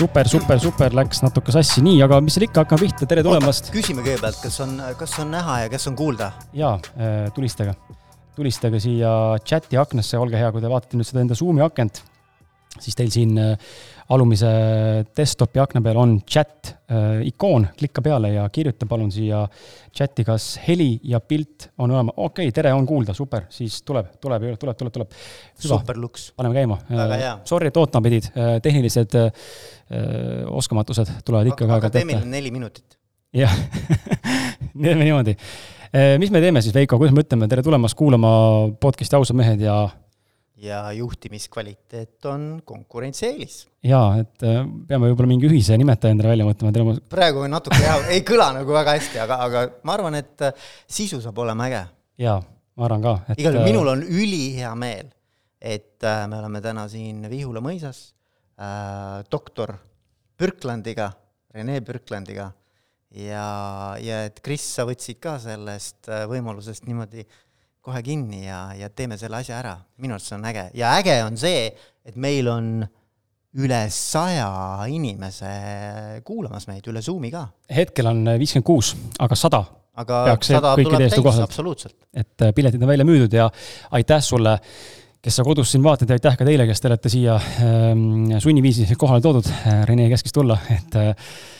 super, super, super, läks natuke sassi, nii, aga mis seal ikka, hakkame pihta, tere tulemast. küsime kõigepealt, kas on, kas on näha ja kas on kuulda? jaa, tulistage, tulistage siia chati aknasse, olge hea, kui te vaatate nüüd seda enda Zoomi akent, siis teil siin alumise desktopi akna peal on chat äh, ikoon, klikka peale ja kirjuta palun siia chati, kas heli ja pilt on olemas. okei okay,, tere, on kuulda, super, siis tuleb, tuleb, tuleb, tuleb, tuleb. super luks. paneme käima. Äh, sorry, et ootama pidid, äh, tehnilised äh, oskamatused tulevad ikka ka. aga tee meile neli minutit. jah teeme niimoodi. Mis me teeme siis, Veiko, kuidas me ütleme, tere tulemast kuulama podcast'i Ausad mehed ja ja juhtimiskvaliteet on konkurentsieelis. jaa, et äh, peame võib-olla mingi ühise nimetaja endale välja mõtlema, praegu on natuke jah, ei kõla nagu väga hästi, aga, aga ma arvan, et äh, sisu saab olema äge. jaa, ma arvan ka, et igal juhul äh, minul on ülihea meel, et me oleme täna siin Vihula mõisas äh, doktor Pürklandiga, Rene Pürklandiga ja, ja et Kris, sa võtsid ka sellest võimalusest niimoodi äh, kohe kinni ja, ja teeme selle asja ära. minu arust see on äge ja äge on see, et meil on üle saja inimese kuulamas meid üle Zoomi ka. hetkel on viiskümmend kuus, aga sada aga sada tuleb täis, absoluutselt. et äh, piletid on välja müüdud ja aitäh sulle, kes sa kodus siin vaatad ja aitäh ka teile, kes te olete siia ähm, sunniviisi kohale toodud. Rene käskis tulla, et äh, Äh,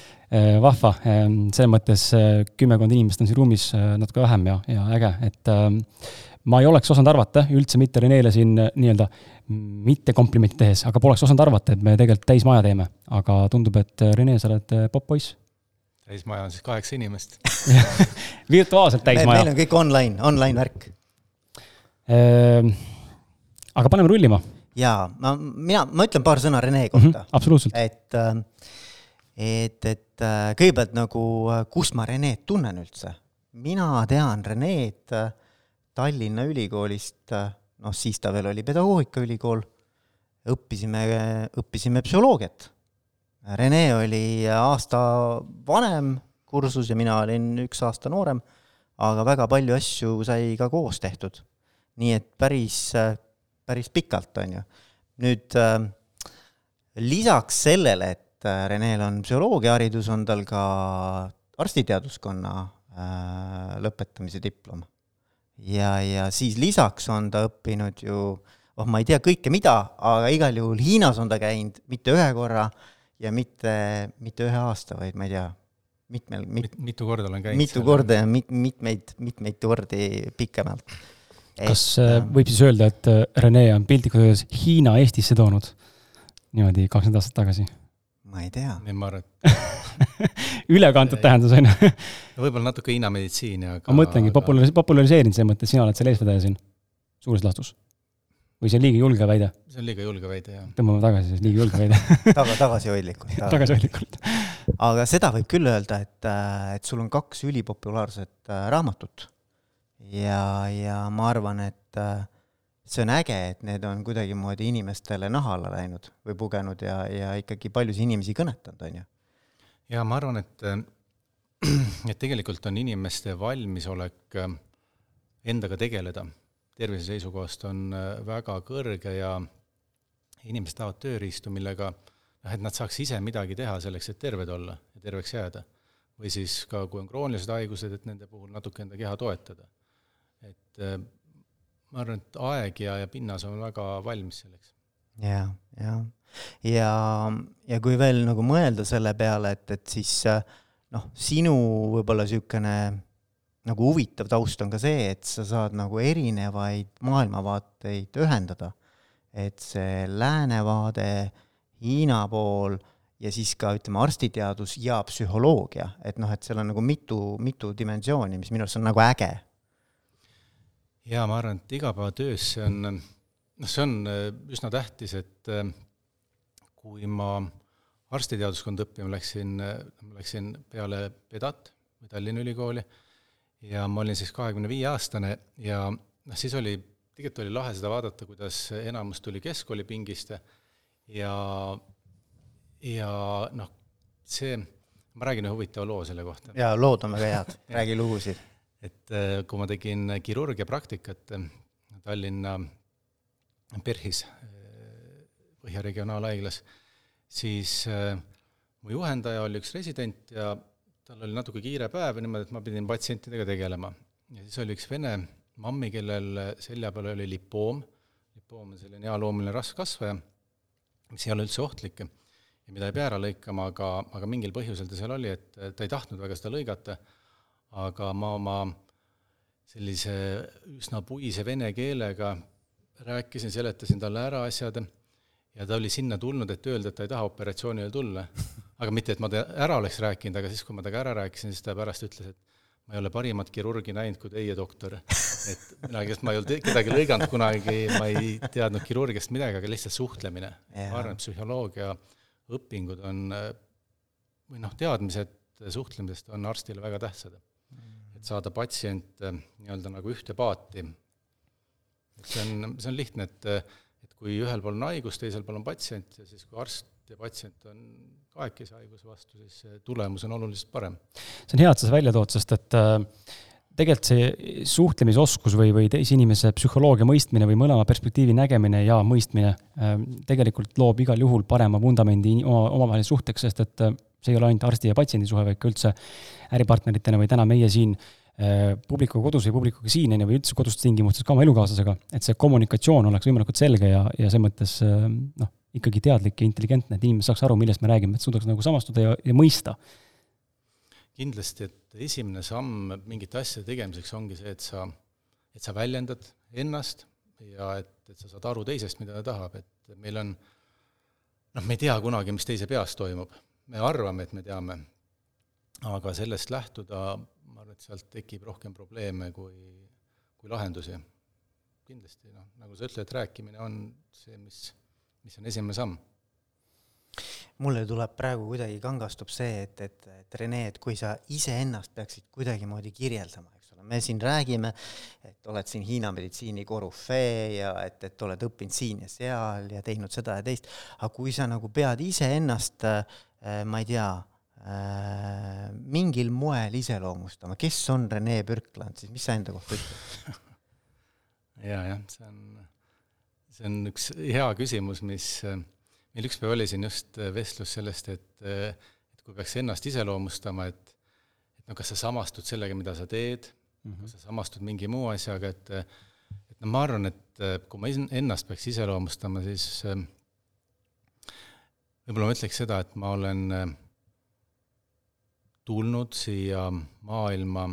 vahva, ähm, selles mõttes äh, kümmekond inimest on siin ruumis äh, natuke vähem ja, ja äge, et ähm, ma ei oleks osanud arvata, üldse mitte Renele siin nii-öelda mitte komplimenti tehes, aga poleks osanud arvata, et me tegelikult täismaja teeme. aga tundub, et Rene, sa oled popp-poiss. täismaja on siis kaheksa inimest virtuaalselt täismaja. meil on kõik online, online värk ehm,. aga paneme rullima. jaa, ma, mina, ma ütlen paar sõna Rene kohta mm. -hmm, absoluutselt. et äh, et, et äh, kõigepealt nagu, äh, kust ma Renet tunnen üldse? mina tean Renet äh, Tallinna Ülikoolist, noh, siis ta veel oli pedagoogikaülikool, õppisime, õppisime psühholoogiat. Rene oli aasta vanem kursus ja mina olin üks aasta noorem, aga väga palju asju sai ka koos tehtud. nii et päris, päris pikalt, on ju. nüüd lisaks sellele, et et äh, Renel on psühholoogiaharidus, on tal ka arstiteaduskonna äh, lõpetamise diplom. ja, ja siis lisaks on ta õppinud ju, oh ma ei tea kõike mida, aga igal juhul Hiinas on ta käinud mitte ühe korra ja mitte, mitte ühe aasta, vaid ma ei tea, mitmel mit, mitu korda olen käinud. mitu korda ja mit-, mitmeid, mitmeid kordi pikemalt. kas et, äh, võib siis öelda, et Rene on piltlikult öeldes Hiina Eestisse toonud niimoodi kakskümmend aastat tagasi? Ma ei tea. ei, ma arvan, et ülekantud tähendus, on ju. võib-olla natuke Hiina meditsiini, aga ma mõtlengi, popularis-, populariseerinud selles mõttes, sina oled selle eestvedaja siin, suures laastus. või see on liiga julge väide? see on liiga julge väide, jah. tõmbame tagasi, siis liiga julge väide taga, tagasihoidlikult tagasihoidlikult aga seda võib küll öelda, et, äh, et sul on kaks ülipopulaarset äh, raamatut. ja, ja ma arvan, et äh, see on äge, et need on kuidagimoodi inimestele naha alla läinud või pugenud ja, ja ikkagi paljusid inimesi kõnetanud, on ju. jaa, ma arvan, et et tegelikult on inimeste valmisolek äh, endaga tegeleda tervise seisukohast on äh, väga kõrge ja inimesed tahavad tööriistu, millega noh, et nad saaks ise midagi teha selleks, et terved olla ja terveks jääda. või siis ka, kui on kroonilised haigused, et nende puhul natuke enda keha toetada. et äh, ma arvan, et aeg ja, ja pinnas on väga valmis selleks. ja, ja, ja, ja kui veel nagu mõelda selle peale, et, et siis noh, sinu võib-olla niisugune nagu huvitav taust on ka see, et sa saad nagu erinevaid maailmavaateid ühendada. et see lääne vaade, Hiina pool ja siis ka ütleme, arstiteadus ja psühholoogia, et noh, et seal on nagu mitu, mitu dimensiooni, mis minu arust on nagu äge jaa, ma arvan, et igapäevatöös see on, noh, see on äh, üsna tähtis, et äh, kui ma arstiteaduskonda õppima läksin, äh, läksin peale Pedat või Tallinna Ülikooli ja ma olin siis kahekümne viie aastane ja noh, siis oli, tegelikult oli lahe seda vaadata, kuidas enamus tuli keskkoolipingist ja, ja noh, see, ma räägin ühe huvitava loo selle kohta. jaa, lood on väga head, räägi lugusid et äh, kui ma tegin kirurgia praktikat äh, Tallinna PERHis, äh, Põhja Regionaalhaiglas, siis mu juhendaja oli üks resident ja tal oli natuke kiire päev ja niimoodi, et ma pidin patsientidega tegelema. ja siis oli üks vene mammi, kellel selja peal oli lipoom, lipoom on selline ealoomuline raskkasvaja, mis ei ole üldse ohtlik ja mida ei pea ära lõikama, aga, aga mingil põhjusel ta seal oli, et ta ei tahtnud väga seda lõigata, aga ma oma sellise üsna puise vene keelega rääkisin, seletasin talle ära asjad ja ta oli sinna tulnud, et öelda, et ta ei taha operatsioonile tulla. aga mitte, et ma ta ära oleks rääkinud, aga siis, kui ma temaga ära rääkisin, siis ta pärast ütles, et ma ei ole parimat kirurgi näinud kui teie, doktor. et mina, kes ma ei olnud kedagi lõiganud kunagi, ma ei teadnud kirurgiast midagi, aga lihtsalt suhtlemine. ma arvan, et psühholoogia õpingud on, või noh, teadmised suhtlemisest on arstile väga tähtsad. Et saada patsient nii-öelda nagu ühte paati. et see on, see on lihtne, et kui ühel pool on haigus, teisel pool on patsient ja siis, kui arst ja patsient on kahekesi haiguse vastu, siis tulemus on oluliselt parem. see on hea, et sa seda välja tood, sest et äh, tegelikult see suhtlemisoskus või, või teise inimese psühholoogia mõistmine või mõlema perspektiivi nägemine ja mõistmine äh, tegelikult loob igal juhul parema vundamendi oma, omavaheliseks suhteks, sest et äh, see ei ole ainult arsti ja patsiendi suhe, vaid ka üldse äripartneritena või täna meie siin äh, publikuga kodus või publikuga siin, on ju, või üldse kodustes tingimustes ka oma elukaaslasega, et see kommunikatsioon oleks võimalikult selge ja, ja selles mõttes äh, noh, ikkagi teadlik ja intelligentne, et inimesed saaks aru, millest me räägime, et suudaks nagu samastuda ja, ja mõista. kindlasti, et esimene samm mingite asjade tegemiseks ongi see, et sa, et sa väljendad ennast ja et, et sa saad aru teisest, mida ta tahab, et meil on noh, me ei tea kunagi, mis teise peas toimub. Me arvame, et me teame, aga sellest lähtuda ma arvan, et sealt tekib rohkem probleeme kui, kui lahendusi. kindlasti noh, nagu sa ütled, rääkimine on see, mis, mis on esimene samm. mulle tuleb praegu kuidagi kangastub see, et, et, et Rene, et kui sa iseennast peaksid kuidagimoodi kirjeldama, eks ole, me siin räägime, et oled siin Hiina meditsiini korüfee ja et, et oled õppinud siin ja seal ja teinud seda ja teist, aga kui sa nagu pead iseennast äh, ma ei tea, Äh, mingil moel iseloomustama, kes on Rene Pürkland, siis mis sa enda kohta ütled? jaa, jah, see on, see on üks hea küsimus, mis meil ükspäev oli siin just vestlus sellest, et et kui peaks ennast iseloomustama, et et no kas sa samastud sellega, mida sa teed mm, -hmm. kas sa samastud mingi muu asjaga, et et no ma arvan, et kui ma ennast peaks iseloomustama, siis võib-olla ma ütleks seda, et ma olen tulnud siia maailma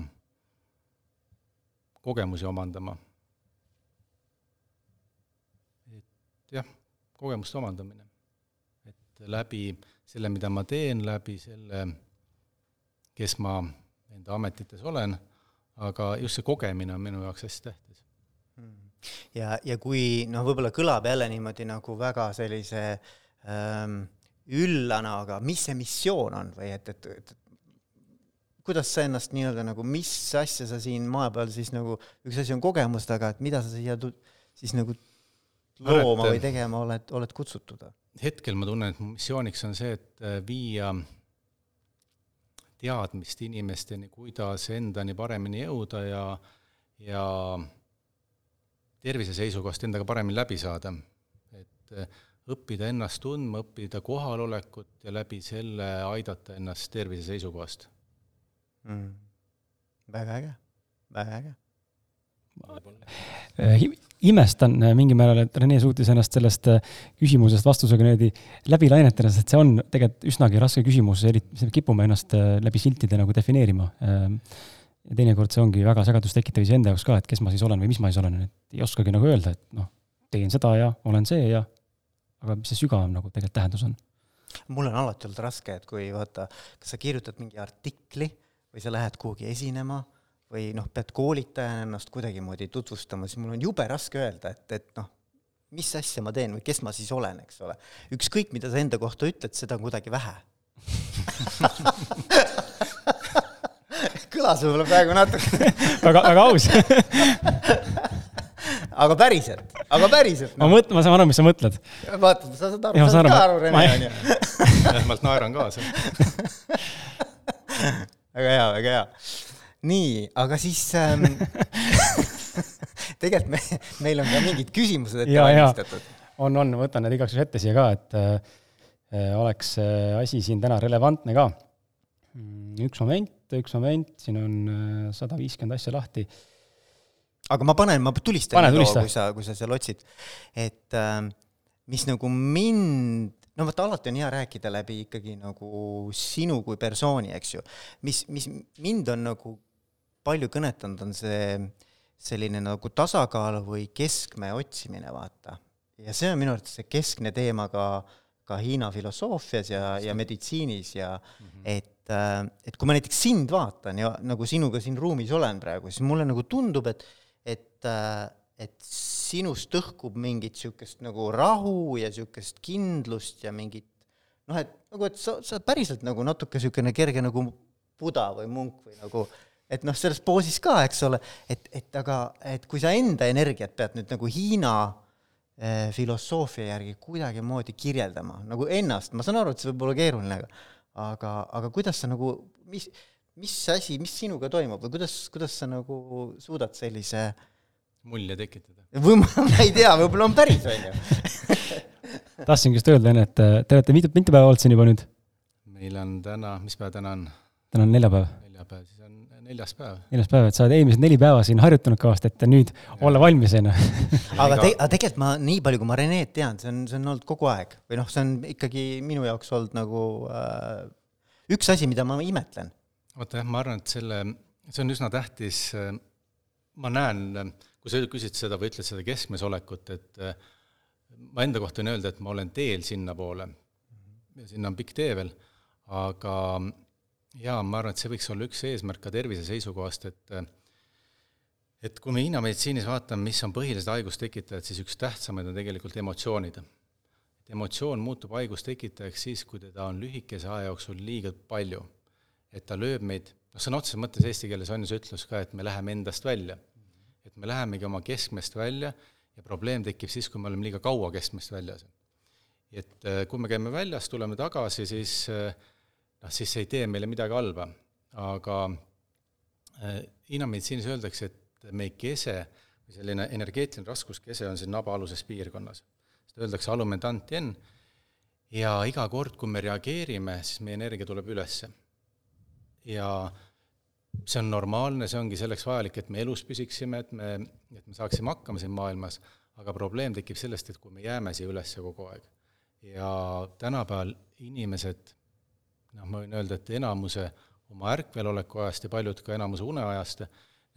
kogemusi omandama. et jah, kogemuste omandamine. et läbi selle, mida ma teen, läbi selle, kes ma enda ametites olen, aga just see kogemine on minu jaoks hästi tähtis. ja, ja kui noh, võib-olla kõlab jälle niimoodi nagu väga sellise ähm, üllana, aga mis see missioon on või et, et, et kuidas sa ennast nii-öelda nagu, mis asja sa siin maa peal siis nagu, üks asi on kogemus, aga et mida sa siia siis nagu looma või tegema oled, oled kutsutud? hetkel ma tunnen, et mu missiooniks on see, et äh, viia teadmist inimesteni, kuidas endani paremini jõuda ja, ja tervise seisukohast endaga paremini läbi saada. et äh, õppida ennast tundma, õppida kohalolekut ja läbi selle aidata ennast tervise seisukohast. Mm.. väga äge, väga äge. Äh, imestan äh, mingil määral, et Rene suutis ennast sellest äh, küsimusest vastusega niimoodi läbi lainetada, sest see on tegelikult üsnagi raske küsimus, eriti me kipume ennast läbi siltide nagu defineerima. Ähm, ja teinekord see ongi väga segadust tekitav iseenda jaoks ka, et kes ma siis olen või mis ma siis olen, et ei oskagi nagu öelda, et noh, teen seda ja olen see ja aga mis see sügavam nagu tegelikult tähendus on? mul on alati olnud raske, et kui vaata, kas sa kirjutad mingi artikli või sa lähed kuhugi esinema või noh, pead koolitajana ennast kuidagimoodi tutvustama, siis mul on jube raske öelda, et, et noh, mis asja ma teen või kes ma siis olen, eks ole. ükskõik, mida sa enda kohta ütled, seda on kuidagi vähe kõlas võib-olla praegu natuke väga, väga aus aga päriselt, aga päriselt no.. ma mõtlen, ma saan aru, mis sa mõtled. vaata, sa saad aru, sa saad ka aru, Rene, onju. vähemalt naeran kaasa väga hea, väga hea. nii, aga siis ähm, tegelikult me, meil on ka mingid küsimused ette valmistatud. on, on, võtan need igaks juhuks ette siia ka, et oleks see asi siin täna relevantne ka. Mm, üks moment, üks moment, siin on sada viiskümmend asja lahti. Aga ma panen, ma tulistan, Pane, tulista. kui sa, kui sa seal otsid, et äh, mis nagu mind no vot, alati on hea rääkida läbi ikkagi nagu sinu kui persooni, eks ju. mis, mis mind on nagu palju kõnetanud, on see selline nagu tasakaal või keskme otsimine, vaata. ja see on minu arvates see keskne teema ka, ka Hiina filosoofias ja, ja meditsiinis ja mm -hmm. et, äh, et kui ma näiteks sind vaatan ja nagu sinuga siin ruumis olen praegu, siis mulle nagu tundub, et, et äh, et sinust õhkub mingit niisugust nagu rahu ja niisugust kindlust ja mingit noh, et nagu, et sa, sa päriselt nagu natuke niisugune kerge nagu buda või munk või nagu et noh, selles poosis ka, eks ole, et, et aga, et kui sa enda energiat pead nüüd nagu Hiina eh, filosoofia järgi kuidagimoodi kirjeldama, nagu ennast, ma saan aru, et see võib olla keeruline, aga aga, aga kuidas sa nagu, mis, mis asi, mis sinuga toimub või kuidas, kuidas sa nagu suudad sellise mulje tekitada. või ma, ma ei tea, võib-olla on päris, on ju. tahtsingi just öelda, enne, et te olete mitu, mitu päeva olnud siin juba nüüd? meil on täna, mis päev täna on? täna on neljapäev. neljapäev, siis on neljas päev. neljas päev, et sa oled eelmised neli päeva siin harjutanud kõvasti, et nüüd ja. olla valmis, on ju. aga te-, aga tegelikult ma, nii palju, kui ma Renet tean, see on, see on olnud kogu aeg. või noh, see on ikkagi minu jaoks olnud nagu äh, üks asi, mida ma imetlen. Vaata jah, ma arvan, et selle, see on üsna tähtis, äh, ma näen kui sa küsid seda või ütled seda keskmes olekut, et äh, ma enda kohta võin öelda, et ma olen teel sinnapoole ja sinna on pikk tee veel, aga jaa, ma arvan, et see võiks olla üks eesmärk ka tervise seisukohast, et äh, et kui me Hiina meditsiinis vaatame, mis on põhilised haigustekitajad, siis üks tähtsamaid on tegelikult emotsioonid. emotsioon muutub haigustekitajaks siis, kui teda on lühikese aja jooksul liiga palju. Et ta lööb meid, noh, sõna otseses mõttes eesti keeles on ju see ütlus ka, et me läheme endast välja et me lähemegi oma keskmest välja ja probleem tekib siis, kui me oleme liiga kaua keskmest väljas. et äh, kui me käime väljas, tuleme tagasi, siis äh, noh, siis see ei tee meile midagi halba, aga äh, Hiina meditsiinis öeldakse, et meie kese või selline energeetiline raskuskese on siin nabaaluses piirkonnas. seda öeldakse alumentantien ja iga kord, kui me reageerime, siis meie energia tuleb üles. Ja see on normaalne, see ongi selleks vajalik, et me elus püsiksime, et me, et me saaksime hakkama siin maailmas, aga probleem tekib sellest, et kui me jääme siia üles kogu aeg. ja tänapäeval inimesed, noh, ma võin öelda, et enamuse oma ärkveloleku ajast ja paljud ka enamuse uneajast,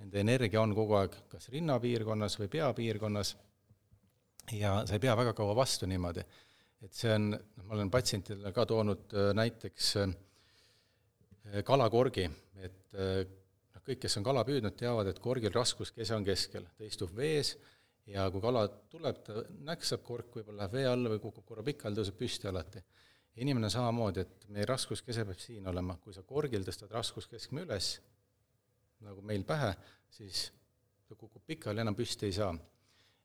nende energia on kogu aeg kas rinnapiirkonnas või peapiirkonnas ja sa ei pea väga kaua vastu niimoodi. et see on, noh, ma olen patsientidele ka toonud äh, näiteks äh, kalakorgi, et äh, noh, kõik, kes on kala püüdnud, teavad, et korgil raskuskese on keskel, ta istub vees ja kui kala tuleb, ta näksab, kork võib-olla läheb vee alla või kukub korra pikali, tõuseb püsti alati. inimene samamoodi, et meie raskuskese peab siin olema, kui sa korgil tõstad raskuskeskme üles, nagu meil pähe, siis ta kukub pikali, enam püsti ei saa.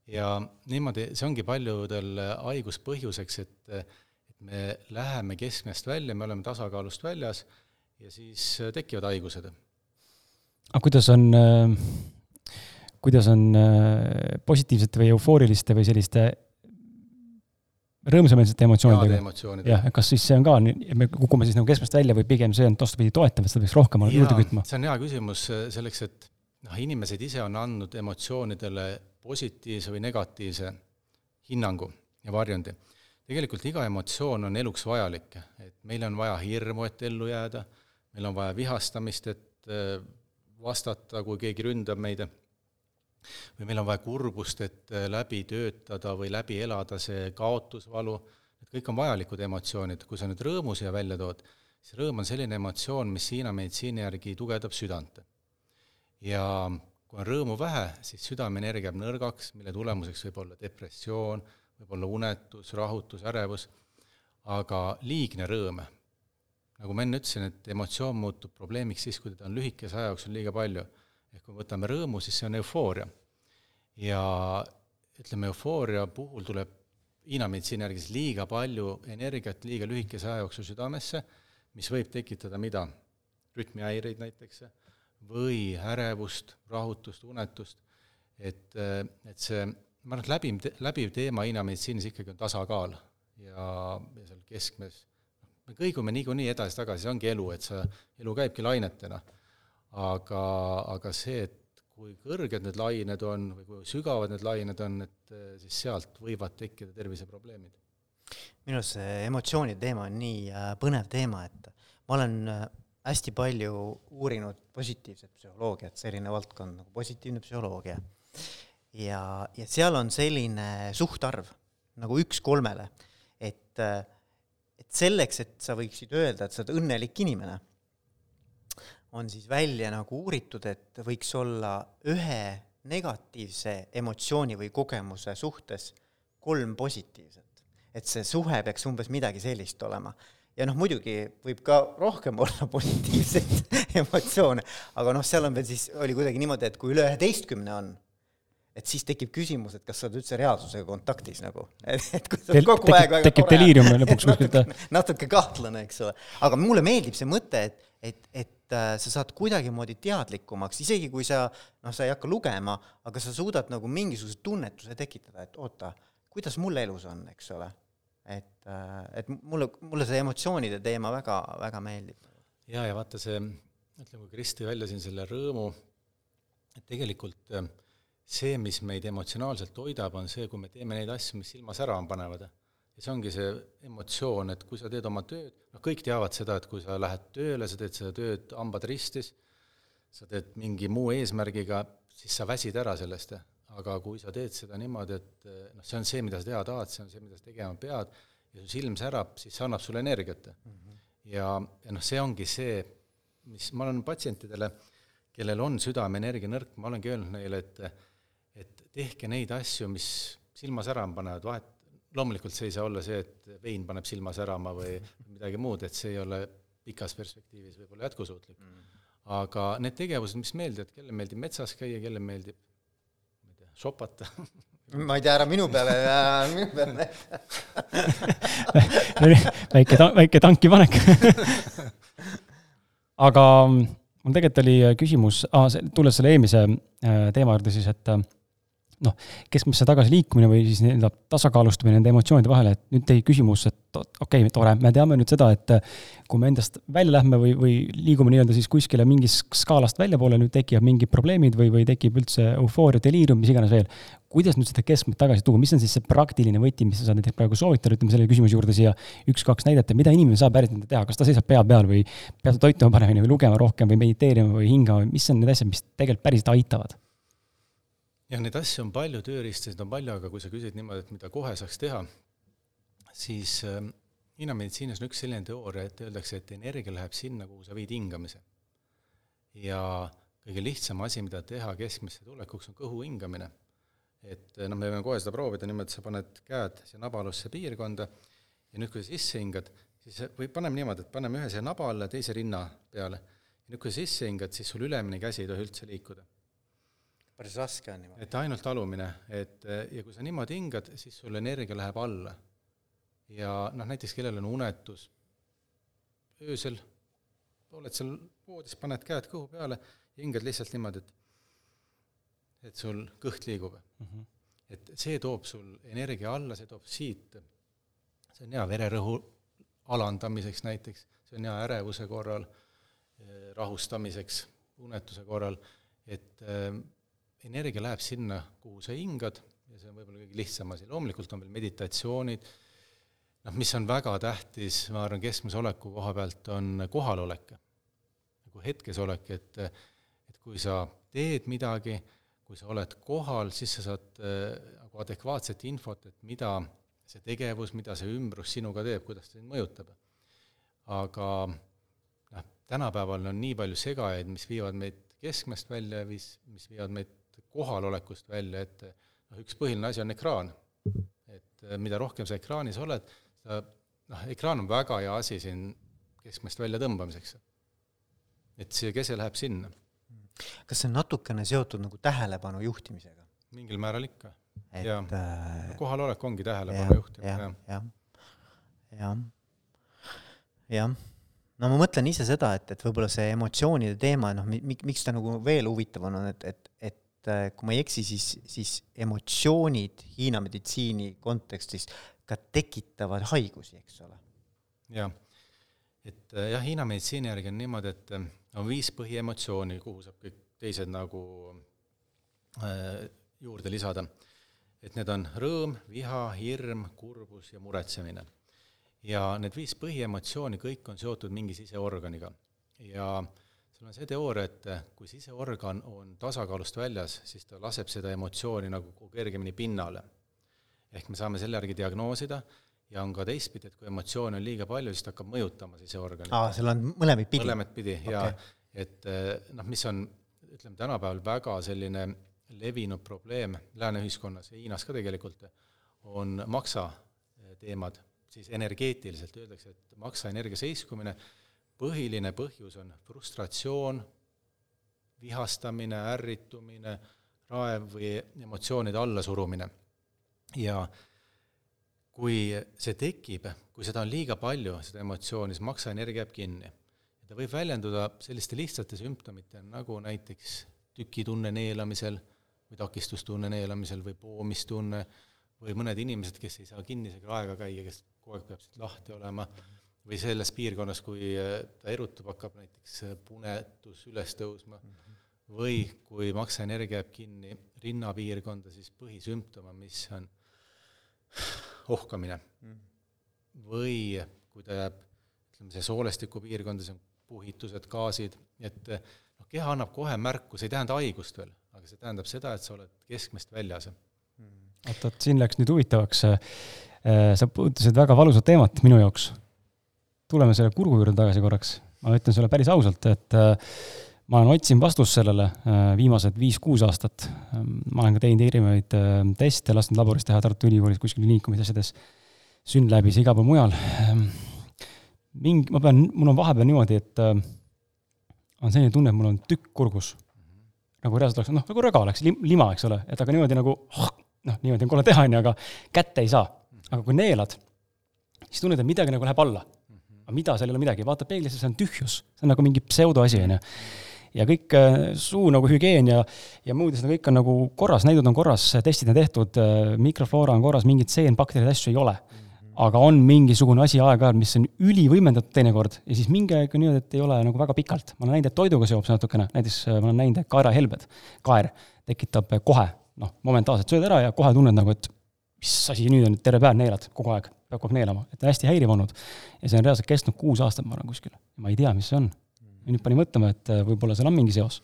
ja niimoodi, see ongi paljudel haiguspõhjuseks, et et me läheme keskmest välja, me oleme tasakaalust väljas ja siis äh, tekivad haigused. aga kuidas on, äh, kuidas on äh, positiivsete või eufooriliste või selliste rõõmsameelsete emotsioonidega? jah, kas siis see on ka, me kukume siis nagu keskmest välja või pigem see on vastupidi toetav, et seda peaks rohkem juurde kütma? see on hea küsimus selleks, et noh, inimesed ise on andnud emotsioonidele positiivse või negatiivse hinnangu ja varjundi. tegelikult iga emotsioon on eluks vajalik, et meil on vaja hirmu, et ellu jääda meil on vaja vihastamist, et äh, vastata, kui keegi ründab meid, või meil on vaja kurbust, et äh, läbi töötada või läbi elada see kaotusvalu, et kõik on vajalikud emotsioonid, kui sa nüüd rõõmu siia välja tood, siis rõõm on selline emotsioon, mis Hiina meditsiini järgi tugevdab südant. ja kui on rõõmu vähe, siis südameenergia jääb nõrgaks, mille tulemuseks võib olla depressioon, võib olla unetus, rahutus, ärevus, aga liigne rõõm nagu ma enne ütlesin, et emotsioon muutub probleemiks siis, kui teda on lühikese aja jooksul liiga palju. ehk kui me võtame rõõmu, siis see on eufooria. ja ütleme, eufooria puhul tuleb Hiina meditsiini järgi siis liiga palju energiat liiga lühikese aja jooksul südamesse, mis võib tekitada mida? rütmihäireid näiteks, või ärevust, rahutust, unetust, et, et see, ma arvan, et läbiv, läbiv teema Hiina meditsiinis ikkagi on tasakaal. ja, ja seal keskmes, me kõigume niikuinii edasi-tagasi, see ongi elu, et sa, elu käibki lainetena. aga, aga see, et kui kõrged need lained on või kui sügavad need lained on, et siis sealt võivad tekkida terviseprobleemid. minu arust see emotsioonide teema on nii äh, põnev teema, et ma olen äh, hästi palju uurinud positiivset psühholoogiat, selline valdkond nagu positiivne psühholoogia. ja, ja seal on selline suhtarv nagu üks kolmele, et, et selleks, et sa võiksid öelda, et sa oled õnnelik inimene, on siis välja nagu uuritud, et võiks olla ühe negatiivse emotsiooni või kogemuse suhtes kolm positiivset. et see suhe peaks umbes midagi sellist olema ja noh, muidugi võib ka rohkem olla positiivseid emotsioone, aga noh, seal on veel siis, oli kuidagi niimoodi, et kui üle üheteistkümne on, et siis tekib küsimus, et kas sa oled üldse reaalsusega kontaktis nagu, et, et kui sa kogu tekib, aeg väga tekib deliirium lõpuks kuskilt. natuke kahtlane, eks ole. aga mulle meeldib see mõte, et, et, et äh, sa saad kuidagimoodi teadlikumaks, isegi kui sa, noh, sa ei hakka lugema, aga sa suudad nagu mingisuguse tunnetuse tekitada, et oota, kuidas mul elus on, eks ole et, äh, et mulle, mulle see emotsioonide teema väga, väga meeldib. jaa, ja vaata see, ütleme, kui Kris tõi välja siin selle rõõmu, et tegelikult äh, see, mis meid emotsionaalselt hoidab, on see, kui me teeme neid asju, mis silma särama panevad. ja see ongi see emotsioon, et kui sa teed oma tööd, noh, kõik teavad seda, et kui sa lähed tööle, sa teed seda tööd hambad ristis, sa teed mingi muu eesmärgiga, siis sa väsid ära sellest aga kui sa teed seda niimoodi, et noh, see on see, mida sa teha tahad, see on see, mida sa tegema pead, ja su silm särab, siis see annab sulle energiat mm. -hmm. ja, ja noh, see ongi see, mis ma olen patsientidele, kellel on südameenergia nõrk, ma olengi öelnud neile, et et tehke neid asju, mis silma särama panevad, vahet, loomulikult see ei saa olla see, et vein paneb silma särama või midagi muud, et see ei ole pikas perspektiivis võib-olla jätkusuutlik. Mm. aga need tegevused, mis meeldivad, kellele meeldib metsas käia, kellele meeldib šopata ma ei tea, ära minu peale, minu peale. Väike ta-, väike tankipanek aga mul tegelikult oli küsimus ah,, tulles selle eelmise äh, teema juurde siis, et noh, keskmisse tagasiliikumine või siis nii-öelda tasakaalustamine nende emotsioonide vahel, et nüüd teie küsimus, et okei okay,, tore, me teame nüüd seda, et kui me endast välja lähme või, või liigume nii-öelda siis kuskile mingist skaalast väljapoole, nüüd tekivad mingid probleemid või, või tekib üldse eufooria, deliirium, mis iganes veel. kuidas nüüd seda keskmet tagasi tuua, mis on siis see praktiline võti, mis sa saad näiteks praegu soovitada, ütleme selle küsimuse juurde siia üks-kaks näidet, et mida inimene saab päriselt teha, kas ta seisab pea peal või peab ta toituma paremini või lugema rohkem või mediteerima või hingama mis on need asjad, mis tegelikult päriselt aitavad? Jah, neid asju on palju, tööriistasid on palju, aga kui sa küsid niimoodi, et mida kohe saaks teha, siis äh, Hiina meditsiinis on üks selline teooria, et öeldakse, et energia läheb sinna, kuhu sa viid hingamise. ja kõige lihtsam asi, mida teha keskmisse tulekuks, on kõhu hingamine. et noh, me võime kohe seda proovida et sa paned käed siia nabaalusse piirkonda ja nüüd, kui sa sisse hingad, siis või paneme niimoodi, et paneme ühe siia naba alla, teise rinna peale. ja nüüd, kui sa sisse hingad, siis sul ülemine käsi ei tohi üldse liikuda päris raske on niimoodi. et ainult alumine, et ja kui sa niimoodi hingad, siis sul energia läheb alla. ja noh, näiteks kellel on unetus, öösel oled seal voodis, paned käed kõhu peale, hingad lihtsalt niimoodi, et et sul kõht liigub mm. -hmm. et see toob sul energia alla, see toob siit, see on hea vererõhu alandamiseks näiteks, see on hea ärevuse korral, rahustamiseks, unetuse korral, et energia läheb sinna, kuhu sa hingad ja see on võib-olla kõige lihtsam asi, loomulikult on veel meditatsioonid, noh, mis on väga tähtis, ma arvan, keskmise oleku koha pealt, on kohalolek. nagu hetkesolek, et et kui sa teed midagi, kui sa oled kohal, siis sa saad äh, nagu adekvaatset infot, et mida see tegevus, mida see ümbrus sinuga teeb, kuidas ta sind mõjutab. aga noh, tänapäeval on nii palju segajaid, mis viivad meid keskmest välja ja mis, mis viivad meid kohalolekust välja, et noh, üks põhiline asi on ekraan. et eh, mida rohkem sa ekraanis oled, sa noh, ekraan on väga hea asi siin keskmest välja tõmbamiseks. et see kese läheb sinna. kas see on natukene seotud nagu tähelepanu juhtimisega? mingil määral ikka, jaa äh,. kohalolek ongi tähelepanu juhtimine, jah. jah, jah, jah no ma mõtlen ise seda, et, et võib-olla see emotsioonide teema, noh, miks ta nagu veel huvitav on, on, et, et, et kui ma ei eksi, siis, siis emotsioonid Hiina meditsiini kontekstis ka tekitavad haigusi, eks ole. jah, et äh, jah, Hiina meditsiini järgi on niimoodi, et äh, on viis põhiemotsiooni, kuhu saab kõik teised nagu äh, juurde lisada. et need on rõõm, viha, hirm, kurbus ja muretsemine. ja need viis põhiemotsiooni kõik on seotud mingi siseorganiga ja sul on see teooria, et kui siseorgan on tasakaalust väljas, siis ta laseb seda emotsiooni nagu kergemini pinnale. ehk me saame selle järgi diagnoosida ja on ka teistpidi, et kui emotsioone on liiga palju, siis ta hakkab mõjutama siseorganit. aa, seal on mõlemat pidi? mõlemat pidi okay. ja et noh, mis on, ütleme tänapäeval väga selline levinud probleem lääne ühiskonnas ja Hiinas ka tegelikult, on maksa teemad, siis energeetiliselt öeldakse, et maksaenergia seiskumine, põhiline põhjus on frustratsioon, vihastamine, ärritumine, raev või emotsioonide allasurumine. ja kui see tekib, kui seda on liiga palju, seda emotsiooni, siis maksaenergia jääb kinni. ta võib väljenduda selliste lihtsate sümptomitena, nagu näiteks tükitunne neelamisel või takistustunne neelamisel või poomistunne või mõned inimesed, kes ei saa kinnisega aega käia, kes kogu aeg peab siit lahti olema, või selles piirkonnas, kui ta erutub, hakkab näiteks punetus üles tõusma mm, -hmm. või kui maksaenergia jääb kinni rinnapiirkonda, siis põhisümptom on, mis on ohkamine mm. -hmm. või kui ta jääb, ütleme, see soolestiku piirkonda, see on puhitused, gaasid, et noh, keha annab kohe märku, see ei tähenda haigust veel, aga see tähendab seda, et sa oled keskmest väljas. oot, oot, siin läks nüüd huvitavaks. sa puudutasid väga valusat teemat minu jaoks. Tuleme selle kurgu juurde tagasi korraks. ma ütlen sulle päris ausalt, et äh, ma olen otsinud vastust sellele äh, viimased viis-kuus aastat. ma olen ka teinud erinevaid äh, teste, lasknud laboris teha Tartu Ülikoolis kuskil liikumisasjades, Synlabis ja igal pool mujal. mingi, ma pean, mul on vahepeal niimoodi, et on selline tunne, et mul on tükk kurgus nagu reaalselt oleks, noh, nagu röga oleks, lim-, lima, eks ole, et aga niimoodi nagu noh, niimoodi on kole teha, on ju, aga kätte ei saa. aga kui neelad, siis tunned, et midagi nagu läheb alla. Aga mida, seal ei ole midagi, vaatad peeglisse, see on tühjus, see on nagu mingi pseudoasi, on ju. ja kõik äh, suu nagu hügieen ja, ja muud asjad, kõik on nagu korras, näidud on korras, testid on tehtud, äh, mikrofloora on korras, mingeid seenbaktereid, asju ei ole. Aga on mingisugune asi aeg-ajalt, mis on ülivõimendatud teinekord ja siis mingi aeg on niimoodi, et ei ole nagu väga pikalt. ma olen näinud, et toiduga seob see natukene, näiteks äh, ma olen näinud, et kaerahelbed, kaer tekitab kohe, noh, momentaalselt sööd ära ja kohe tunned nagu, et mis asi nüüd on, terve päev neelad kogu aeg, kogu aeg neelama, et hästi häiriv olnud. ja see on reaalselt kestnud kuus aastat, ma arvan, kuskil. ma ei tea, mis see on. nüüd pani mõtlema, et äh, võib-olla seal on mingi seos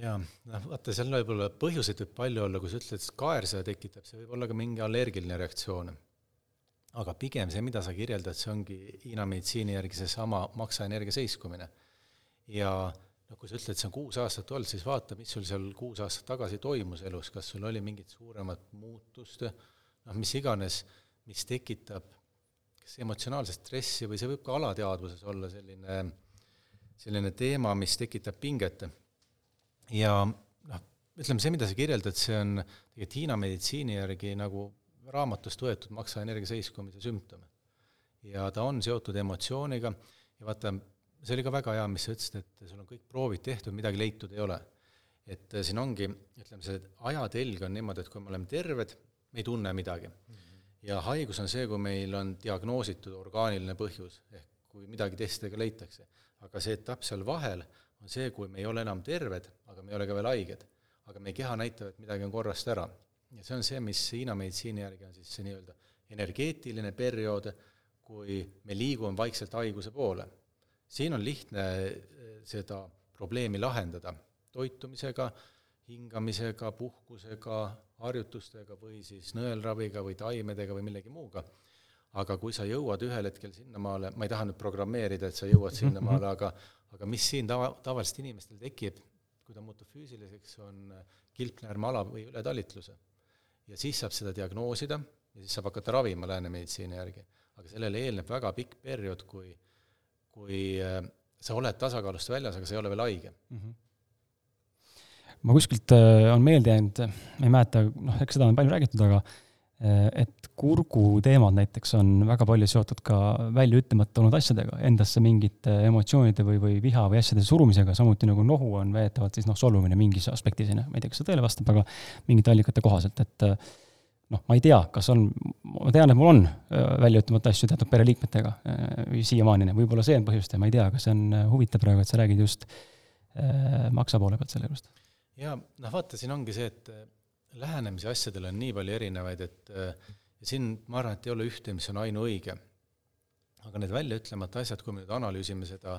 jaa, noh vaata, seal võib-olla põhjuseid võib palju olla, kui sa ütled, et kaer seda tekitab, see võib olla ka mingi allergiline reaktsioon aga pigem see, mida sa kirjeldad, see ongi Hiina meditsiini järgi seesama maksaenergia seiskumine. ja noh, kui sa ütled, see on kuus aastat olnud, siis vaata, mis sul seal kuus aastat tagasi toimus elus, kas sul oli mingit suuremat muutust, noh, mis iganes, mis tekitab kas emotsionaalset stressi või see võib ka alateadvuses olla selline, selline teema, mis tekitab pinget. ja noh, ütleme, see, mida sa kirjeldad, see on tegelikult Hiina meditsiini järgi nagu raamatust võetud maksaenergia seiskumise sümptom. ja ta on seotud emotsiooniga ja vaata, see oli ka väga hea, mis sa ütlesid, et sul on kõik proovid tehtud, midagi leitud ei ole. et siin ongi, ütleme, see ajatelg on niimoodi, et kui me oleme terved, me ei tunne midagi mm. Ja haigus on see, kui meil on diagnoositud orgaaniline põhjus, ehk kui midagi testidega leitakse. aga see etapp seal vahel on see, kui me ei ole enam terved, aga me ei ole ka veel haiged. aga meie keha näitab, et midagi on korrast ära ja see on see, mis Hiina meditsiini järgi on siis see nii-öelda energeetiline periood, kui me liigume vaikselt haiguse poole. siin on lihtne eh, seda probleemi lahendada toitumisega, hingamisega, puhkusega, harjutustega või siis nõelraviga või taimedega või millegi muuga. aga kui sa jõuad ühel hetkel sinnamaale, ma ei taha nüüd programmeerida, et sa jõuad sinnamaale, aga aga mis siin tava, tavalistel inimestel tekib, kui ta muutub füüsiliseks, on kilpnäärmeala või ületalitluse ja siis saab seda diagnoosida ja siis saab hakata ravima lääne meditsiini järgi. aga sellele eelneb väga pikk periood, kui, kui äh, sa oled tasakaalust väljas, aga sa ei ole veel haige mm. -hmm ma kuskilt äh, on meelde jäänud, ma ei mäleta, noh, eks seda on palju räägitud, aga äh, et kurguteemad näiteks on väga palju seotud ka välja ütlemata olnud asjadega, endasse mingite emotsioonide või, või viha või asjade surumisega, samuti nagu nohu on väidetavalt siis noh, solvumine mingis aspektis, on ju, ma ei tea, kas see tõele vastab, aga mingite allikate kohaselt, et noh, ma ei tea, kas on, ma tean, et mul on välja ütlemata asju teatud pereliikmetega siiamaani, võib-olla see on põhjust ja ma ei tea, aga see on huvitav praegu, et sa räägid just maksa poole pealt selle juurest. Jaa, noh vaata, siin ongi see, et lähenemisi asjadele on nii palju erinevaid, et ja siin ma arvan, et ei ole ühte, mis on ainuõige. aga need väljaütlemata asjad, kui me nüüd analüüsime seda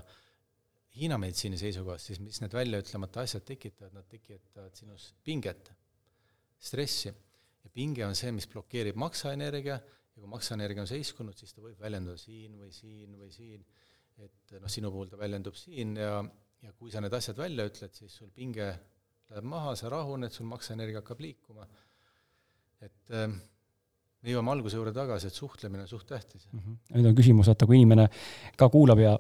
Hiina meditsiini seisukohast, siis mis need väljaütlemata asjad tekitavad, nad tekitavad sinus pinget, stressi. ja pinge on see, mis blokeerib maksaenergia ja kui maksaenergia on seiskunud, siis ta võib väljenduda siin või siin või siin, et noh, sinu puhul ta väljendub siin ja, ja kui sa need asjad välja ütled, siis sul pinge läheb maha, sa rahuned, sul maksaenergia hakkab liikuma, et äh, me jõuame alguse juurde tagasi, et suhtlemine on suht tähtis mm. -hmm. nüüd on küsimus, vaata kui inimene ka kuulab ja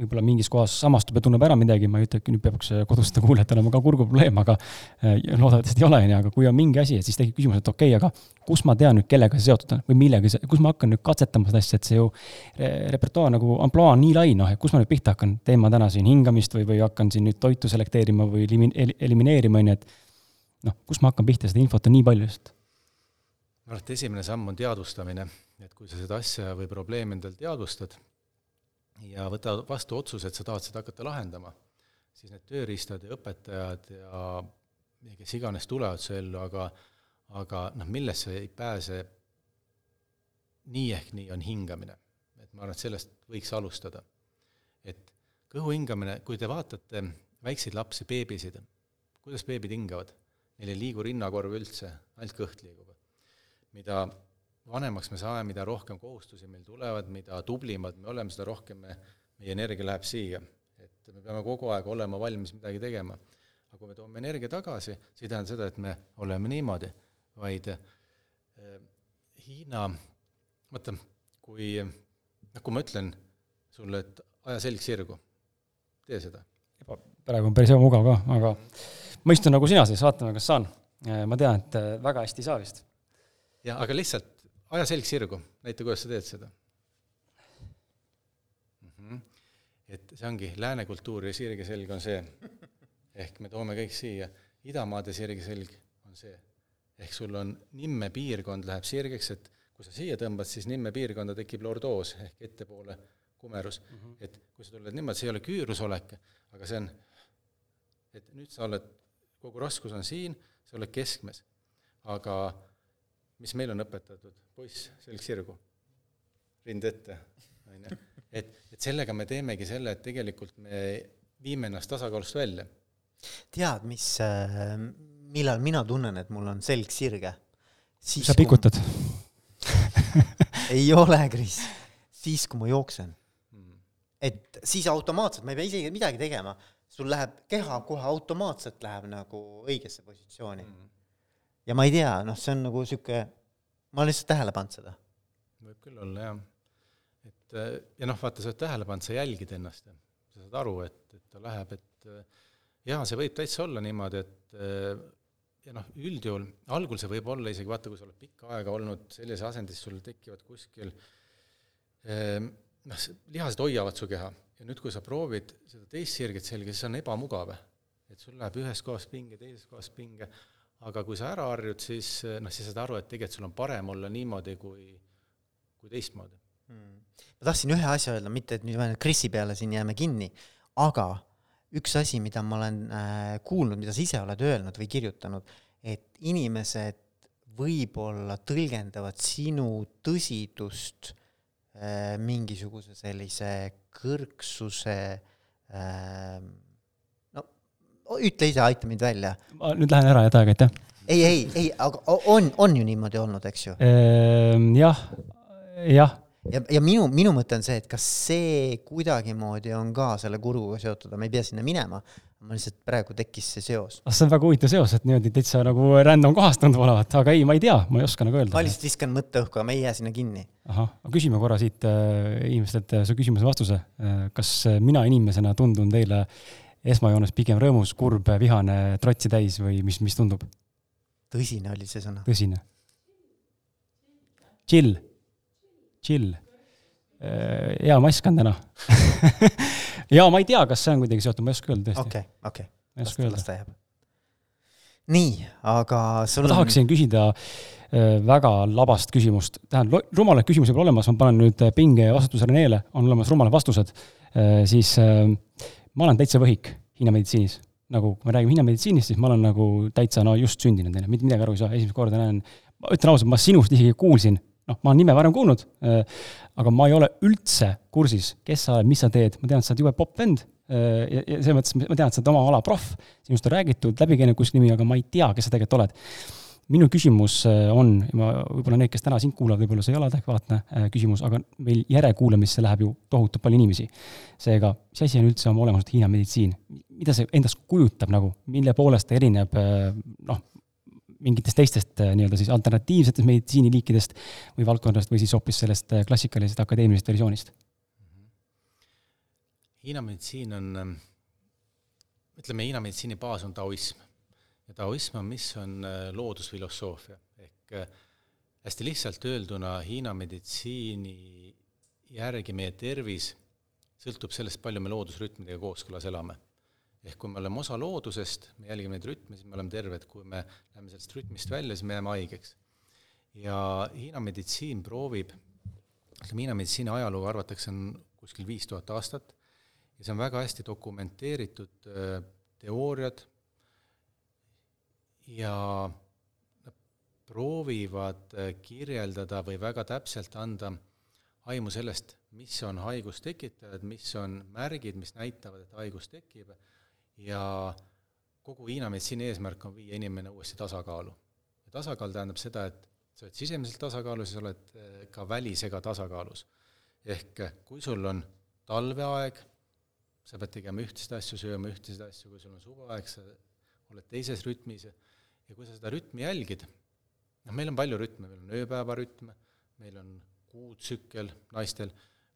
võib-olla mingis kohas samastub ja tunneb ära midagi, ma ei ütle, et nüüd peaks koduste kuulajatel olema ka kurguprobleem, aga eh, loodetavasti ei ole, on ju, aga kui on mingi asi, et siis tekib küsimus, et okei okay,, aga kus ma tean nüüd, kellega see seotud on või millega see, kus ma hakkan nüüd katsetama seda asja, et see ju repertuaar nagu ampluaa on nii lai, noh, et kus ma nüüd pihta hakkan, teen ma täna siin hingamist või, või hakkan siin nüüd toitu selekteerima või elimineerima, on ju, et noh, kus ma hakkan pihta, seda infot on nii palju just? Ma arvan, et esimene samm on teadvustamine, et kui sa seda asja või probleemi endal teadvustad ja võtad vastu otsuse, et sa tahad seda hakata lahendama, siis need tööriistad ja õpetajad ja, ja kes iganes tulevad su ellu, aga aga noh, millesse ei pääse nii ehk nii, on hingamine. et ma arvan, et sellest võiks alustada. et kõhu hingamine, kui te vaatate väikseid lapsi, beebisid, kuidas beebid hingavad? Neil ei liigu rinnakorv üldse, ainult kõht liigub mida vanemaks me saame, mida rohkem kohustusi meil tulevad, mida tublimad me oleme, seda rohkem me, meie energia läheb siia. et me peame kogu aeg olema valmis midagi tegema. aga kui me toome energia tagasi, see ei tähenda seda, et me oleme niimoodi, vaid äh, Hiina, vaata, kui, noh, kui ma ütlen sulle, et aja selg sirgu, tee seda. praegu on päris ebamugav ka, aga ma istun nagu sina siis, vaatame, kas saan. ma tean, et äh, väga hästi ei saa vist jah, aga lihtsalt aja selg sirgu, näita, kuidas sa teed seda mm. -hmm. et see ongi lääne kultuur ja sirge selg on see, ehk me toome kõik siia, idamaade sirge selg on see. ehk sul on nimme piirkond läheb sirgeks, et kui sa siia tõmbad, siis nimme piirkonda tekib lordoos ehk ettepoole kumerus mm. -hmm. et kui sa tuled niimoodi, see ei ole küürusolek, aga see on, et nüüd sa oled, kogu raskus on siin, sa oled keskmes. aga mis meil on õpetatud, poiss, selg sirgu, rind ette, on ju. et, et sellega me teemegi selle, et tegelikult me viime ennast tasakaalust välja. tead, mis, äh, millal mina tunnen, et mul on selg sirge? sa pikutad ei ole, Kris. siis, kui ma jooksen mm.. et siis automaatselt, ma ei pea isegi midagi tegema, sul läheb keha kohe automaatselt läheb nagu õigesse positsiooni mm ja ma ei tea, noh, see on nagu niisugune, ma olen lihtsalt tähele pannud seda. võib küll olla, jah. et äh, ja noh, vaata, sa oled tähele pannud, sa jälgid ennast ja sa saad aru, et, et ta läheb, et äh, jaa, see võib täitsa olla niimoodi, et äh, ja noh, üldjuhul, algul see võib olla isegi, vaata, kui sa oled pikka aega olnud sellises asendis, sul tekivad kuskil noh, lihased hoiavad su keha ja nüüd, kui sa proovid seda teist sirget selga, siis see on ebamugav. et sul läheb ühest kohast pinge, teisest kohast pinge, aga kui sa ära harjud, siis noh, siis saad aru, et tegelikult sul on parem olla niimoodi kui, kui teistmoodi. Hmm.. ma tahtsin ühe asja öelda, mitte et nüüd me Krisi peale siin jääme kinni, aga üks asi, mida ma olen äh, kuulnud, mida sa ise oled öelnud või kirjutanud, et inimesed võib-olla tõlgendavad sinu tõsidust äh, mingisuguse sellise kõrgsuse äh, ütle ise, aita mind välja. ma nüüd lähen ära, head aega, aitäh. ei, ei, ei, aga on, on ju niimoodi olnud, eks ju? Ehm, jah, jah. ja, ja minu, minu mõte on see, et kas see kuidagimoodi on ka selle kurguga seotud, ma ei pea sinna minema, ma lihtsalt praegu tekkis see seos. ah, see on väga huvitav seos, et niimoodi täitsa nagu random kohast tundub olevat, aga ei, ma ei tea, ma ei oska nagu öelda. ma lihtsalt viskan mõtte õhku, aga me ei jää sinna kinni. ahah, aga küsime korra siit äh, inimestelt äh, su küsimuse vastuse äh,. kas mina inimesena tundun teile äh, esmajoones pigem rõõmus, kurb, vihane, trotsi täis või mis, mis tundub? tõsine oli see sõna. tõsine. Chill, chill. Äh, hea mask on täna ja ma ei tea, kas see on kuidagi seotud, ma ei oska öelda tõesti. okei, okei. ma ei oska öelda. las ta jääb. nii, aga sul ma tahaksin on... küsida äh, väga labast küsimust, tähendab, rumalaid küsimusi pole olemas, ma panen nüüd pinge vastutuse Renele, on olemas rumalad vastused, äh, siis äh, ma olen täitsa võhik Hiina meditsiinis. nagu, kui me räägime Hiina meditsiinist, siis ma olen nagu täitsa no just sündinud, on ju, mitte midagi aru ei saa, esimest korda näen, ma ütlen ausalt, ma sinust isegi kuulsin, noh, ma olen nime varem kuulnud, aga ma ei ole üldse kursis, kes sa oled, mis sa teed, ma tean, et sa oled jube popp vend Äh, ja, ja selles mõttes ma tean, et sa oled oma ala proff, sinust on räägitud, läbi käinud kuskil nimi, aga ma ei tea, kes sa tegelikult oled. Minu küsimus äh, on, ma, võib-olla need, kes täna sind kuulavad, võib-olla see ei ole adekvaatne äh, küsimus, aga meil järekuulamisse läheb ju tohutult palju inimesi. seega, mis asi on üldse oma olemuselt Hiina meditsiin? mida see endast kujutab nagu, mille poolest ta erineb noh, mingitest teistest nii-öelda siis alternatiivsetest meditsiiniliikidest või valdkondadest või siis hoopis sellest klassikalisest akadeemilisest versioonist Hiina meditsiin on, ähm, ütleme, Hiina meditsiini baas on taoism. Ja taoism on, mis on äh, loodusfilosoofia, ehk äh, hästi lihtsalt öelduna Hiina meditsiini järgi meie tervis sõltub sellest, palju me loodusrütmidega kooskõlas elame. ehk kui me oleme osa loodusest, me jälgime neid rütme, siis me oleme terved, kui me läheme sellest rütmist välja, siis me jääme haigeks. ja Hiina meditsiin proovib, ütleme, Hiina meditsiini ajalugu arvatakse, on kuskil viis tuhat aastat ja see on väga hästi dokumenteeritud äh, teooriad ja proovivad kirjeldada või väga täpselt anda aimu sellest, mis on haigustekitajad, mis on märgid, mis näitavad, et haigus tekib, ja kogu Hiina meditsiini eesmärk on viia inimene uuesti tasakaalu. ja tasakaal tähendab seda, et sa oled sisemiselt tasakaalus ja sa oled äh, ka välisega tasakaalus. ehk kui sul on talveaeg, sa pead tegema ühtesid asju, sööma ühtesid asju, kui sul on suveaeg, sa oled teises rütmis ja kui sa seda rütmi jälgid, noh, meil on palju rütme, meil on ööpäevarütm, meil on kuutsükkel naistel,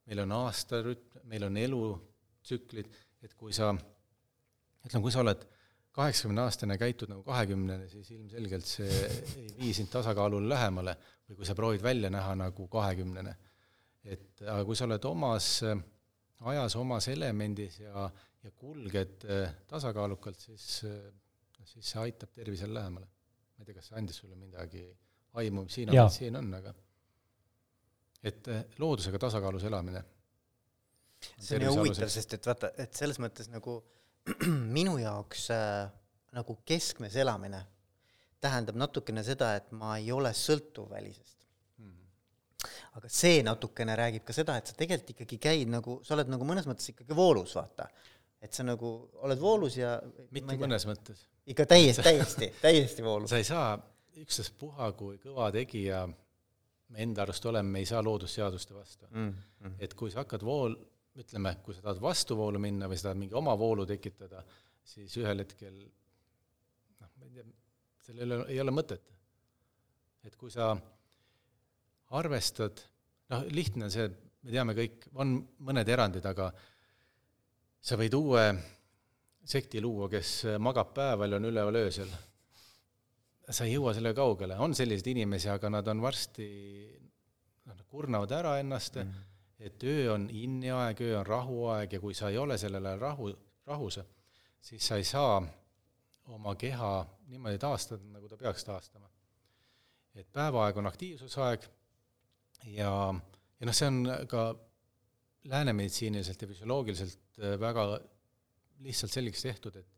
meil on aastarütm, meil on elutsüklid, et kui sa, ütleme, kui sa oled kaheksakümne-aastane ja käitud nagu kahekümnene, siis ilmselgelt see ei vii sind tasakaalule lähemale või kui sa proovid välja näha nagu kahekümnene. et aga kui sa oled omas ajas omas elemendis ja, ja kulged äh, tasakaalukalt, siis, äh, siis see aitab tervisele lähemale. ma ei tea, kas see andis sulle midagi aimu, mis Hiina meditsiin on, aga et äh, loodusega tasakaalus elamine. see on ju huvitav, sest et vaata, et selles mõttes nagu minu jaoks äh, nagu keskmes elamine tähendab natukene seda, et ma ei ole sõltuv välisest aga see natukene räägib ka seda, et sa tegelikult ikkagi käid nagu, sa oled nagu mõnes mõttes ikkagi voolus, vaata. Et sa nagu oled voolus ja mitte mõnes mõttes. ikka täiesti, täiesti, täiesti voolus. sa ei saa, ükstaspuha, kui kõva tegija me enda arust oleme, me ei saa loodusseaduste vastu mm. -hmm. et kui sa hakkad vool, ütleme, kui sa tahad vastuvoolu minna või sa tahad mingi oma voolu tekitada, siis ühel hetkel noh, ma ei tea, sellel ei ole mõtet. et kui sa arvestad, noh, lihtne on see, me teame kõik, on mõned erandid, aga sa võid uue sekti luua, kes magab päeval ja on üleval öösel. sa ei jõua sellega kaugele, on selliseid inimesi, aga nad on varsti, nad kurnavad ära ennast mm, -hmm. et öö on inni aeg, öö on rahuaeg ja kui sa ei ole sellel ajal rahu, rahus, siis sa ei saa oma keha niimoodi taastada, nagu ta peaks taastama. et päevaaeg on aktiivsusaeg ja, ja noh, see on ka läänemeditsiiniliselt ja füsioloogiliselt äh, väga lihtsalt selgeks tehtud, et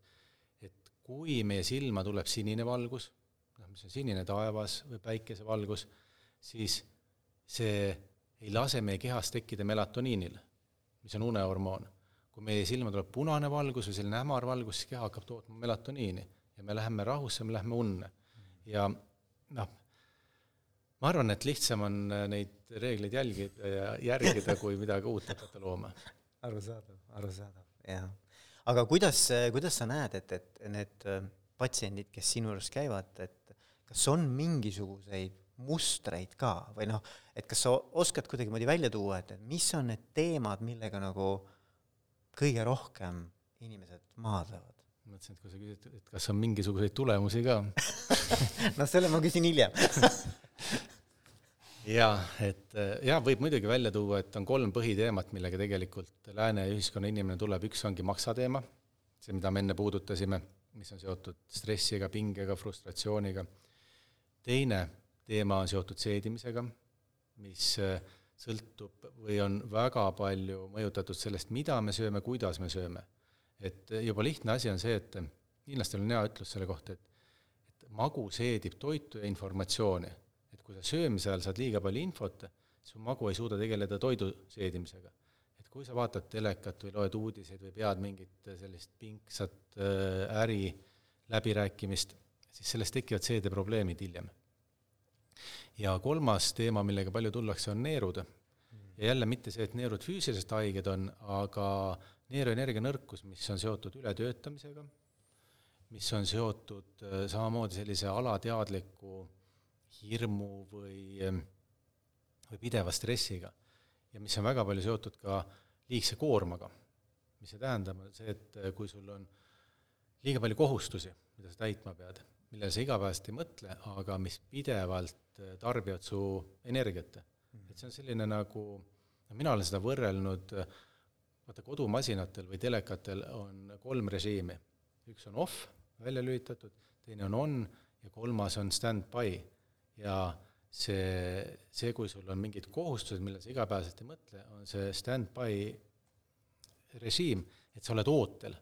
et kui meie silma tuleb sinine valgus, noh, mis on sinine taevas või päikesevalgus, siis see ei lase meie kehas tekkida melatoniinil, mis on unehormoon. kui meie silma tuleb punane valgus või selline hämar valgus, siis keha hakkab tootma melatoniini ja me läheme rahusse, me läheme unne. ja noh, ma arvan, et lihtsam on äh, neid reegleid jälgida ja järgida, kui midagi uut hakata looma. arusaadav, arusaadav, jah. aga kuidas, kuidas sa näed, et, et need äh, patsiendid, kes sinu juures käivad, et kas on mingisuguseid mustreid ka või noh, et kas sa oskad kuidagimoodi välja tuua, et, et mis on need teemad, millega nagu kõige rohkem inimesed maadlevad? mõtlesin, et kui sa küsid, et kas on mingisuguseid tulemusi ka no selle ma küsin hiljem jaa, et äh, jaa, võib muidugi välja tuua, et on kolm põhiteemat, millega tegelikult lääne ühiskonna inimene tuleb, üks ongi maksateema, see, mida me enne puudutasime, mis on seotud stressiga, pingega, frustratsiooniga. teine teema on seotud seedimisega, mis äh, sõltub või on väga palju mõjutatud sellest, mida me sööme, kuidas me sööme. et juba lihtne asi on see, et hiinlastel on hea ütlus selle kohta, et et magu seedib toitu ja informatsiooni. Kui sa söömise ajal saad liiga palju infot, su magu ei suuda tegeleda toidu seedimisega. et kui sa vaatad telekat või loed uudiseid või pead mingit sellist pingsat äh, äri läbirääkimist, siis sellest tekivad seedeprobleemid hiljem ja kolmas teema, millega palju tullakse, on neerud. ja jälle mitte see, et neerud füüsiliselt haiged on, aga neeruenergia nõrkus, mis on seotud ületöötamisega, mis on seotud äh, samamoodi sellise alateadliku hirmu või, ähm, või pideva stressiga ja mis on väga palju seotud ka liigse koormaga. mis see tähendab, on see, et äh, kui sul on liiga palju kohustusi, mida sa täitma pead, millele sa igapäevaselt ei mõtle, aga mis pidevalt äh, tarbivad su energiat. et see on selline nagu, no mina olen seda võrrelnud, vaata kodumasinatel või telekatel on kolm režiimi. üks on off, välja lülitatud, teine on on ja kolmas on stand-by. Ja see, see, kui sul on mingid kohustused, millele sa igapäevaselt ei mõtle, on see stand-by režiim, et sa oled ootel.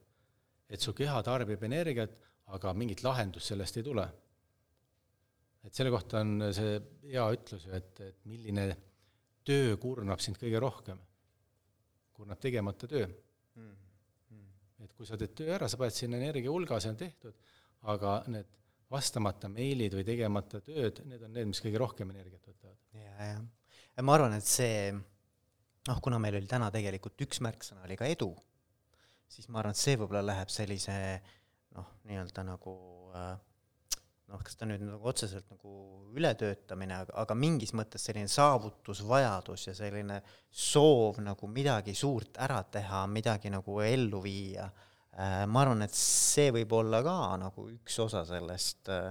et su keha tarbib energiat, aga mingit lahendust sellest ei tule. et selle kohta on see hea ütlus ju, et, et milline töö kurnab sind kõige rohkem. kurnab tegemata töö mm.. Mm. et kui sa teed töö ära, sa paned sinna energia hulga, see on tehtud, aga need vastamata meilid või tegemata tööd, need on need, mis kõige rohkem energiat võtavad. ja, jah. ja ma arvan, et see noh, kuna meil oli täna tegelikult üks märksõna oli ka edu, siis ma arvan, et see võib-olla läheb sellise noh, nii-öelda nagu äh, noh, kas ta nüüd nagu otseselt nagu ületöötamine, aga, aga mingis mõttes selline saavutusvajadus ja selline soov nagu midagi suurt ära teha, midagi nagu ellu viia, ma arvan, et see võib olla ka nagu üks osa sellest. Äh,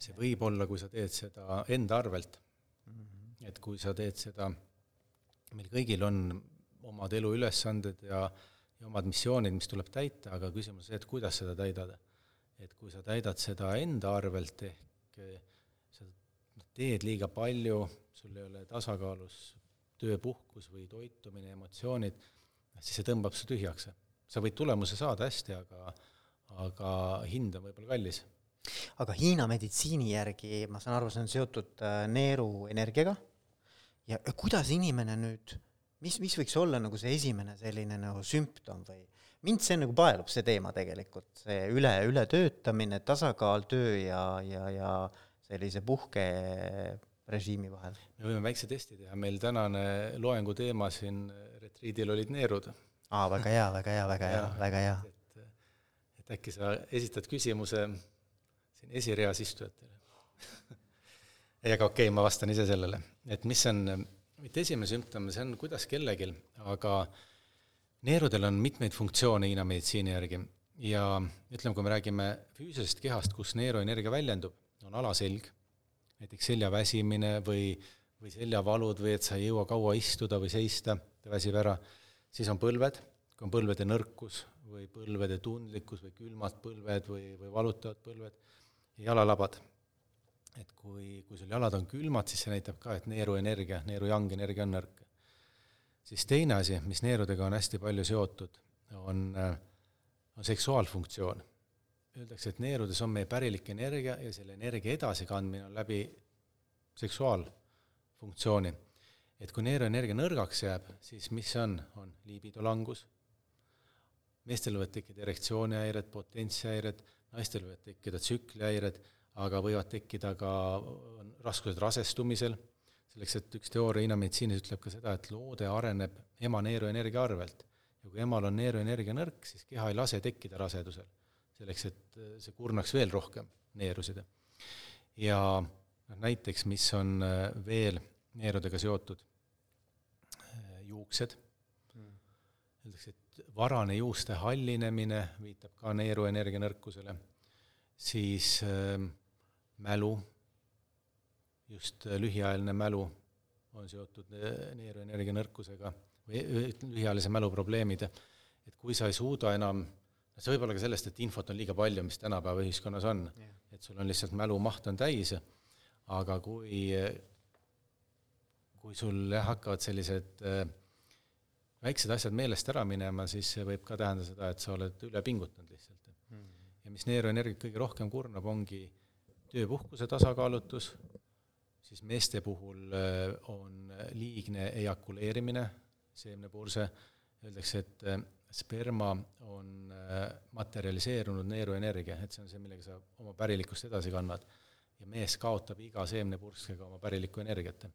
see võib olla, kui sa teed seda enda arvelt mm. -hmm. et kui sa teed seda, meil kõigil on omad eluülesanded ja äh, ja omad missioonid, mis tuleb täita, aga küsimus on see, et kuidas seda täidada. et kui sa täidad seda enda arvelt, ehk eh, sa teed liiga palju, sul ei ole tasakaalus tööpuhkus või toitumine, emotsioonid, siis see tõmbab su tühjaks. Sa võid tulemuse saada hästi, aga, aga hind on võib-olla kallis. aga Hiina meditsiini järgi, ma saan aru, see on seotud äh, neeruenergiaga ja kuidas inimene nüüd mis, mis võiks olla nagu see esimene selline nagu sümptom või mind see nagu paelub, see teema tegelikult, see üle, ületöötamine, tasakaal töö ja, ja, ja sellise puhkerežiimi vahel. me võime väikse testi teha, meil tänane loengu teema siin retriidil olid neerud. Aa, väga hea, väga hea, väga hea, väga hea. et, et äkki sa esitad küsimuse siin esireas istujatele. Ei, aga okei okay,, ma vastan ise sellele, et mis on mitte esimene sümptom, see on kuidas kellelgi, aga neerudel on mitmeid funktsioone Hiina meditsiini järgi. Ja ütleme, kui me räägime füüsilisest kehast, kus neeruenergia väljendub, on alaselg, näiteks selja väsimine või, või seljavalud või et sa ei jõua kaua istuda või seista, ta väsib ära, siis on põlved, kui on põlvede nõrkus või põlvede tundlikkus või külmad põlved või, või valutavad põlved, ja jalalabad et kui, kui sul jalad on külmad, siis see näitab ka, et neeruenergia, neerujang energia on nõrk. siis teine asi, mis neerudega on hästi palju seotud, on, on seksuaalfunktsioon. Öeldakse, et neerudes on meie pärilik energia ja selle energia edasikandmine on läbi seksuaalfunktsiooni. Et kui neeruenergia nõrgaks jääb, siis mis see on, on liibido langus, meestel võivad tekkida erektsioonihäired, potentsihäired, naistel võivad tekkida tsüklihäired aga võivad tekkida ka raskused rasestumisel, selleks et üks teooria Hiina meditsiinis ütleb ka seda, et loode areneb ema neeruenergia arvelt. ja kui emal on neeruenergia nõrk, siis keha ei lase tekkida rasedusel, selleks et see kurnaks veel rohkem neerusid. ja noh, näiteks, mis on äh, veel neerudega seotud, äh, juuksed. Mm., öeldakse, et varane juuste hallinemine viitab ka neeruenergia nõrkusele, siis äh, mälu, just äh, lühiajaline mälu on seotud äh, neeruenergia nõrkusega või lühiajalise mälu probleemid, et kui sa ei suuda enam see võib olla ka sellest, et infot on liiga palju, mis tänapäeva ühiskonnas on. Yeah.. et sul on lihtsalt mälumaht on täis, aga kui, kui sul jah, hakkavad sellised äh, väiksed asjad meelest ära minema, siis see võib ka tähendada seda, et sa oled üle pingutanud lihtsalt. Mm.. ja mis neeruenergiat kõige rohkem kurnab, ongi tööpuhkuse tasakaalutus, siis meeste puhul äh, on liigne ejakuleerimine, seemnepurse, öeldakse, et äh, sperma on äh, materialiseerunud neeruenergia, et see on see, millega sa oma pärilikkust edasi kannad. ja mees kaotab iga seemnepurskega oma pärilikku energiat.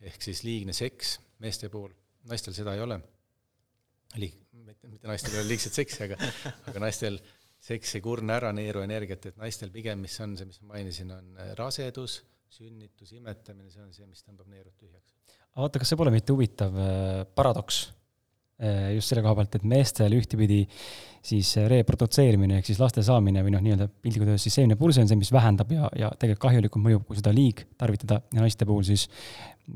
ehk siis liigne seks meeste puhul, naistel seda ei ole, liig-, mitte, mitte naistel ei ole liigset seksi, aga aga naistel seks ei kurna ära neeruenergiat, et naistel pigem, mis on see, mis ma mainisin, on rasedus, sünnitus, imetamine, see on see, mis tõmbab neerud tühjaks. vaata, kas see pole mitte huvitav äh, paradoks, just selle koha pealt, et meestel ühtepidi siis reprodutseerimine ehk siis laste saamine või noh, nii-öelda piltlikult öeldes siis seemnepurse on see, mis vähendab ja, ja tegelikult kahjulikult mõjub, kui seda liig tarvitada ja naiste puhul siis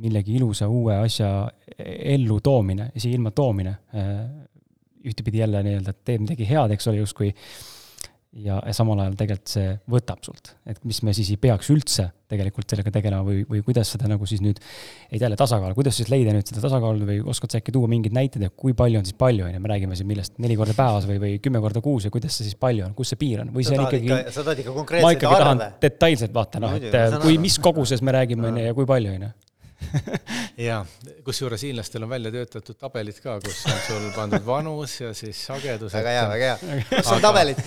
millegi ilusa uue asja ellu toomine, siia ilma toomine. Äh, ühtepidi jälle nii-öelda teeb midagi head, eks ole, justkui ja, ja samal ajal tegelikult see võtab sult, et mis me siis ei peaks üldse tegelikult sellega tegelema või, või kuidas seda nagu siis nüüd, et jälle tasakaal, kuidas siis leida nüüd seda tasakaalu või oskad sa äkki tuua mingeid näiteid, et kui palju on siis palju, on ju, me räägime siin millest, neli korda päevas või, või kümme korda kuus ja kuidas see siis palju on, kus see piir on, või see on ikkagi. sa tahad ikka konkreetseid arve? detailselt vaata noh, et kui, mis koguses me räägime, on ju, ja kui palju, on ju jaa, kusjuures hiinlastel on välja töötatud tabelid ka, kus on sul pandud vanus ja siis sagedus. väga hea, väga hea. kus on tabelid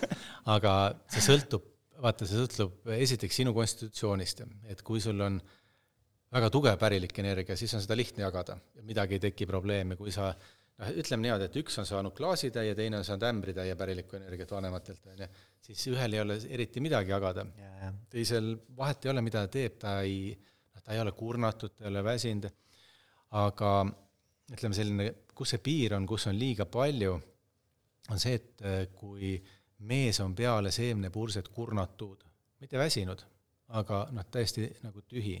aga see sõltub, vaata, see sõltub esiteks sinu konstitutsioonist, et kui sul on väga tugev pärilik energia, siis on seda lihtne jagada ja midagi ei teki probleemi, kui sa noh, ütleme niimoodi, et üks on saanud klaasitäie, teine on saanud ämbritäie pärilikku energiat vanematelt, on ju, siis ühel ei ole eriti midagi jagada. teisel vahet ei ole, mida ta teeb, ta ei ta ei ole kurnatud, ta ei ole väsinud, aga ütleme, selline, kus see piir on, kus on liiga palju, on see, et äh, kui mees on peale seemnepurset kurnatud, mitte väsinud, aga noh, täiesti nagu tühi.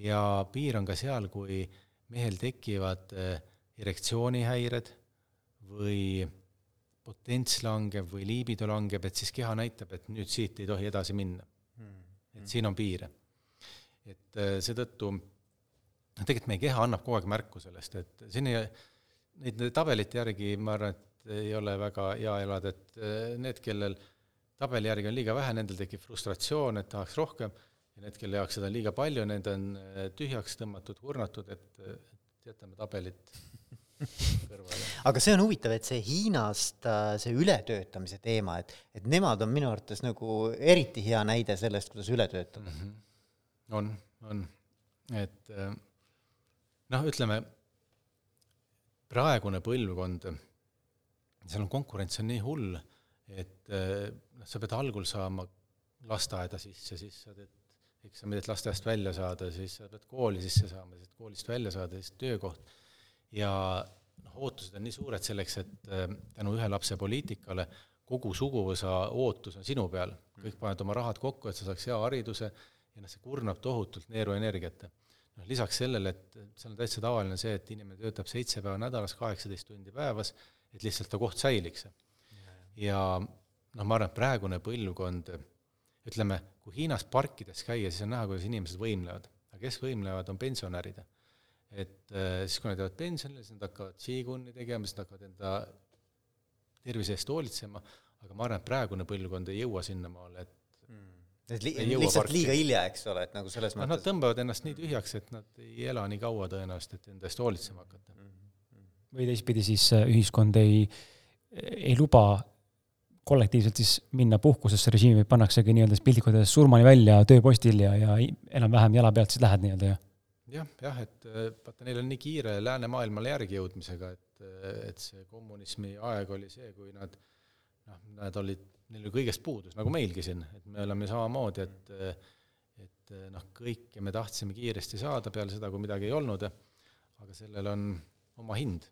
ja piir on ka seal, kui mehel tekivad äh, erektsioonihäired või potents langeb või liibido langeb, et siis keha näitab, et nüüd siit ei tohi edasi minna. Mm.. et siin on piire et äh, seetõttu tegelikult meie keha annab kogu aeg märku sellest, et siin ei, neid tabelite järgi ma arvan, et ei ole väga hea elada, et äh, need, kellel tabeli järgi on liiga vähe, nendel tekib frustratsioon, et tahaks rohkem, ja need, kelle jaoks seda on liiga palju, need on äh, tühjaks tõmmatud, kurnatud, et, et jätame tabelit kõrvale. aga see on huvitav, et see Hiinast see ületöötamise teema, et, et nemad on minu arvates nagu eriti hea näide sellest, kuidas üle töötada mm. -hmm on, on, et äh, noh, ütleme, praegune põlvkond, seal on konkurents on nii hull, et äh, noh, sa pead algul saama lasteaeda sisse, siis sa teed eksamid, et lasteaiast välja saada, siis sa pead kooli sisse saama, siis koolist välja saada, siis töökoht. ja noh, ootused on nii suured selleks, et äh, tänu ühe lapse poliitikale kogu suguvõsa ootus on sinu peal, kõik panevad oma rahad kokku, et sa saaks hea hariduse, ja noh, see kurnab tohutult neeruenergiat. noh, lisaks sellele, et seal on täitsa tavaline see, et inimene töötab seitse päeva nädalas, kaheksateist tundi päevas, et lihtsalt ta koht säiliks. ja noh, ma arvan, et praegune põlvkond, ütleme, kui Hiinas parkides käia, siis on näha, kuidas inimesed võimlevad. aga kes võimlevad, on pensionärid. et äh, siis, kui nad jäävad pensionile, siis nad hakkavad Qiguni tegema, siis nad hakkavad enda tervise eest hoolitsema, aga ma arvan, et praegune põlvkond ei jõua sinnamaale, et et li lihtsalt parki. liiga hilja, eks ole, et nagu selles no, mõttes nad tõmbavad ennast nii tühjaks, et nad ei ela nii kaua tõenäoliselt, et enda eest hoolitsema hakata mm. -hmm. või teistpidi siis äh, ühiskond ei, ei luba kollektiivselt siis minna puhkusesse, režiimi pannaksegi nii-öelda piltlikult öeldes surmani välja tööpostil ja, ja enam-vähem jala pealt siis lähed nii-öelda, jah? jah, jah, et äh, vaata, neil on nii kiire läänemaailmale järgi jõudmisega, et, äh, et see kommunismi aeg oli see, kui nad noh, nad olid neil ju kõigest puudus, nagu meilgi siin, et me oleme samamoodi, et et noh, kõike me tahtsime kiiresti saada peale seda, kui midagi ei olnud, aga sellel on oma hind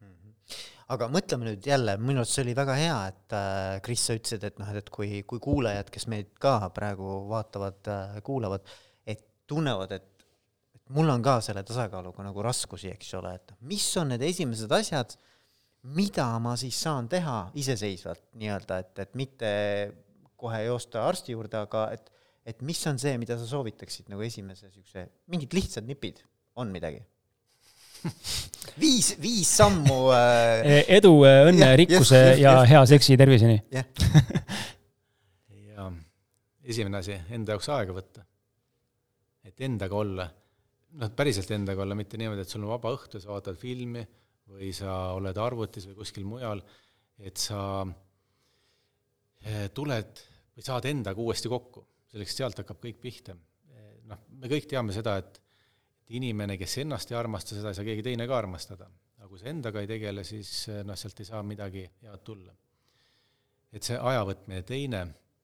mm. -hmm. aga mõtleme nüüd jälle, minu arust see oli väga hea, et äh, Kris, sa ütlesid, et noh, et kui, kui kuulajad, kes meid ka praegu vaatavad äh,, kuulavad, et tunnevad, et, et mul on ka selle tasakaaluga nagu raskusi, eks ole, et mis on need esimesed asjad, mida ma siis saan teha iseseisvalt nii-öelda, et, et mitte kohe joosta arsti juurde, aga et, et mis on see, mida sa soovitaksid nagu esimese niisuguse, mingid lihtsad nipid, on midagi? viis, viis sammu äh.... edu, õnne, rikkuse just, just, ja hea seksi terviseni. ja esimene asi, enda jaoks aega võtta. et endaga olla, noh, päriselt endaga olla, mitte niimoodi, et sul on vaba õhtu, sa vaatad filmi või sa oled arvutis või kuskil mujal, et sa eh, tuled või saad endaga uuesti kokku, selleks sealt hakkab kõik pihta. Eh, noh, me kõik teame seda, et inimene, kes ennast ei armasta, seda ei saa keegi teine ka armastada. aga kui sa endaga ei tegele, siis eh, noh, sealt ei saa midagi head tulla. et see aja võtmine, teine,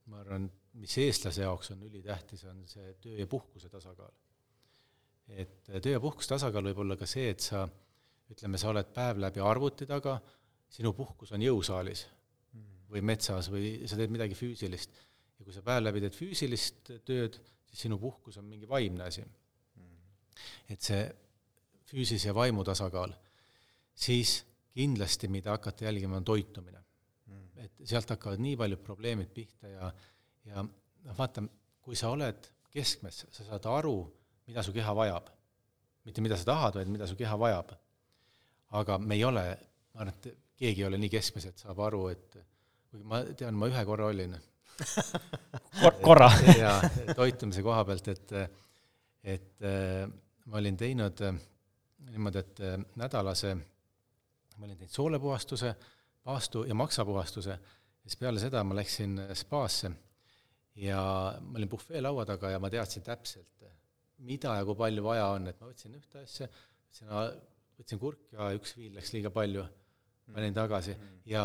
ma arvan, mis eestlase jaoks on ülitähtis, on see töö ja puhkuse tasakaal. et töö ja puhkuse tasakaal võib olla ka see, et sa ütleme, sa oled päev läbi arvuti taga, sinu puhkus on jõusaalis või metsas või sa teed midagi füüsilist. ja kui sa päev läbi teed füüsilist tööd, siis sinu puhkus on mingi vaimne asi et see füüsilise ja vaimu tasakaal, siis kindlasti, mida hakata jälgima, on toitumine et sealt hakkavad nii paljud probleemid pihta ja, ja noh, vaata, kui sa oled keskmes, sa saad aru, mida su keha vajab. mitte mida sa tahad, vaid mida su keha vajab. Aga me ei ole, ma arvan, et keegi ei ole nii keskmes, et saab aru, et kuigi ma tean, ma ühe korra olin Kor. korra jaa, toitumise koha pealt, et et ma olin teinud äh, niimoodi, et äh, nädalase, ma olin teinud soolepuhastuse, paastu ja maksapuhastuse, siis peale seda ma läksin äh, spaasse ja ma olin puhvee laua taga ja ma teadsin täpselt, mida ja kui palju vaja on, et ma võtsin ühte asja, võtsin, võtsin kurki ja üks viil läks liiga palju, panin tagasi ja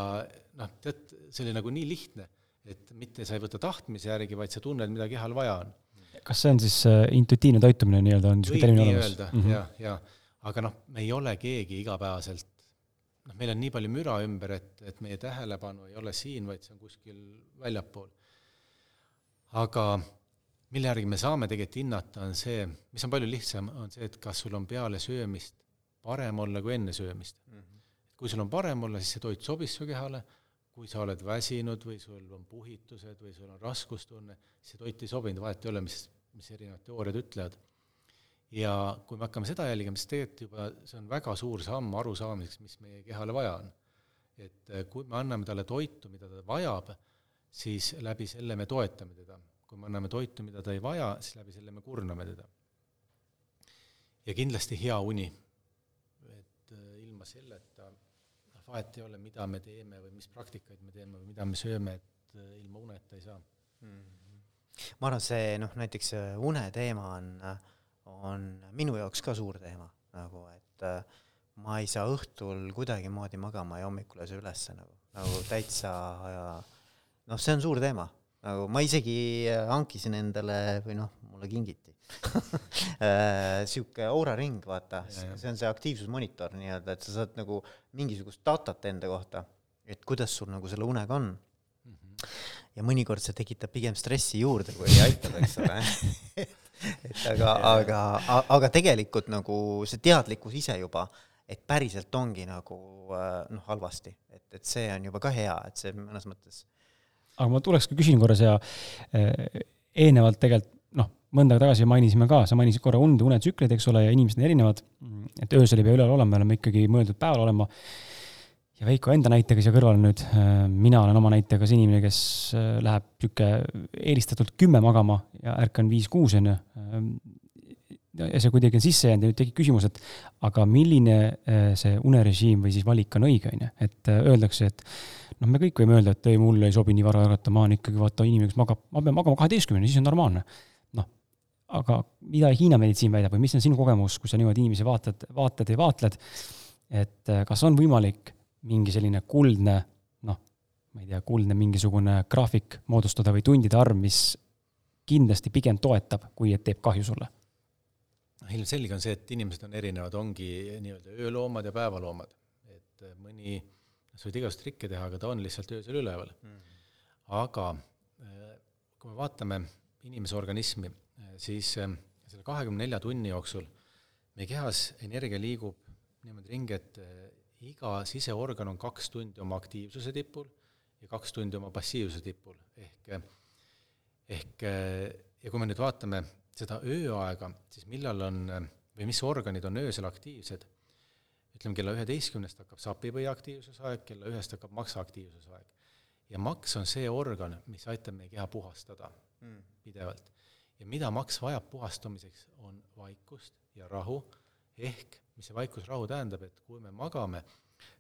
noh, tead, see oli nagu nii lihtne, et mitte sa ei võta tahtmise järgi, vaid sa tunned, mida kehal vaja on kas see on siis äh, intuitiivne toitumine nii-öelda, on niisugune termin olemas? mm -hmm., jah, ja aga noh, me ei ole keegi igapäevaselt, noh, meil on nii palju müra ümber, et, et meie tähelepanu ei ole siin, vaid see on kuskil väljapool. aga mille järgi me saame tegelikult hinnata, on see, mis on palju lihtsam, on see, et kas sul on peale söömist parem olla kui enne söömist mm. -hmm. kui sul on parem olla, siis see toit sobis su kehale, kui sa oled väsinud või sul on puhitused või sul on raskustunne, siis see toit ei sobinud, vahet ei ole, mis mis erinevad teooriad ütlevad. ja kui me hakkame seda jälgima, siis tegelikult juba see on väga suur samm arusaamiseks, mis meie kehale vaja on. et eh, kui me anname talle toitu, mida ta vajab, siis läbi selle me toetame teda. kui me anname toitu, mida ta ei vaja, siis läbi selle me kurname teda. ja kindlasti hea uni. Ilma selleta noh, vahet ei ole, mida me teeme või mis praktikaid me teeme või mida me sööme, et eh, ilma uneta ei saa. Mm ma arvan, see noh, näiteks une teema on, on minu jaoks ka suur teema nagu, et äh, ma ei saa õhtul kuidagimoodi magama ja hommikul ei saa ülesse nagu, nagu täitsa noh, see on suur teema, nagu ma isegi hankisin endale või noh, mulle kingiti. Äh, sihuke Oura ring, vaata, see on see aktiivsusmonitor nii-öelda, et sa saad nagu mingisugust datat enda kohta, et kuidas sul nagu selle unega on. Mm. -hmm ja mõnikord see tekitab pigem stressi juurde, kui aitab, eks ole. Et aga, aga, aga tegelikult nagu see teadlikkus ise juba, et päriselt ongi nagu äh, noh, halvasti, et, et see on juba ka hea, et see mõnes mõttes. Aga ma tuleks ka küsin korra siia äh, eelnevalt tegelikult noh, mõnda aega tagasi mainisime ka, sa mainisid korra und, unetsükleid, eks ole, ja inimesed on erinevad, et öösel ei pea üleval olema, me oleme ikkagi mõeldud päeval olema. Ja Veiko enda näitega siia kõrvale nüüd, mina olen oma näitega see inimene, kes äh, läheb niisugune eelistatult kümme magama ja ärkan viis-kuus, on ju. Äh, ja see kuidagi on sisse jäänud ja nüüd tekib küsimus, et aga milline see unerežiim või siis valik on õige, on ju, et öeldakse, et noh, me kõik võime öelda, et ei, mulle ei sobi nii vara ärgata, ma olen ikkagi vaata inimene, kes magab, ma pean magama kaheteistkümneni, siis on normaalne. noh, aga mida Hiina meditsiin väidab või mis on sinu kogemus, kui sa niimoodi inimesi vaatad, vaatad ja vaatled, et kas on võimalik mingi selline kuldne noh, ma ei tea, kuldne mingisugune graafik moodustada või tundide arv, mis kindlasti pigem toetab, kui et teeb kahju sulle? noh, ilmselge on see, et inimesed on erinevad, ongi nii-öelda ööloomad ja päevaloomad. et äh, mõni, sa võid igasuguseid trikke teha, aga ta on lihtsalt öösel üleval mm. -hmm. aga äh, kui me vaatame inimese organismi, äh, siis selle kahekümne nelja tunni jooksul meie kehas energia liigub niimoodi ringi, et iga siseorgan on kaks tundi oma aktiivsuse tipul ja kaks tundi oma passiivsuse tipul, ehk ehk ja kui me nüüd vaatame seda ööaega, siis millal on või mis organid on öösel aktiivsed, ütleme kella üheteistkümnest hakkab sapipõie aktiivsusaeg, kella ühest hakkab maksa aktiivsusaeg. ja maks on see organ, mis aitab meie keha puhastada mm. pidevalt. ja mida maks vajab puhastamiseks, on vaikust ja rahu, ehk mis see vaikusrahu tähendab, et kui me magame,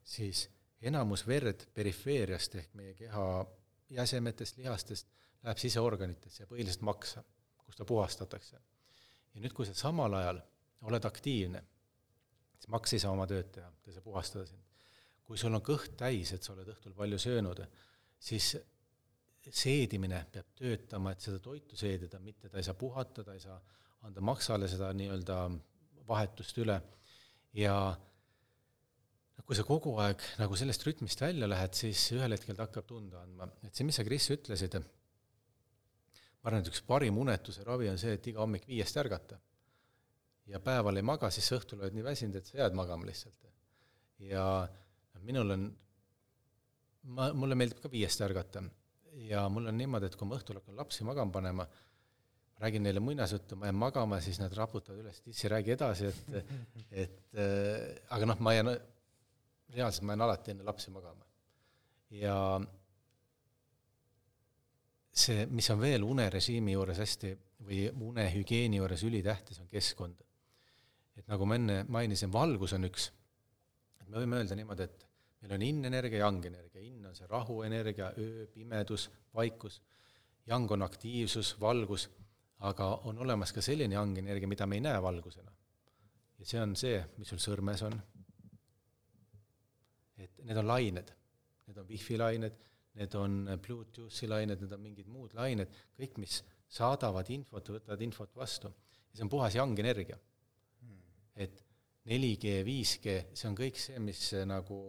siis enamus verd perifeeriast ehk meie keha jäsemetest, lihastest läheb siseorganitesse ja põhiliselt maksa, kus ta puhastatakse. ja nüüd, kui sa samal ajal oled aktiivne, siis maks ei saa oma tööd teha, ta ei saa puhastada sind. kui sul on kõht täis, et sa oled õhtul palju söönud, siis seedimine peab töötama, et seda toitu seedida, mitte ta ei saa puhata, ta ei saa anda maksale seda nii-öelda vahetust üle ja kui sa kogu aeg nagu sellest rütmist välja lähed, siis ühel hetkel ta hakkab tunda andma, et see, mis sa, Kris, ütlesid, ma arvan, et üks parim unetuse ravi on see, et iga hommik viiest ärgata. Ja päeval ei maga, siis õhtul oled nii väsinud, et sa jääd magama lihtsalt. ja minul on, ma, mulle meeldib ka viiest ärgata ja mul on niimoodi, et kui ma õhtul hakkan lapsi magama panema, ma räägin neile muinasjuttu, ma jään magama, siis nad raputavad üles, tissi, räägi edasi, et, et äh, aga noh, ma jään, reaalselt ma jään alati enne lapsi magama. ja see, mis on veel unerežiimi juures hästi või unehügieeni juures ülitähtis, on keskkond. Et nagu ma enne mainisin, valgus on üks, et me võime öelda niimoodi, et meil on in-energia, yang-energia, in on see rahuenergia, öö, pimedus, vaikus, yang on aktiivsus, valgus, aga on olemas ka selline yang-energia, mida me ei näe valgusena. ja see on see, mis sul sõrmes on. et need on lained, need on wifi lained need on Bluetoothi lained, need on mingid muud lained, kõik, mis saadavad infot, võtavad infot vastu. ja see on puhas yang energia hmm.. Et 4G, 5G, see on kõik see, mis nagu,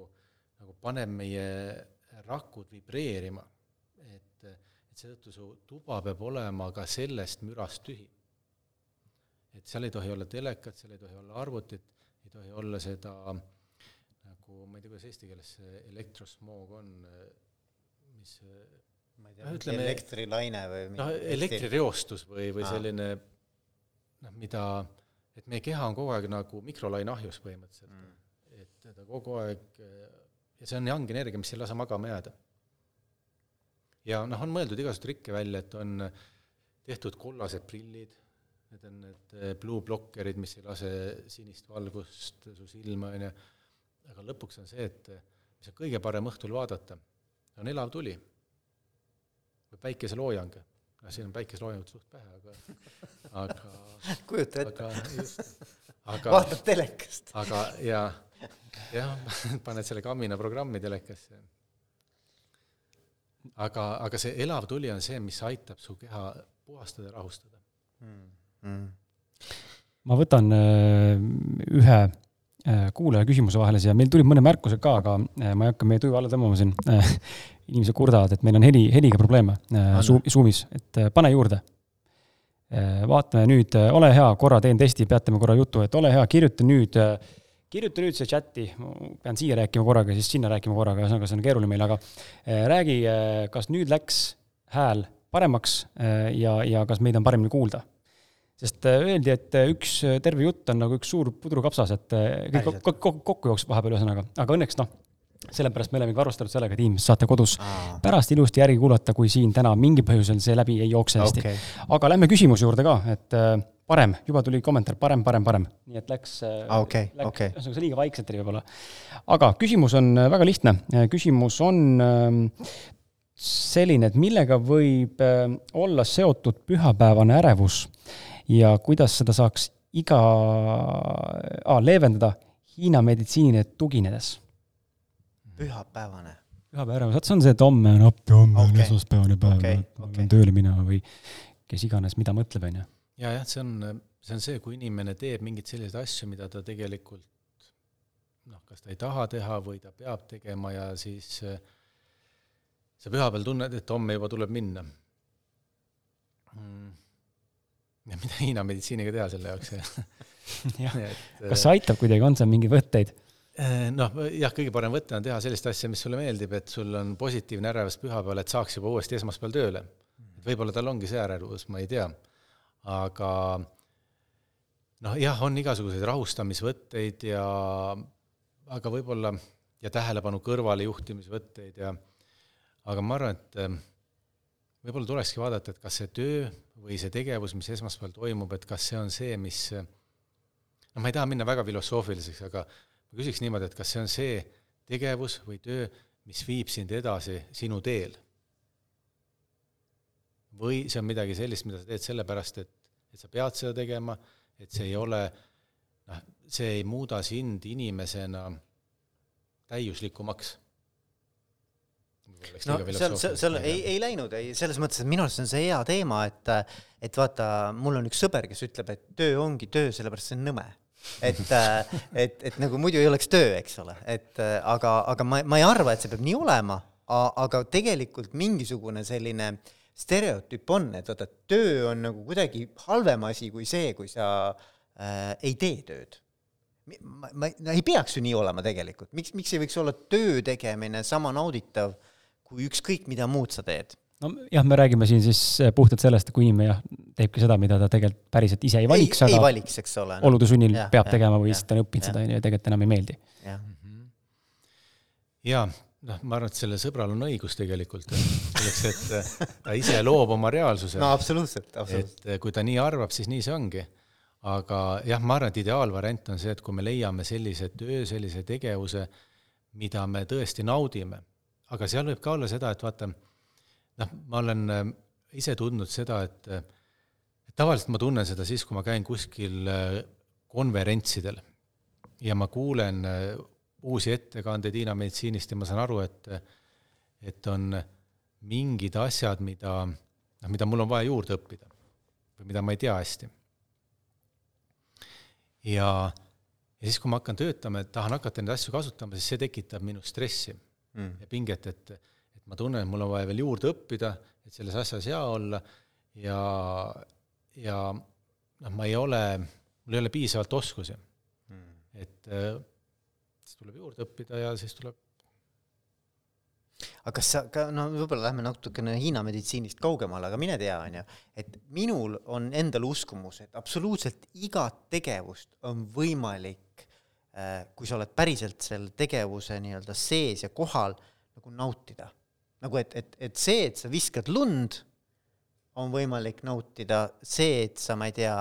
nagu paneb meie rakud vibreerima. et, et seetõttu su tuba peab olema ka sellest mürast tühi. et seal ei tohi olla telekat, seal ei tohi olla arvutit, ei tohi olla seda nagu, ma ei tea, kuidas eesti keeles see elektrosmoog on, mis ma ei tea, ütleme elektrilaine või noh, elektrireostus või, või selline noh, mida, et meie keha on kogu aeg nagu mikrolaine ahjus põhimõtteliselt mm.. et ta kogu aeg, ja see on yang energia, mis ei lase magama jääda. ja noh, on mõeldud igasuguseid trikke välja, et on tehtud kollased prillid, need on need eh, blue blockerid, mis ei lase sinist valgust su silma, on ju, aga lõpuks on see, et mis on kõige parem õhtul vaadata on elav tuli või päikeseloojang. Noh, siin on päikeseloojangut suht pähe, aga, aga kujuta ette. aga vaatad telekast. aga ja, jah, paned selle Kamina programmi telekasse. aga, aga see elav tuli on see, mis aitab su keha puhastada ja rahustada mm.. Mm. ma võtan äh, ühe Äh, kuulaja küsimuse vahele siia, meil tulid mõned märkused ka, aga äh, ma ei hakka meie tuju alla tõmbama siin. inimesed kurdavad, et meil on heli, heliga probleeme äh, Zoomis, et pane juurde. vaatame nüüd, ole hea, korra teen testi, peatame korra jutu, et ole hea, kirjuta nüüd, kirjuta nüüd see chati, pean siia rääkima korraga, siis sinna rääkima korraga, ühesõnaga see on keeruline meil, aga räägi, kas nüüd läks hääl paremaks ja, ja kas meid on paremini kuulda? Sest äh, öeldi, et äh, üks äh, terve jutt on nagu üks suur pudrukapsas, et kõik kokku, kokku jookseb vahepeal ühesõnaga, aga õnneks noh, sellepärast me olemegi varustanud sellega, et inimesed saate kodus Aa. pärast ilusti järgi kuulata, kui siin täna mingil põhjusel see läbi ei jookse hästi okay.. aga lähme küsimuse juurde ka, et parem, juba tuli kommentaar, parem, parem, parem. nii et läks ah,, okay, läks okay., ühesõnaga see liiga vaikselt oli võib-olla. aga küsimus on väga lihtne, küsimus on selline, et millega võib olla seotud pühapäevane ärevus ja kuidas seda saaks iga ah,, leevendada Hiina meditsiinile tuginedes? Pühapäevane. pühapäevane, vot see on see, et homme on appi, homme okay. on esmaspäevane päev okay., ma okay. pean tööle minema või kes iganes, mida mõtleb, on ju. ja jah, see on, see on see, kui inimene teeb mingeid selliseid asju, mida ta tegelikult noh, kas ta ei taha teha või ta peab tegema ja siis sa pühapäeval tunned, et homme juba tuleb minna mm ja mida Hiina meditsiiniga teha selle jaoks jah, kas see aitab kuidagi, on seal mingeid võtteid? Noh, jah, kõige parem võte on teha sellist asja, mis sulle meeldib, et sul on positiivne ärevus pühapäeval, et saaks juba uuesti esmaspäeval tööle. võib-olla tal ongi see ärevus, ma ei tea. aga noh, jah, on igasuguseid rahustamisvõtteid ja aga võib-olla ja tähelepanu kõrvalejuhtimisvõtteid ja aga ma arvan, et eh, võib-olla tulekski vaadata, et kas see töö või see tegevus, mis esmaspäeval toimub, et kas see on see, mis noh, ma ei taha minna väga filosoofiliseks, aga ma küsiks niimoodi, et kas see on see tegevus või töö, mis viib sind edasi sinu teel? või see on midagi sellist, mida sa teed sellepärast, et, et sa pead seda tegema, et see ei ole noh, see ei muuda sind inimesena täiuslikumaks no seal, seal, seal ei, ei läinud, ei, selles mõttes, et minu arust on see hea teema, et et vaata, mul on üks sõber, kes ütleb, et töö ongi töö, sellepärast see on nõme. Et, et, et nagu muidu ei oleks töö, eks ole, et aga, aga ma, ma ei arva, et see peab nii olema, aga tegelikult mingisugune selline stereotüüp on, et vaata, töö on nagu kuidagi halvem asi kui see, kui sa äh, ei tee tööd. Ma, ma, no ei peaks ju nii olema tegelikult, miks, miks ei võiks olla töö tegemine sama nauditav kui ükskõik mida muud sa teed? No jah, me räägime siin siis eh, puhtalt sellest, kui inimene jah, teebki seda, mida ta tegelikult päriselt ise ei valiks, aga ei valiks, eks ole no.. olude sunnil ja, peab ja, tegema või lihtsalt on õppinud seda ja tegelikult enam ei meeldi. jah ja, noh, ma arvan, et sellel sõbral on õigus tegelikult, selleks, et eh, ta ise loob oma reaalsuse. no absoluutselt, absoluutselt. et eh, kui ta nii arvab, siis nii see ongi. aga jah, ma arvan, et ideaalvariant on see, et kui me leiame sellise töö, sellise tegevuse, mida me tõesti naudime aga seal võib ka olla seda, et vaata, noh, ma olen äh, ise tundnud seda, et, et tavaliselt ma tunnen seda siis, kui ma käin kuskil äh, konverentsidel ja ma kuulen äh, uusi ettekandeid Hiina meditsiinist ja ma saan aru, et et on mingid asjad, mida, noh, mida mul on vaja juurde õppida või mida ma ei tea hästi. ja, ja siis, kui ma hakkan töötama, et tahan hakata neid asju kasutama, siis see tekitab minus stressi mm. ja pinget, et, et ma tunnen, et mul on vaja veel juurde õppida, et selles asjas hea olla. Ja, ja noh, ma ei ole, mul ei ole piisavalt oskusi. Mm.. et äh, siis tuleb juurde õppida ja siis tuleb aga kas sa ka, no võib-olla lähme natukene Hiina meditsiinist kaugemale, aga mine tea, on ju, et minul on endal uskumus, et absoluutselt igat tegevust on võimalik Äh, kui sa oled päriselt selle tegevuse nii-öelda sees ja kohal, nagu nautida. Nagu et, et, et see, et sa viskad lund, on võimalik nautida, see, et sa, ma ei tea,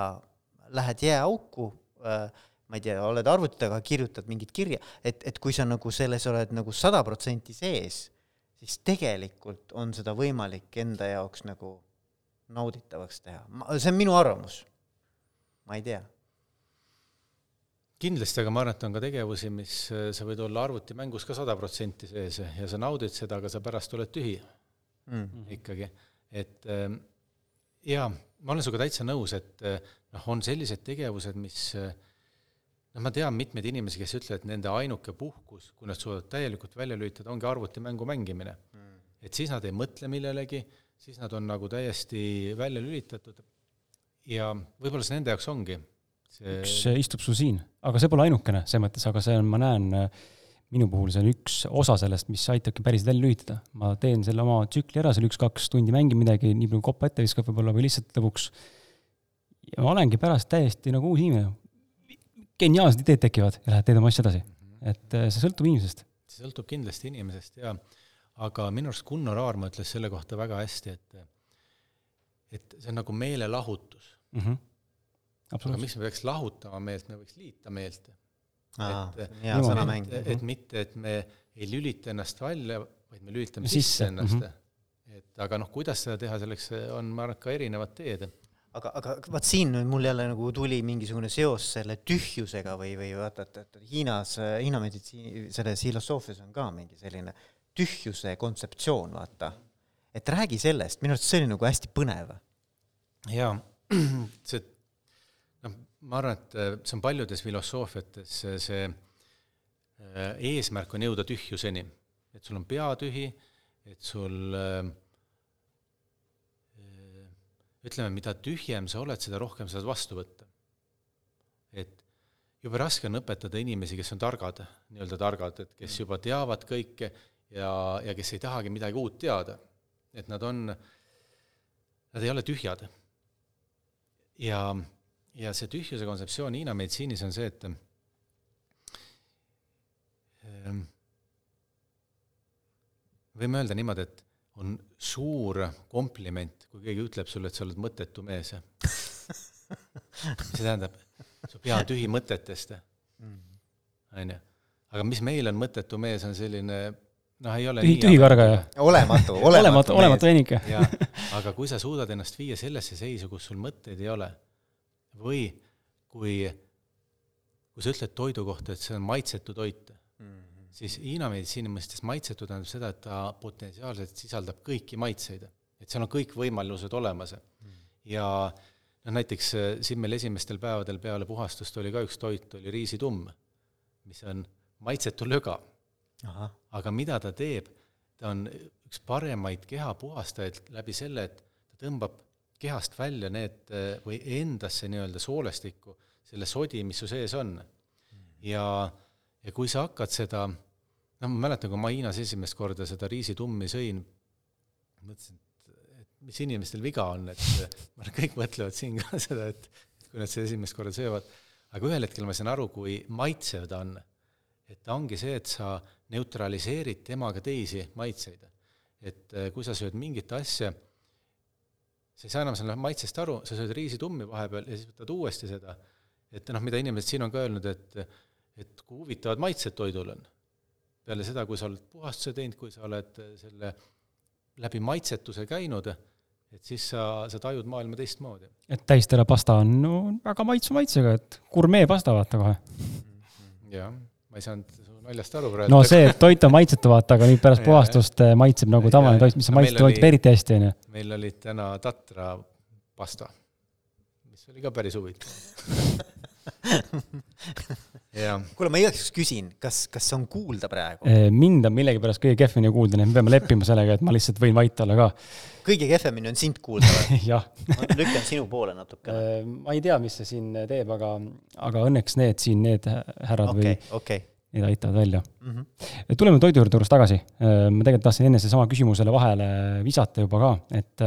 lähed jääauku äh,, ma ei tea, oled arvuti taga, kirjutad mingit kirja, et, et kui sa nagu selles oled nagu sada protsenti sees, siis tegelikult on seda võimalik enda jaoks nagu nauditavaks teha. see on minu arvamus. ma ei tea kindlasti, aga ma arvan, et on ka tegevusi, mis äh, sa võid olla arvutimängus ka sada protsenti sees ja sa naudid seda, aga sa pärast oled tühi mm. -hmm. ikkagi. et ähm, jaa, ma olen sinuga täitsa nõus, et äh, noh, on sellised tegevused, mis äh, noh, ma tean mitmeid inimesi, kes ütlevad, et nende ainuke puhkus, kui nad suudavad täielikult välja lülitada, ongi arvutimängu mängimine mm.. et siis nad ei mõtle millelegi, siis nad on nagu täiesti välja lülitatud ja võib-olla see nende jaoks ongi see üks istub sul siin, aga see pole ainukene selles mõttes, aga see on, ma näen, minu puhul see on üks osa sellest, mis aitabki päriselt välja lülitada. ma teen selle oma tsükli ära, seal üks-kaks tundi mängin midagi, nii palju koppa ette viskab võib-olla või lihtsalt lõbuks. ja ma olengi pärast täiesti nagu uus inimene. geniaalsed ideed tekivad ja lähed teed oma asja edasi. et äh, see sõltub inimesest. see sõltub kindlasti inimesest ja, aga minu arust Gunnar Aarma ütles selle kohta väga hästi, et et see on nagu meelelahutus mm. -hmm aga miks me peaks lahutama meelt, me võiks liita meelt. et, et, et mitte, et me ei lülita ennast välja, vaid me lülitame sisse, sisse ennast mm. -hmm. et aga noh, kuidas seda teha, selleks on, ma arvan, ka erinevad teed aga, aga vaat siin nüüd mul jälle nagu tuli mingisugune seos selle tühjusega või, või vaata, et, et Hiinas, Hiina meditsiini, selles filosoofias on ka mingi selline tühjuse kontseptsioon, vaata. et räägi sellest, minu arust see oli nagu hästi põnev. jaa, see ma arvan, et äh, see on paljudes filosoofiates see äh, eesmärk on jõuda tühjuseni. et sul on pea tühi, et sul äh, ütleme, mida tühjem sa oled, seda rohkem saad vastu võtta. et jube raske on õpetada inimesi, kes on targad, nii-öelda targad, et kes juba teavad kõike ja, ja kes ei tahagi midagi uut teada. et nad on, nad ei ole tühjad. ja, ja see tühjuse kontseptsioon Hiina meditsiinis on see, et ehm, võime öelda niimoodi, et on suur kompliment, kui keegi ütleb sulle, et sa oled mõttetu mees. see tähendab? su pea on tühi mõtetest, on ju. aga mis meil on mõttetu mees, on selline noh, ei ole tühi, tühikargaja. olematu, olematu, olematu veinik. jah, aga kui sa suudad ennast viia sellesse seisu, kus sul mõtteid ei ole, või kui, kui sa ütled toidu kohta, et see on maitsetu toit mm, -hmm. siis Hiina meditsiini mõistes maitsetu tähendab seda, et ta potentsiaalselt sisaldab kõiki maitseid. et seal on kõik võimalused olemas mm. -hmm. ja noh, näiteks äh, siin meil esimestel päevadel peale puhastust oli ka üks toit, oli riisitumm, mis on maitsetu löga. aga mida ta teeb, ta on üks paremaid kehapuhastajaid läbi selle, et ta tõmbab kehast välja need äh, või endasse nii-öelda soolestikku, selle sodi, mis su sees on. ja, ja kui sa hakkad seda, noh, ma mäletan, kui ma Hiinas esimest korda seda riisitummi sõin, mõtlesin, mis inimestel viga on, et ma arvan, kõik mõtlevad siin ka seda, et kui nad seda esimest korda söövad, aga ühel hetkel ma sain aru, kui maitsev ta on. et ta ongi see, et sa neutraliseerid temaga teisi maitseid. et eh, kui sa sööd mingit asja, sa ei saa enam selle maitsest aru, sa sööd riisitummi vahepeal ja siis võtad uuesti seda, et noh, mida inimesed siin on ka öelnud, et et kui huvitavad maitsed toidul on. peale seda, kui sa oled puhastuse teinud, kui sa oled selle läbi maitsetuse käinud, et siis sa, sa tajud maailma teistmoodi. et täistera pasta on no väga maitsva maitsega, et gurmee pasta vaata kohe. jah, ma ei saanud su naljast aru praegu. no see, et toit on maitsetu, vaata, aga nüüd pärast puhastust eh, maitseb nagu tavaline toit, mis on no, maitsetu toit, eriti hästi, on ju. meil oli täna tatra pasta, mis oli ka päris huvitav kuule, ma igaks juhuks küsin, kas, kas on kuulda praegu? Eh, mind on millegipärast kõige kehvemini kuulda, nii et me peame leppima sellega, et ma lihtsalt võin vait olla ka. kõige kehvemini on sind kuulda või? jah. ma lükkan sinu poole natukene. Eh, ma ei tea, mis see siin teeb, aga, aga õnneks need siin, need härrad okay, või okay. Need aitavad välja mm. -hmm. tuleme toidu juurde juures tagasi. Eh, ma tegelikult tahtsin enne seesama küsimusele vahele visata juba ka, et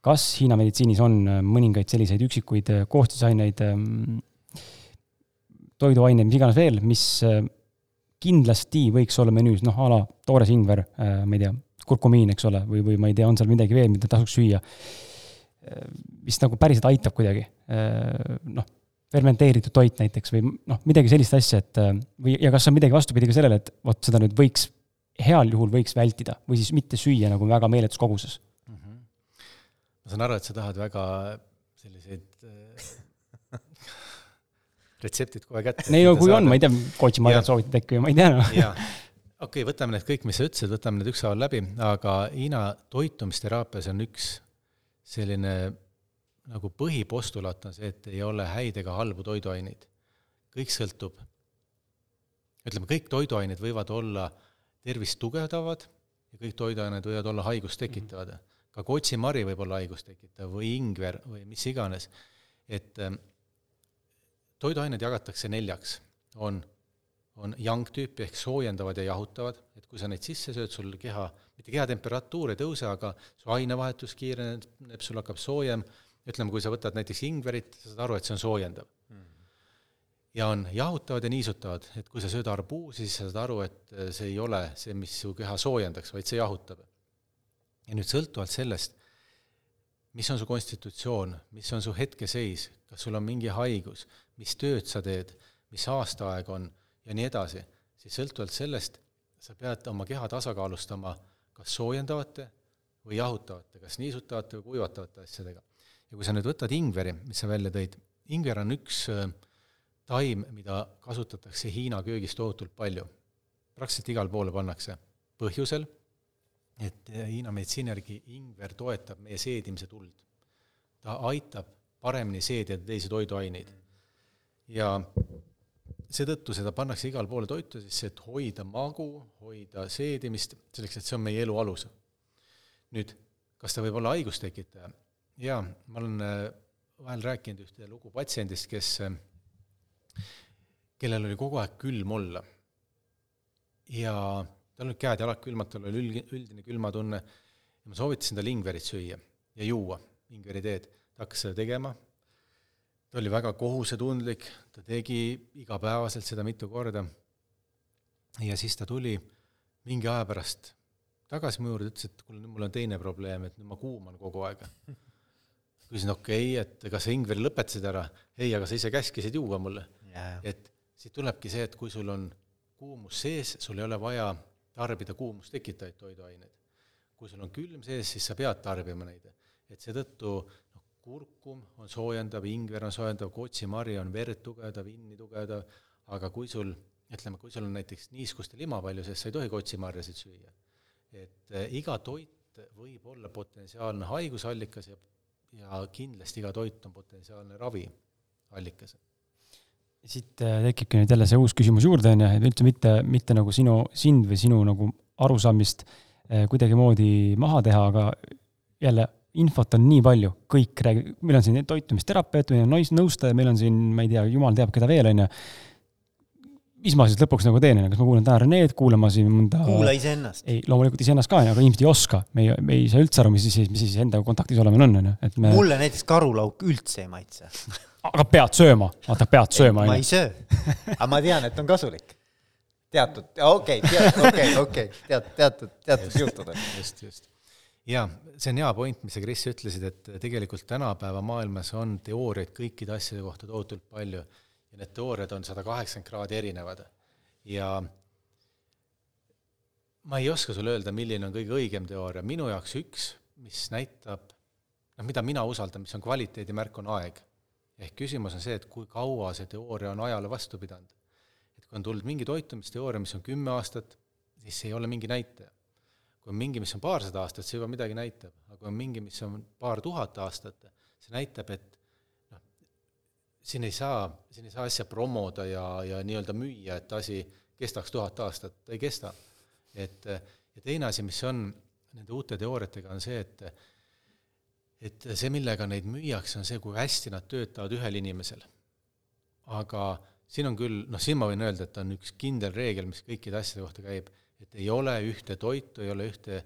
kas Hiina meditsiinis on mõningaid selliseid üksikuid koostisaineid, toiduaineid, mis iganes veel, mis äh, kindlasti võiks olla menüüs, noh a la toores ingver, äh, ma ei tea, kurkumiin, eks ole, või, või ma ei tea, on seal midagi veel, mida tasuks süüa. Äh, mis nagu päriselt aitab kuidagi, noh, fermenteeritud toit näiteks või noh, midagi sellist asja, et või, ja kas on midagi vastupidi ka sellele, et vot seda nüüd võiks, heal juhul võiks vältida või siis mitte süüa nagu väga meeletus koguses mm? -hmm. ma saan aru, et sa tahad väga selliseid retseptid kohe kätte. ei no kui saada. on, ma ei tea, kotsimarjad soovitad äkki või ma ei tea no.. okei okay,, võtame need kõik, mis sa ütlesid, võtame need ükshaaval läbi, aga Hiina toitumisteraapias on üks selline nagu põhipostulaat on see, et ei ole häid ega halbu toiduaineid. kõik sõltub, ütleme, kõik toiduained võivad olla tervist tugevdavad ja kõik toiduained võivad olla haigust tekitavad mm. -hmm. ka kotsimari võib olla haigust tekitav või ingver või mis iganes. et toiduained jagatakse neljaks, on, on yang tüüpi ehk soojendavad ja jahutavad, et kui sa neid sisse sööd, sul keha, mitte kehatemperatuur ei tõuse, aga su ainevahetus kiireneb, sul hakkab soojem, ütleme, kui sa võtad näiteks ingverit, sa saad aru, et see on soojendav mm. ja on jahutavad ja niisutavad, et kui sa sööd arbuusi, siis sa saad aru, et see ei ole see, mis su keha soojendaks, vaid see jahutab. ja nüüd sõltuvalt sellest, mis on su konstitutsioon, mis on su hetkeseis, kas sul on mingi haigus, mis tööd sa teed, mis aastaaeg on ja nii edasi, siis sõltuvalt sellest sa pead oma keha tasakaalustama kas soojendavate või jahutavate, kas niisutavate või kuivatavate asjadega. Ja kui sa nüüd võtad ingveri, mis sa välja tõid, ingver on üks äh, taim, mida kasutatakse Hiina köögis tohutult palju. praktiliselt igale poole pannakse, põhjusel, et Hiina meditsiini järgi ingver toetab meie seedimise tuld. ta aitab paremini seedida teisi toiduaineid ja seetõttu seda pannakse igale poole toitu sisse, et hoida magu, hoida seedimist, selleks et see on meie elu alus. nüüd, kas ta võib olla haigustekitaja? Jaa, ma olen äh, vahel rääkinud ühte lugu patsiendist, kes, äh, kellel oli kogu aeg külm olla. ja tal olid käed-jalad külmad, tal oli ülg-, üldine külmatunne ja ma soovitasin talle ingverit süüa ja juua, ingveri teed. ta hakkas seda tegema, ta oli väga kohusetundlik, ta tegi igapäevaselt seda mitu korda ja siis ta tuli mingi aja pärast tagasi mu juurde, ütles, et kuule, nüüd mul on teine probleem, et nüüd ma kuuman kogu aeg. Küsisin, okei okay,, et kas sa Ingveri lõpetasid ära? ei, aga sa ise käskisid juua mulle yeah.. et siit tulebki see, et kui sul on kuumus sees, sul ei ole vaja tarbida kuumust tekitavaid toiduaineid. kui sul on külm sees, siis sa pead tarbima neid. et seetõttu noh, kurkum on soojendav, ingver on soojendav, kotsimari on verd tugevdav, inni tugevdav, aga kui sul, ütleme, kui sul on näiteks niiskust ja lima palju sees, sa ei tohi kotsimarjasid süüa. et äh, iga toit võib olla potentsiaalne haigusallikas ja, ja kindlasti iga toit on potentsiaalne raviallikas siit äh, tekibki nüüd jälle see uus küsimus juurde, on ju, et üldse mitte, mitte nagu sinu, sind või sinu nagu arusaamist äh, kuidagimoodi maha teha, aga jälle infot on nii palju, kõik räägi-, meil on siin toitumisterapeut, meil on naisnõustaja, meil on siin, ma ei tea, jumal teab, keda veel, on ju. Mis ma siis lõpuks nagu teen, kas ma kuulan täna Reneed, kuulan ma siin mõnda kuula iseennast. ei, loomulikult iseennast ka, aga inimesed ei oska. me ei, me ei saa üldse aru, mis siis, mis siis endaga kontaktis olemine on, on ju, et me mulle näiteks karulauk üldse ei maitse aga pead sööma, vaata, pead sööma. ma ei söö, aga ma tean, et on kasulik. teatud, okei, teatud, okei, okei, teatud, teatud, teatud juhtudel. just, just. jaa, see on hea point, mis sa, Kris, ütlesid, et tegelikult tänapäeva maailmas on teooriaid kõikide asjade kohta tohutult palju ja need teooriad on sada kaheksakümmend kraadi erinevad. ja ma ei oska sulle öelda, milline on kõige õigem teooria, minu jaoks üks, mis näitab, noh, mida mina usaldan, mis on kvaliteedimärk, on aeg ehk küsimus on see, et kui kaua see teooria on ajale vastu pidanud. et kui on tulnud mingi toitumisteooria, mis on kümme aastat, siis see ei ole mingi näitaja. kui on mingi, mis on paarsada aastat, see juba midagi näitab, aga kui on mingi, mis on paar tuhat aastat, see näitab, et siin ei saa, siin ei saa asja promoda ja, ja nii-öelda müüa, et asi kestaks tuhat aastat, ta ei kesta. et ja teine asi, mis on nende uute teooriatega, on see, et et see, millega neid müüakse, on see, kui hästi nad töötavad ühel inimesel. aga siin on küll, noh, siin ma võin öelda, et on üks kindel reegel, mis kõikide asjade kohta käib, et ei ole ühte toitu, ei ole ühte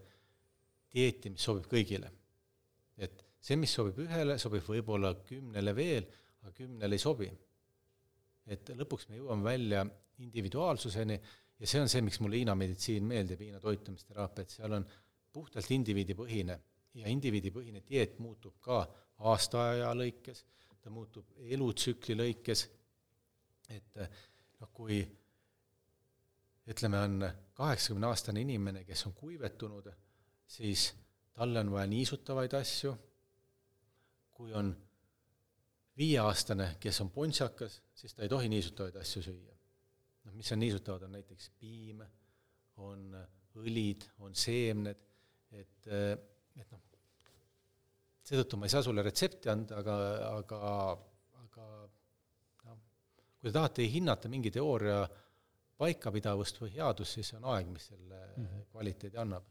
dieeti, mis sobib kõigile. et see, mis sobib ühele, sobib võib-olla kümnele veel, aga kümnele ei sobi. et lõpuks me jõuame välja individuaalsuseni ja see on see, miks mulle Hiina meditsiin meeldib, Hiina toitumisteraapia, et seal on puhtalt indiviidipõhine ja indiviidipõhine dieet muutub ka aastaaja lõikes, ta muutub elutsükli lõikes, et noh, kui ütleme, on kaheksakümne-aastane inimene, kes on kuivetunud, siis talle on vaja niisutavaid asju, kui on viieaastane, kes on pontsakas, siis ta ei tohi niisutavaid asju süüa. noh, mis on niisutavad, on näiteks piim, on õlid, on seemned, et et noh, seetõttu ma ei saa sulle retsepti anda, aga, aga, aga noh, kui te tahate hinnata mingi teooria paikapidavust või headust, siis see on aeg, mis selle mm -hmm. kvaliteedi annab.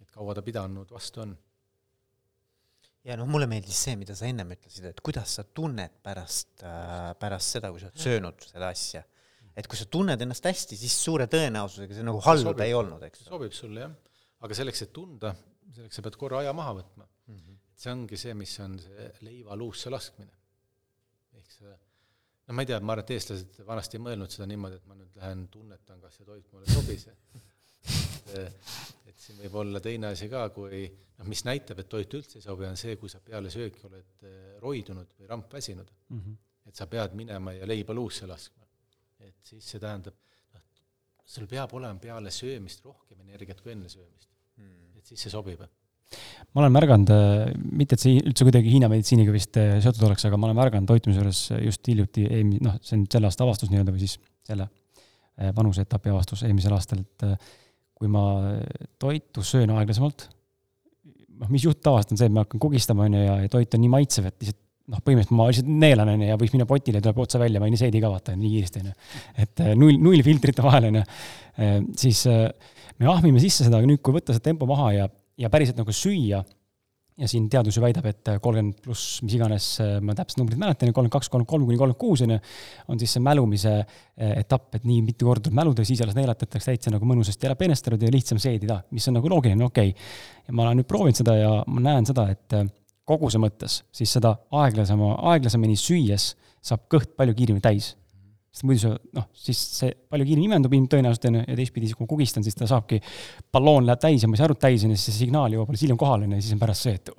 et kaua ta pidanud vastu on. Ja noh, mulle meeldis see, mida sa ennem ütlesid, et kuidas sa tunned pärast äh,, pärast seda, kui sa oled söönud seda asja. et kui sa tunned ennast hästi, siis suure tõenäosusega see nagu halb ei olnud, eks. sobib sulle, jah. aga selleks, et tunda, selleks sa pead korra aja maha võtma mm. -hmm. see ongi see, mis on see leiva luusse laskmine. ehk see, no ma ei tea, ma arvan, et eestlased vanasti ei mõelnud seda niimoodi, et ma nüüd lähen tunnetan, kas see toit mulle sobis et, et siin võib olla teine asi ka, kui noh, mis näitab, et toit üldse ei sobi, on see, kui sa peale sööki oled eh, roidunud või rampväsinud mm. -hmm. et sa pead minema ja leiba luusse laskma. et siis see tähendab, noh, sul peab olema peale söömist rohkem energiat kui enne söömist mm.. et siis see sobib ma olen märganud, äh, mitte et see üldse kuidagi Hiina meditsiiniga vist äh, seotud oleks, aga ma olen märganud toitumise juures just hiljuti, noh, see on selle aasta avastus nii-öelda või siis selle äh, vanuseetapi avastus eelmisel aastal, et kui ma toitu söön aeglasemalt, noh, mis juht tavaliselt on see, et ma hakkan kugistama, on ju, ja toit on nii maitsev, et lihtsalt noh, põhimõtteliselt ma lihtsalt neelan, on ju, ja võiks minna potile, tuleb otsa välja, ma ei seedi ka vaata nii kiiresti, on ju. et null, null filtrite vahel, on ju. siis me ahmime sisse seda, aga nüüd, kui võtta see tempo maha ja ja päriselt nagu süüa, ja siin teadus ju väidab, et kolmkümmend pluss, mis iganes, ma täpselt numbrit mäletan, kolmkümmend kaks, kolmkümmend kolm kuni kolmkümmend kuus on ju, on siis see mälumise eh, etapp, et nii mitu korda tuleb mäluda ja siis alles neelatatakse täitsa nagu mõnusasti ära penestanud ja lihtsam seedida, mis on nagu loogiline, okei. Okay.. ja ma olen nüüd proovinud seda ja ma näen seda, et eh, koguse mõttes siis seda aeglasema, aeglasemini süües saab kõht palju kiiremini täis sest muidu see, noh, siis see palju kiiremini imendub ilm tõenäoliselt, on ju, ja teistpidi, siis kui ma kugistan, siis ta saabki, balloon läheb täis ja ma ei saa aru, et täis on ja siis see signaal jõuab alles hiljem kohale, on ju, ja siis on pärast see, et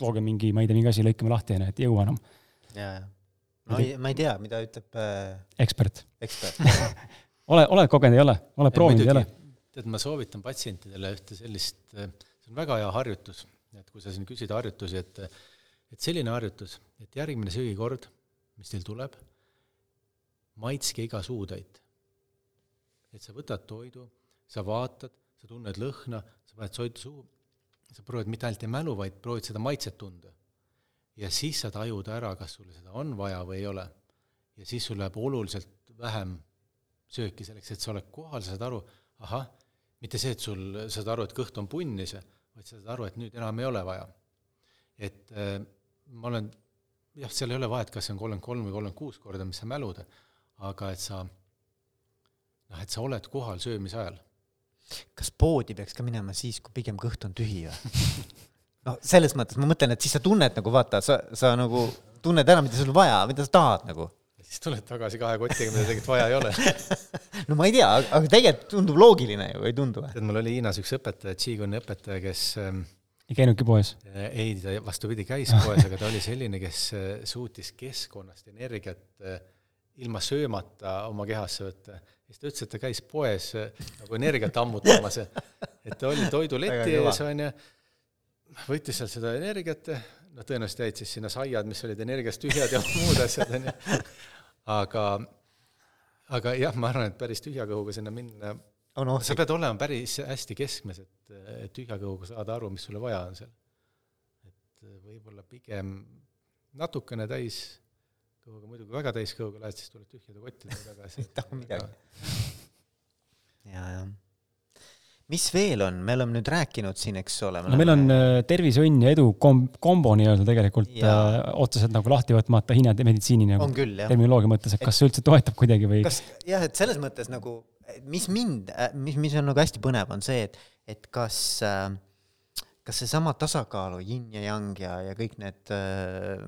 tooge mingi, ma ei tea, mingi asi, lõikame lahti, on ju, et ei jõua enam. ja, ja. no ei, ma ei tea, mida ütleb äh, ekspert. ekspert ole, oled kogenud, ei ole? oled proovinud, ei ole? tead, ma soovitan patsientidele ühte sellist, see on väga hea harjutus, et kui sa siin küsid harjutusi, et et selline harjutus, et järgmine söögikord, mis teil tuleb maitske iga suutäit. et sa võtad toidu, sa vaatad, sa tunned lõhna, sa paned toidu suhu, sa proovid mitte ainult ei mälu, vaid proovid seda maitset tunda. ja siis sa tajud ära, kas sulle seda on vaja või ei ole. ja siis sul läheb oluliselt vähem sööki selleks, et sa oled kohal, sa saad aru, ahah, mitte see, et sul, sa saad aru, et kõht on punnis, vaid sa saad aru, et nüüd enam ei ole vaja. et äh, ma olen, jah, seal ei ole vahet, kas see on kolmkümmend kolm või kolmkümmend kuus korda, mis sa mälud, aga et sa noh, et sa oled kohal söömise ajal. kas poodi peaks ka minema siis, kui pigem kõht on tühi või? noh, selles mõttes ma mõtlen, et siis sa tunned nagu vaata, sa, sa nagu tunned ära, mida sul vaja, mida sa tahad nagu. siis tuled tagasi kahe kotiga, mida tegelikult vaja ei ole no ma ei tea, aga tegelikult tundub loogiline ju, ei tundu või? tead, mul oli Hiinas üks õpetaja, Qigoni õpetaja, kes ähm, ei käinudki poes? ei, ta vastupidi, käis poes, aga ta oli selline, kes äh, suutis keskkonnast energiat äh, ilma söömata oma kehasse võtta. siis ta ütles, et ta käis poes eh, nagu energiat ammutamas, et ta oli toiduleti ees, on ju, võttis sealt seda energiat, noh, tõenäoliselt jäid siis sinna saiad, mis olid energiast tühjad ja muud asjad, on ju, aga, aga jah, ma arvan, et päris tühja kõhuga sinna minna on ohtlik. sa pead olema päris hästi keskmes, et, et tühja kõhuga saada aru, mis sulle vaja on seal. et võib-olla pigem natukene täis kõhuga, muidu kui väga täis kõhuga lähed, siis tuled tühjade kottidega tagasi. ei taha midagi. ja, jah. mis veel on, me oleme nüüd rääkinud siin, eks ole. no meil on äh, tervise, õnn ja edu kom-, kombo nii-öelda tegelikult äh, otseselt nagu lahti võtmata hinnad meditsiini nagu terminoloogia mõttes, et kas see üldse toetab kuidagi või? kas jah, et selles mõttes nagu, mis mind, äh, mis, mis on nagu hästi põnev, on see, et, et kas äh, kas seesama tasakaalu, yin ja yang ja, ja kõik need äh,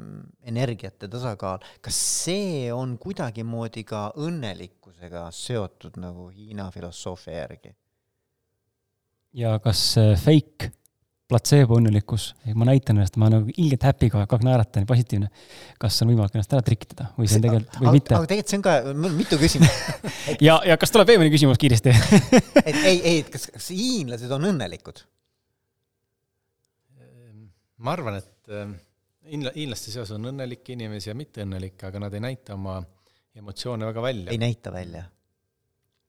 energiate tasakaal, kas see on kuidagimoodi ka õnnelikkusega seotud nagu Hiina filosoofia järgi? ja kas äh, fake platseebo õnnelikkus, ma näitan ennast, ma nagu ilgelt happy kogu aeg, kogu aeg naeratan positiivne. kas on võimalik ennast ära trikitada või see on tegelikult, või aga, mitte? aga tegelikult see on ka, mul on mitu küsimust ja, ja kas tuleb veel mõni küsimus kiiresti et ei, ei, et kas, kas hiinlased on õnnelikud? Ma arvan, et ähm, hiinla-, hiinlaste seas on õnnelikke inimesi ja mitteõnnelikke, aga nad ei näita oma emotsioone väga välja. ei näita välja.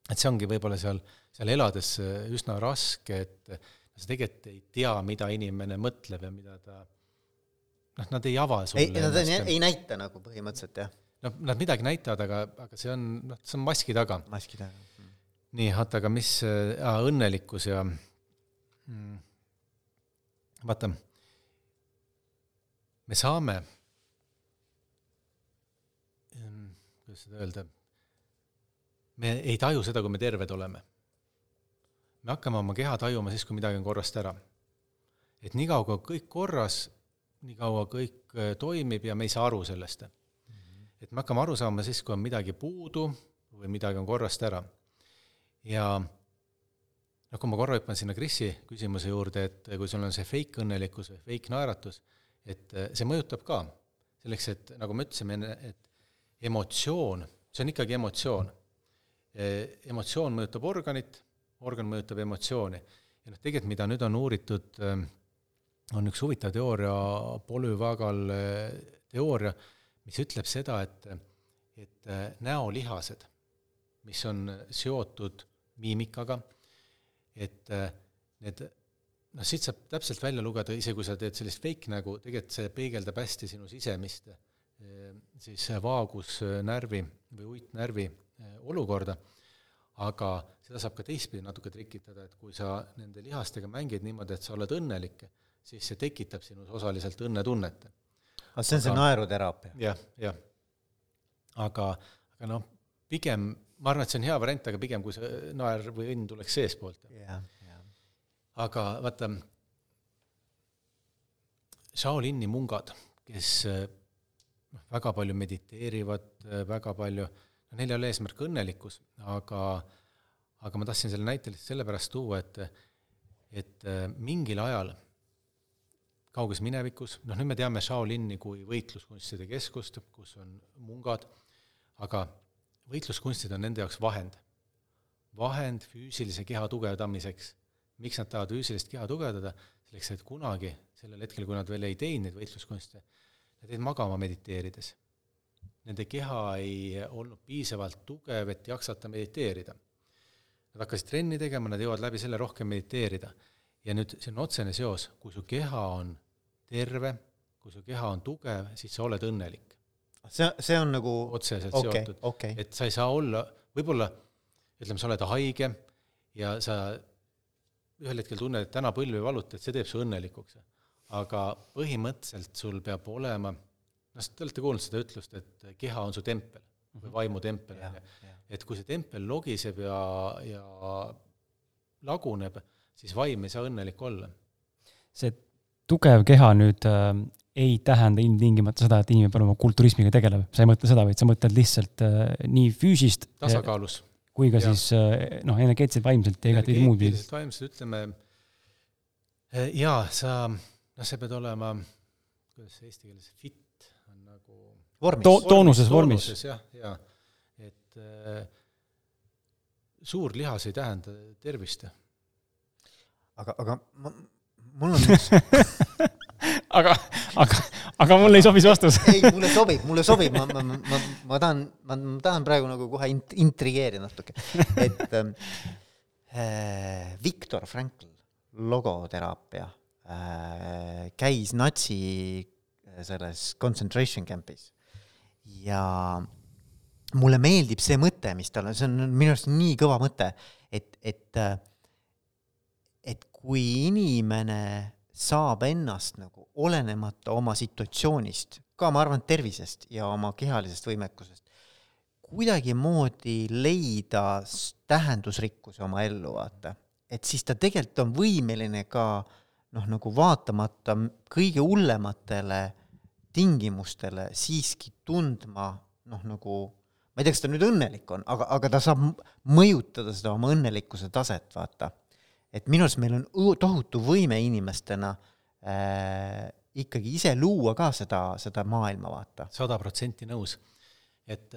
et see ongi võib-olla seal, seal elades äh, üsna raske, et sa tegelikult ei tea, mida inimene mõtleb ja mida ta noh, nad ei ava sulle ei, nad ei, ei näita nagu põhimõtteliselt, jah? noh, nad midagi näitavad, aga, aga see on, noh, see on maski taga. maski taga. nii, oota, aga mis äh,, õnnelikkus ja mm, vaata me saame, kuidas seda öelda, me ei taju seda, kui me terved oleme. me hakkame oma keha tajuma siis, kui midagi on korrast ära. et niikaua, kui kõik korras, niikaua kõik äh, toimib ja me ei saa aru sellest mm. -hmm. et me hakkame aru saama siis, kui on midagi puudu või midagi on korrast ära. ja noh, kui ma korra hüppan sinna Krisi küsimuse juurde, et kui sul on see fake õnnelikkus või fake naeratus, et äh, see mõjutab ka, selleks et nagu me ütlesime enne, et emotsioon, see on ikkagi emotsioon. Äh, emotsioon mõjutab organit, organ mõjutab emotsiooni. ja noh, tegelikult mida nüüd on uuritud, äh, on üks huvitav teooria, polüvagal teooria, mis ütleb seda, et, et näolihased, mis on seotud miimikaga, et need noh, siit saab täpselt välja lugeda, isegi kui sa teed sellist fake nägu, tegelikult see peegeldab hästi sinu sisemist eh, siis vaagusnärvi või uitnärvi eh, olukorda, aga seda saab ka teistpidi natuke trikitada, et kui sa nende lihastega mängid niimoodi, et sa oled õnnelik, siis see tekitab sinus osaliselt õnnetunnet. aga see on see naeruteraapia? jah, jah. aga, aga noh, pigem ma arvan, et see on hea variant, aga pigem kui see naer või õnn tuleks seestpoolt. Aga vaata, Shaolini mungad, kes noh, väga palju mediteerivad, väga palju, no neil ei ole eesmärk õnnelikkus, aga aga ma tahtsin selle näite lihtsalt sellepärast tuua, et et mingil ajal kauges minevikus, noh nüüd me teame Shaolini kui võitluskunstide keskust, kus on mungad, aga võitluskunstid on nende jaoks vahend. vahend füüsilise keha tugevdamiseks. Miks nad tahavad füüsilist keha tugevdada? selleks, et kunagi, sellel hetkel, kui nad veel ei teinud neid võitluskunste, nad jäid magama mediteerides. Nende keha ei olnud piisavalt tugev, et jaksata mediteerida. Nad hakkasid trenni tegema, nad jõuavad läbi selle rohkem mediteerida. ja nüüd see on otsene seos, kui su keha on terve, kui su keha on tugev, siis sa oled õnnelik see, see on nagu otseselt okay, seotud okay., et sa ei saa olla, võib-olla ütleme, sa oled haige ja sa ühel hetkel tunned, et täna põlv ei valuta, et see teeb su õnnelikuks. aga põhimõtteliselt sul peab olema, noh, te olete kuulnud seda ütlust, et keha on su tempel või mhm. vaimutempel, on ju. et kui see tempel logiseb ja, ja laguneb, siis vaim ei saa õnnelik olla. see tugev keha nüüd äh, ei tähenda ilmtingimata seda, et inimene peab olema kulturismiga tegelev, sa ei mõtle seda, vaid sa mõtled lihtsalt äh, nii füüsist tasakaalus. Kui ka ja. siis äh, noh, energeetiliselt, vaimselt ja igatpidi muud viisi. vaimselt ütleme, äh, jaa, sa, noh, sa pead olema, kuidas see eesti keeles, fit on nagu vormis to,. toonuses vormis. jah, jaa, et äh, suur lihas ei tähenda tervist. aga, aga ma, mul on üks aga, aga, aga mulle ei sobi see vastus. Ei, mulle sobib, mulle sobib, ma, ma, ma, ma tahan, ma, tahan praegu nagu kohe int-, intrigeerida natuke. et äh, Viktor Frankl, logoteraapia äh,, käis natsi äh, selles concentration camp'is. Ja mulle meeldib see mõte, mis tal on, see on minu arust nii kõva mõte, et, et, äh, et kui inimene saab ennast nagu olenemata oma situatsioonist, ka ma arvan, tervisest ja oma kehalisest võimekusest, kuidagimoodi leida tähendusrikkuse oma ellu, vaata. et siis ta tegelikult on võimeline ka noh, nagu vaatamata kõige hullematele tingimustele siiski tundma noh, nagu ma ei tea, kas ta nüüd õnnelik on, aga, aga ta saab mõjutada seda oma õnnelikkuse taset, vaata et minu arust meil on tohutu võime inimestena äh, ikkagi ise luua ka seda, seda maailma, vaata. sada protsenti nõus. et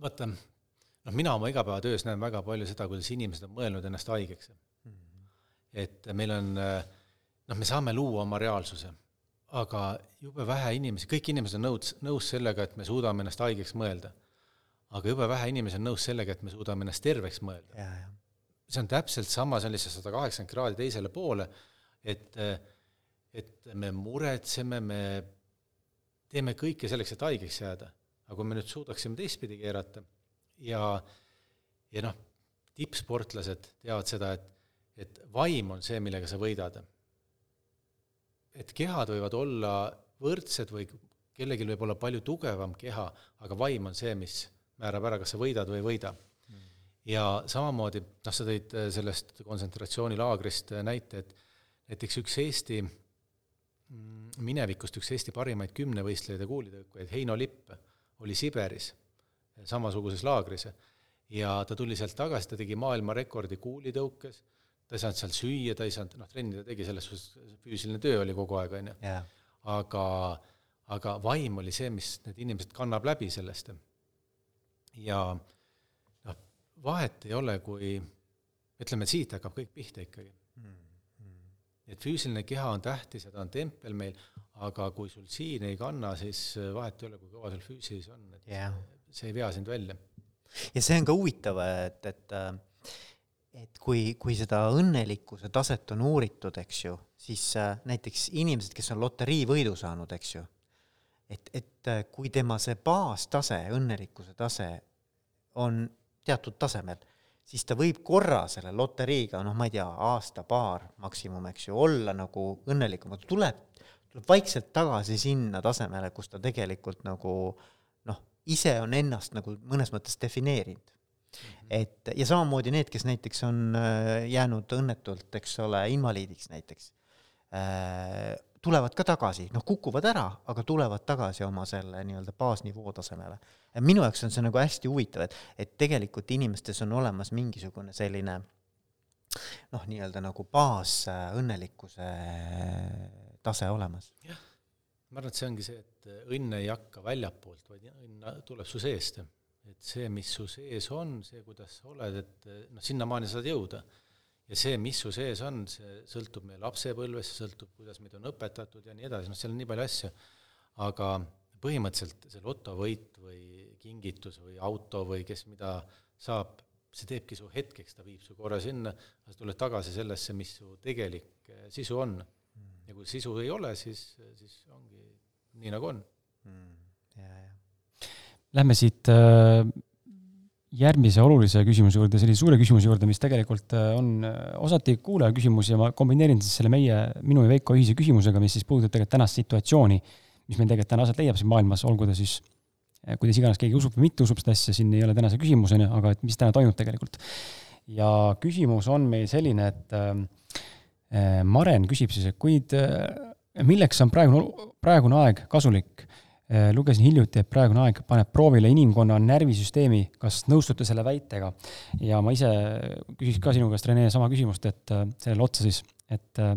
vaata, noh, mina oma igapäevatöös näen väga palju seda, kuidas inimesed on mõelnud ennast haigeks mm. -hmm. et meil on, noh, me saame luua oma reaalsuse, aga jube vähe inimesi, kõik inimesed on nõus, nõus sellega, et me suudame ennast haigeks mõelda. aga jube vähe inimesi on nõus sellega, et me suudame ennast terveks mõelda see on täpselt sama, see on lihtsalt sada kaheksakümmend kraadi teisele poole, et, et me muretseme, me teeme kõike selleks, et haigeks jääda. aga kui me nüüd suudaksime teistpidi keerata ja, ja noh, tippsportlased teavad seda, et, et vaim on see, millega sa võidad. et kehad võivad olla võrdsed või kellelgi võib olla palju tugevam keha, aga vaim on see, mis määrab ära, kas sa võidad või ei võida ja samamoodi, noh, sa tõid sellest kontsentratsioonilaagrist näite, et näiteks üks Eesti, mm, minevikust üks Eesti parimaid kümnevõistlejaid ja kuulitõukajaid, Heino Lipp, oli Siberis, samasuguses laagris, ja ta tuli sealt tagasi, ta tegi maailmarekordi kuulitõukes, ta ei saanud seal süüa, ta ei saanud, noh, trenni ta tegi, selles suhtes füüsiline töö oli kogu aeg, on ju. aga, aga vaim oli see, mis need inimesed kannab läbi sellest. ja vahet ei ole, kui ütleme, et siit hakkab kõik pihta ikkagi -hmm. et füüsiline keha on tähtis ja ta on tempel meil, aga kui sul siin ei kanna, siis vahet ei ole, kui kõva sul füüsis on, et yeah. see ei vea sind välja. ja see on ka huvitav, et, et et kui, kui seda õnnelikkuse taset on uuritud, eks ju, siis näiteks inimesed, kes on loteriivõidu saanud, eks ju, et, et kui tema see baastase, õnnelikkuse tase on teatud tasemel, siis ta võib korra selle loteriiga, noh, ma ei tea, aasta-paar maksimum, eks ju, olla nagu õnnelikum, aga tuleb, tuleb vaikselt tagasi sinna tasemele, kus ta tegelikult nagu noh, ise on ennast nagu mõnes mõttes defineerinud. Et ja samamoodi need, kes näiteks on äh, jäänud õnnetult, eks ole, invaliidiks näiteks, äh, tulevad ka tagasi, noh, kukuvad ära, aga tulevad tagasi oma selle nii-öelda baasnivoo tasemele. Minu jaoks on see nagu hästi huvitav, et, et tegelikult inimestes on olemas mingisugune selline noh, nii-öelda nagu baasõnnelikkuse tase olemas. jah, ma arvan, et see ongi see, et õnn ei hakka väljapoolt, vaid õnn tuleb su seest et see, mis su sees on, see, kuidas sa oled, et noh, sinnamaani saad jõuda. ja see, mis su sees on, see sõltub meie lapsepõlvest, see sõltub, kuidas meid on õpetatud ja nii edasi, noh, seal on nii palju asju, aga põhimõtteliselt see lotovõit või kingitus või auto või kes mida saab, see teebki su hetkeks, ta viib su korra sinna, sa tuled tagasi sellesse, mis su tegelik eh, sisu on. ja kui sisu ei ole, siis, siis ongi nii, nagu on. Mm. Lähme siit äh, järgmise olulise küsimuse juurde, sellise suure küsimuse juurde, mis tegelikult äh, on äh, osati kuulaja küsimus ja ma kombineerin siis selle meie, minu ja Veiko ühise küsimusega, mis siis puudutab tegelikult tänast situatsiooni, mis meil tegelikult täna aset leiab siin maailmas, olgu ta siis kuidas iganes keegi usub või mitte usub seda asja, siin ei ole tänase küsimuseni, aga et mis täna toimub tegelikult. ja küsimus on meil selline, et äh, Maren küsib siis, et kuid äh, milleks on praegune, praegune aeg kasulik Äh, lugesin hiljuti, et praegune aeg paneb proovile inimkonna närvisüsteemi, kas nõustute selle väitega? ja ma ise küsiks ka sinu käest, Rene, sama küsimust, et äh, sellele otsa siis, et äh,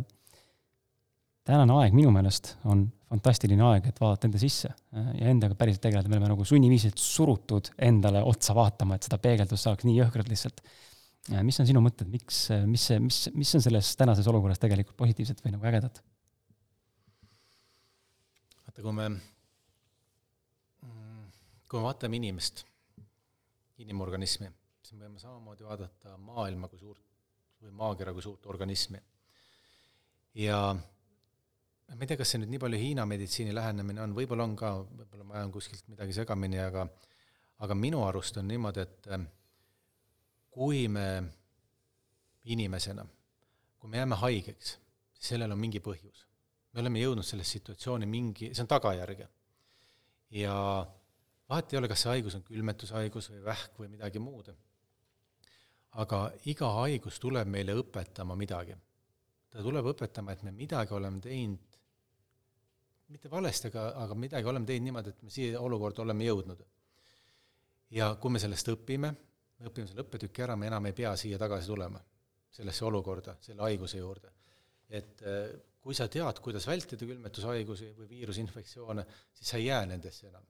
tänane aeg minu meelest on fantastiline aeg, et vaadata enda sisse ja endaga päriselt tegeleda, me oleme nagu sunniviisiliselt surutud endale otsa vaatama, et seda peegeldust saaks nii jõhkralt lihtsalt. mis on sinu mõtted, miks, mis see, mis, mis on selles tänases olukorras tegelikult positiivset või nagu ägedat? vaata, kui me kui me vaatame inimest, inimorganismi, siis me võime samamoodi vaadata maailma kui suurt või maakera kui suurt organismi. ja ma ei tea, kas see nüüd nii palju Hiina meditsiini lähenemine on, võib-olla on ka, võib-olla ma ajan kuskilt midagi segamini, aga aga minu arust on niimoodi, et kui me inimesena, kui me jääme haigeks, siis sellel on mingi põhjus. me oleme jõudnud sellesse situatsiooni mingi, see on tagajärg. ja vahet ei ole, kas see haigus on külmetushaigus või vähk või midagi muud. aga iga haigus tuleb meile õpetama midagi. ta tuleb õpetama, et me midagi oleme teinud, mitte valesti, aga, aga midagi oleme teinud niimoodi, et me siia olukorda oleme jõudnud. ja kui me sellest õpime, me õpime selle õppetüki ära, me enam ei pea siia tagasi tulema, sellesse olukorda, selle haiguse juurde. et eh, kui sa tead, kuidas vältida külmetushaigusi või viirusinfektsioone, siis sa ei jää nendesse enam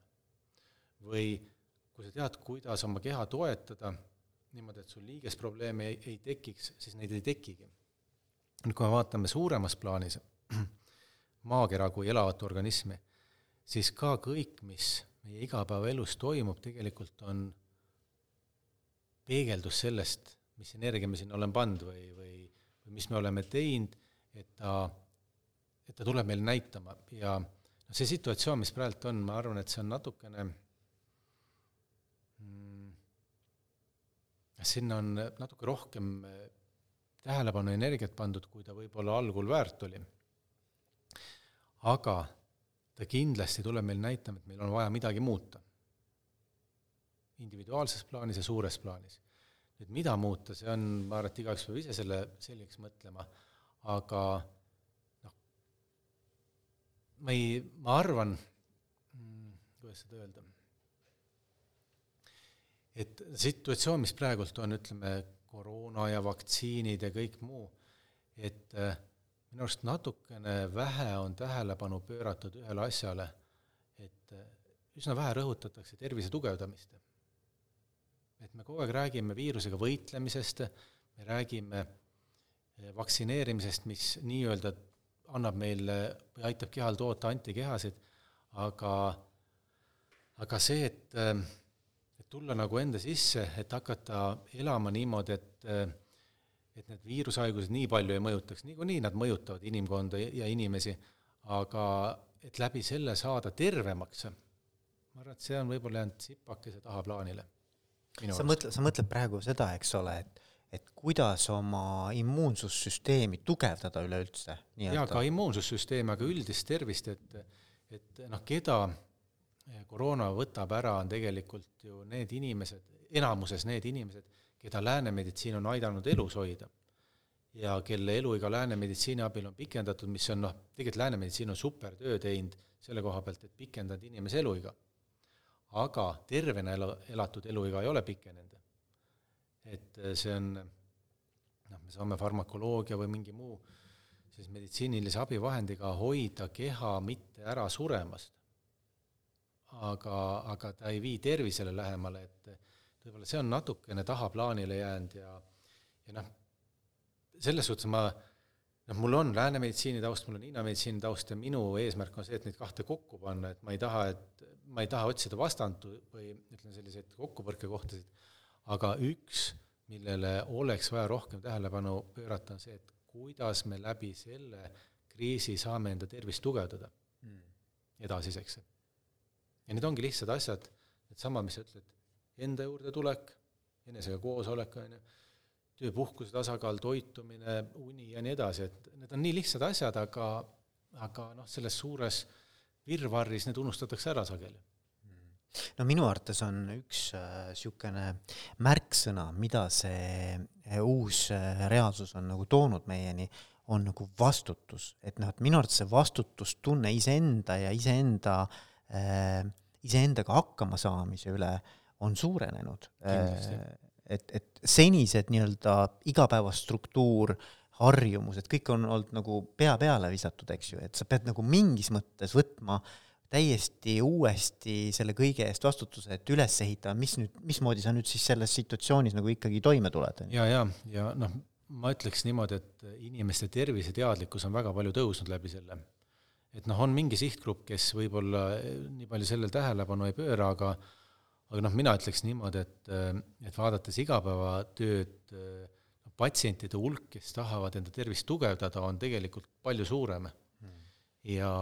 või kui sa tead, kuidas oma keha toetada niimoodi, et sul liigesprobleeme ei, ei tekiks, siis neid ei tekigi. nüüd kui me vaatame suuremas plaanis maakera kui elavat organismi, siis ka kõik, mis meie igapäevaelus toimub, tegelikult on peegeldus sellest, mis energia me sinna oleme pannud või, või, või mis me oleme teinud, et ta, et ta tuleb meile näitama ja noh, see situatsioon, mis praegu on, ma arvan, et see on natukene sinna on natuke rohkem eh, tähelepanu ja energiat pandud, kui ta võib-olla algul väärt oli. Aga ta kindlasti tuleb meil näitama, et meil on vaja midagi muuta. individuaalses plaanis ja suures plaanis. nüüd mida muuta, see on, ma arvan, et igaüks peab ise selle selgeks mõtlema, aga noh, ma ei, ma arvan, mm, kuidas seda öelda et situatsioon, mis praegult on, ütleme, koroona ja vaktsiinid ja kõik muu, et äh, minu arust natukene vähe on tähelepanu pööratud ühele asjale, et äh, üsna vähe rõhutatakse tervise tugevdamist. et me kogu aeg räägime viirusega võitlemisest, me räägime äh, vaktsineerimisest, mis nii-öelda annab meile või aitab kehal toota antikehasid, aga aga see, et tulla nagu enda sisse, et hakata elama niimoodi, et et need viirushaigused nii palju ei mõjutaks, niikuinii nad mõjutavad inimkonda ja inimesi, aga et läbi selle saada tervemaks, ma arvan, et see on võib-olla jäänud sipakese tahaplaanile. sa mõtled, sa mõtled praegu seda, eks ole, et, et kuidas oma immuunsussüsteemi tugevdada üleüldse? jaa, ka immuunsussüsteemi, aga üldist tervist, et, et noh, keda koroona võtab ära, on tegelikult ju need inimesed, enamuses need inimesed, keda lääne meditsiin on aidanud elus hoida ja kelle eluiga lääne meditsiini abil on pikendatud, mis on noh, tegelikult lääne meditsiin on super töö teinud selle koha pealt, et pikendada inimese eluiga. aga tervena ela, elatud eluiga ei ole pikenenud. et äh, see on noh, me saame farmakoloogia või mingi muu siis meditsiinilise abivahendiga hoida keha mitte ära suremast. aga, aga ta ei vii tervisele lähemale, et võib-olla see on natukene tahaplaanile jäänud ja ja noh, selles suhtes ma noh, mul on lääne meditsiini taust, mul on Hiina meditsiini taust ja minu eesmärk on see, et neid kahte kokku panna, et ma ei taha, et ma ei taha otsida vastandu või ütleme, selliseid kokkupõrkekohtasid, aga üks, millele oleks vaja rohkem tähelepanu pöörata, on see, et kuidas me läbi selle kriisi saame enda tervist tugevdada mm. edasiseks. ja need ongi lihtsad asjad, needsamad, mis sa ütled, enda juurde tulek, enesega koosolek, on ju, töö-puhkuse tasakaal, toitumine, uni ja nii edasi, et need on nii lihtsad asjad, aga, aga noh, selles suures virvarris need unustatakse ära sageli. No minu arvates on üks niisugune äh, märksõna, mida see äh, uus äh, reaalsus on nagu toonud meieni, on nagu vastutus, et noh, et minu arvates see vastutustunne iseenda ja iseenda äh,, iseendaga hakkama saamise üle on suurenenud. et, et senised nii-öelda igapäevastruktuur, harjumused, kõik on olnud nagu pea peale visatud, eks ju, et sa pead nagu mingis mõttes võtma täiesti uuesti selle kõige eest vastutuse, et üles ehitada, mis nüüd, mismoodi sa nüüd siis selles situatsioonis nagu ikkagi toime tuled? ja, ja, ja noh, ma ütleks niimoodi, et inimeste terviseteadlikkus on väga palju tõusnud läbi selle. et noh, on mingi sihtgrupp, kes võib-olla nii palju sellele tähelepanu ei pööra, aga aga noh, mina ütleks niimoodi, et, et vaadates igapäevatööd, patsientide hulk, kes tahavad enda tervist tugevdada, on tegelikult palju suurem mm.. ja,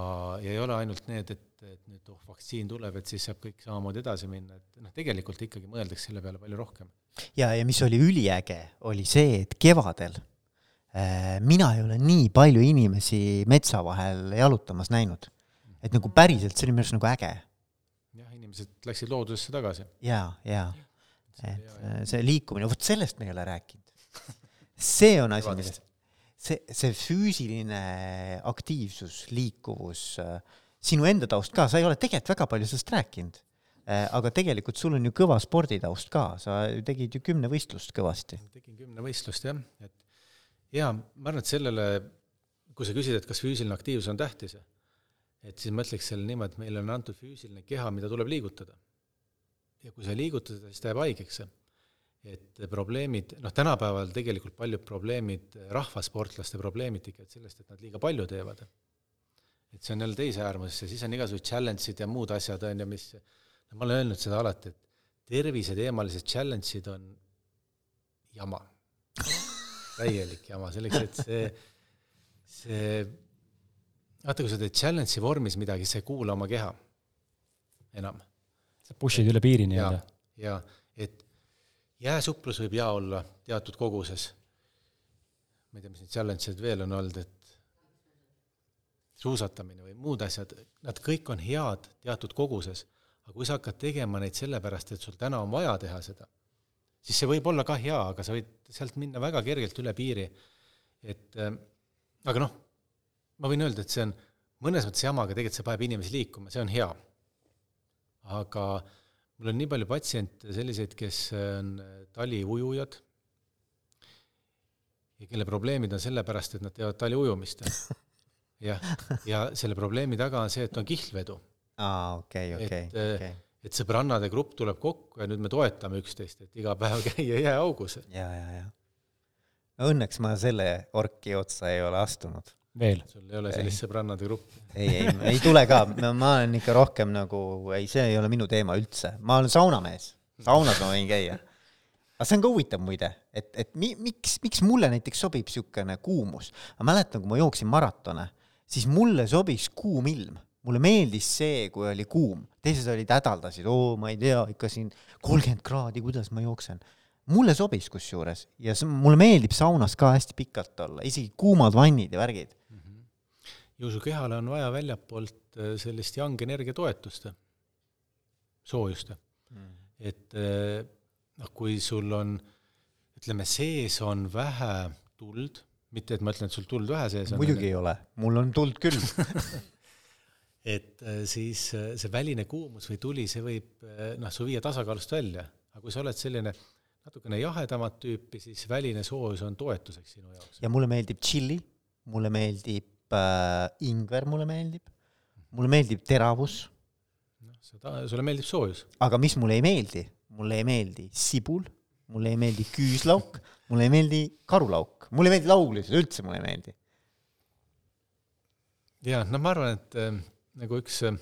ja ei ole ainult need, et, et nüüd oh, vaktsiin tuleb, et siis saab kõik samamoodi edasi minna, et noh, tegelikult ikkagi mõeldakse selle peale palju rohkem. ja, ja mis oli üliäge, oli see, et kevadel äh, mina ei ole nii palju inimesi metsa vahel jalutamas näinud. et nagu päriselt, see oli minu arust nagu äge inimesed läksid loodusesse tagasi. jaa, jaa. et äh, see liikumine, vot sellest me ei ole rääkinud. see on asi, millest, see, see füüsiline aktiivsus, liikuvus, äh, sinu enda taust ka, sa ei ole tegelikult väga palju sellest rääkinud äh, aga tegelikult sul on ju kõva sporditaust ka, sa tegid ju kümnevõistlust kõvasti. tegin kümnevõistlust jah, et jaa, ma arvan, et sellele, kui sa küsid, et kas füüsiline aktiivsus on tähtis, et siis ma ütleks selle niimoodi, et meile on antud füüsiline keha, mida tuleb liigutada. ja kui sa ei liiguta seda, siis ta jääb haigeks. et probleemid, noh tänapäeval tegelikult paljud probleemid, rahvasportlaste probleemid tekivad sellest, et nad liiga palju teevad. et see on jälle teise äärmus ja siis on igasugused challenge'id ja muud asjad, on ju, mis no ma olen öelnud seda alati, et terviseteemalised challenge'id on jama. täielik jama, selleks et see, see vaata, kui sa teed challenge'i vormis midagi, sa ei kuula oma keha enam. sa push'id üle piiri nii-öelda. ja, et jääsuplus võib hea olla teatud koguses. ma ei tea, mis neid challenge'id veel on olnud, et suusatamine või muud asjad, nad kõik on head teatud koguses, aga kui sa hakkad tegema neid sellepärast, et sul täna on vaja teha seda, siis see võib olla ka hea, aga sa võid sealt minna väga kergelt üle piiri. et äh, aga noh ma võin öelda, et see on mõnes mõttes jama, aga tegelikult see paneb inimesi liikuma, see on hea. aga mul on nii palju patsiente selliseid, kes on taliujujad ja kelle probleemid on sellepärast, et nad teevad taliujumist. jah, ja selle probleemi taga on see, et on kihlvedu. aa, okei, okei, okei. et sõbrannade grupp tuleb kokku ja nüüd me toetame üksteist, et iga päev käia jääaugus. ja, ja, ja. õnneks ma selle orki otsa ei ole astunud veel? sul ei ole sellist sõbrannade gruppi? ei, ei, ei tule ka, ma olen ikka rohkem nagu, ei, see ei ole minu teema üldse, ma olen saunamees, saunas ma võin käia. aga see on ka huvitav muide, et, et mi-, miks, miks mulle näiteks sobib niisugune kuumus. ma mäletan, kui ma jooksin maratone, siis mulle sobiks kuum ilm mulle meeldis see, kui oli kuum, teised olid hädaldasid, oo, ma ei tea, ikka siin kolmkümmend kraadi, kuidas ma jooksen. mulle sobis kusjuures ja see, mulle meeldib saunas ka hästi pikalt olla, isegi kuumad vannid ja värgid. Ju su kehale on vaja väljapoolt äh, sellist young energia toetust, soojust mm.. et äh, noh, kui sul on, ütleme, sees on vähe tuld, mitte et ma ütlen, et sul tuld vähe sees on. muidugi ei ole, mul on tuld küll et äh, siis see väline kuumus või tuli, see võib noh, su viia tasakaalust välja, aga kui sa oled selline natukene jahedamat tüüpi, siis väline soojus on toetuseks sinu jaoks. ja mulle meeldib tšilli, mulle meeldib äh, ingver, mulle meeldib, mulle meeldib teravus. seda, sulle meeldib soojus. aga mis mulle ei meeldi, mulle ei meeldi sibul, mulle ei meeldi küüslauk, mulle ei meeldi karulauk, mulle ei meeldi lauglised, üldse mulle ei meeldi. jaa, no ma arvan, et äh, nagu üks, äh,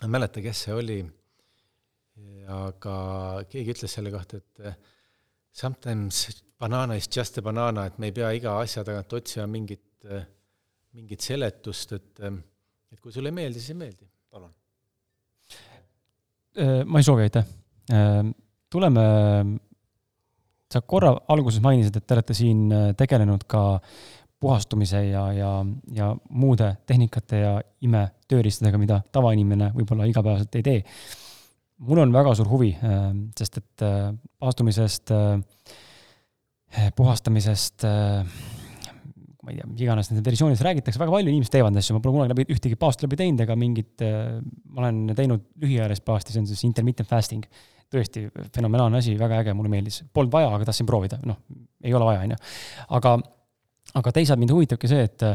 ma ei mäleta, kes see oli, aga keegi ütles selle kohta, et äh, sometimes banana is just a banana, et me ei pea iga asja tagant otsima mingit, äh, mingit seletust, et et kui sulle ei meeldi, siis ei meeldi. palun. ma ei soovi, aitäh. tuleme, sa korra alguses mainisid, et te olete siin tegelenud ka puhastumise ja, ja, ja muude tehnikate ja imetööriistadega, mida tavainimene võib-olla igapäevaselt ei tee. mul on väga suur huvi, äh, sest et äh, paastumisest, äh, puhastamisest, ma ei tea, mis iganes nendes versioonides räägitakse, väga palju inimesed teevad asju, ma pole kunagi läbi ühtegi paasti läbi teinud ega mingit, ma olen teinud lühiajalist paasti, see on siis intermittent fasting. tõesti fenomenaalne asi, väga äge, mulle meeldis, polnud vaja, aga tahtsin proovida, noh, ei ole vaja, on ju. aga aga teisalt mind huvitabki see, et äh,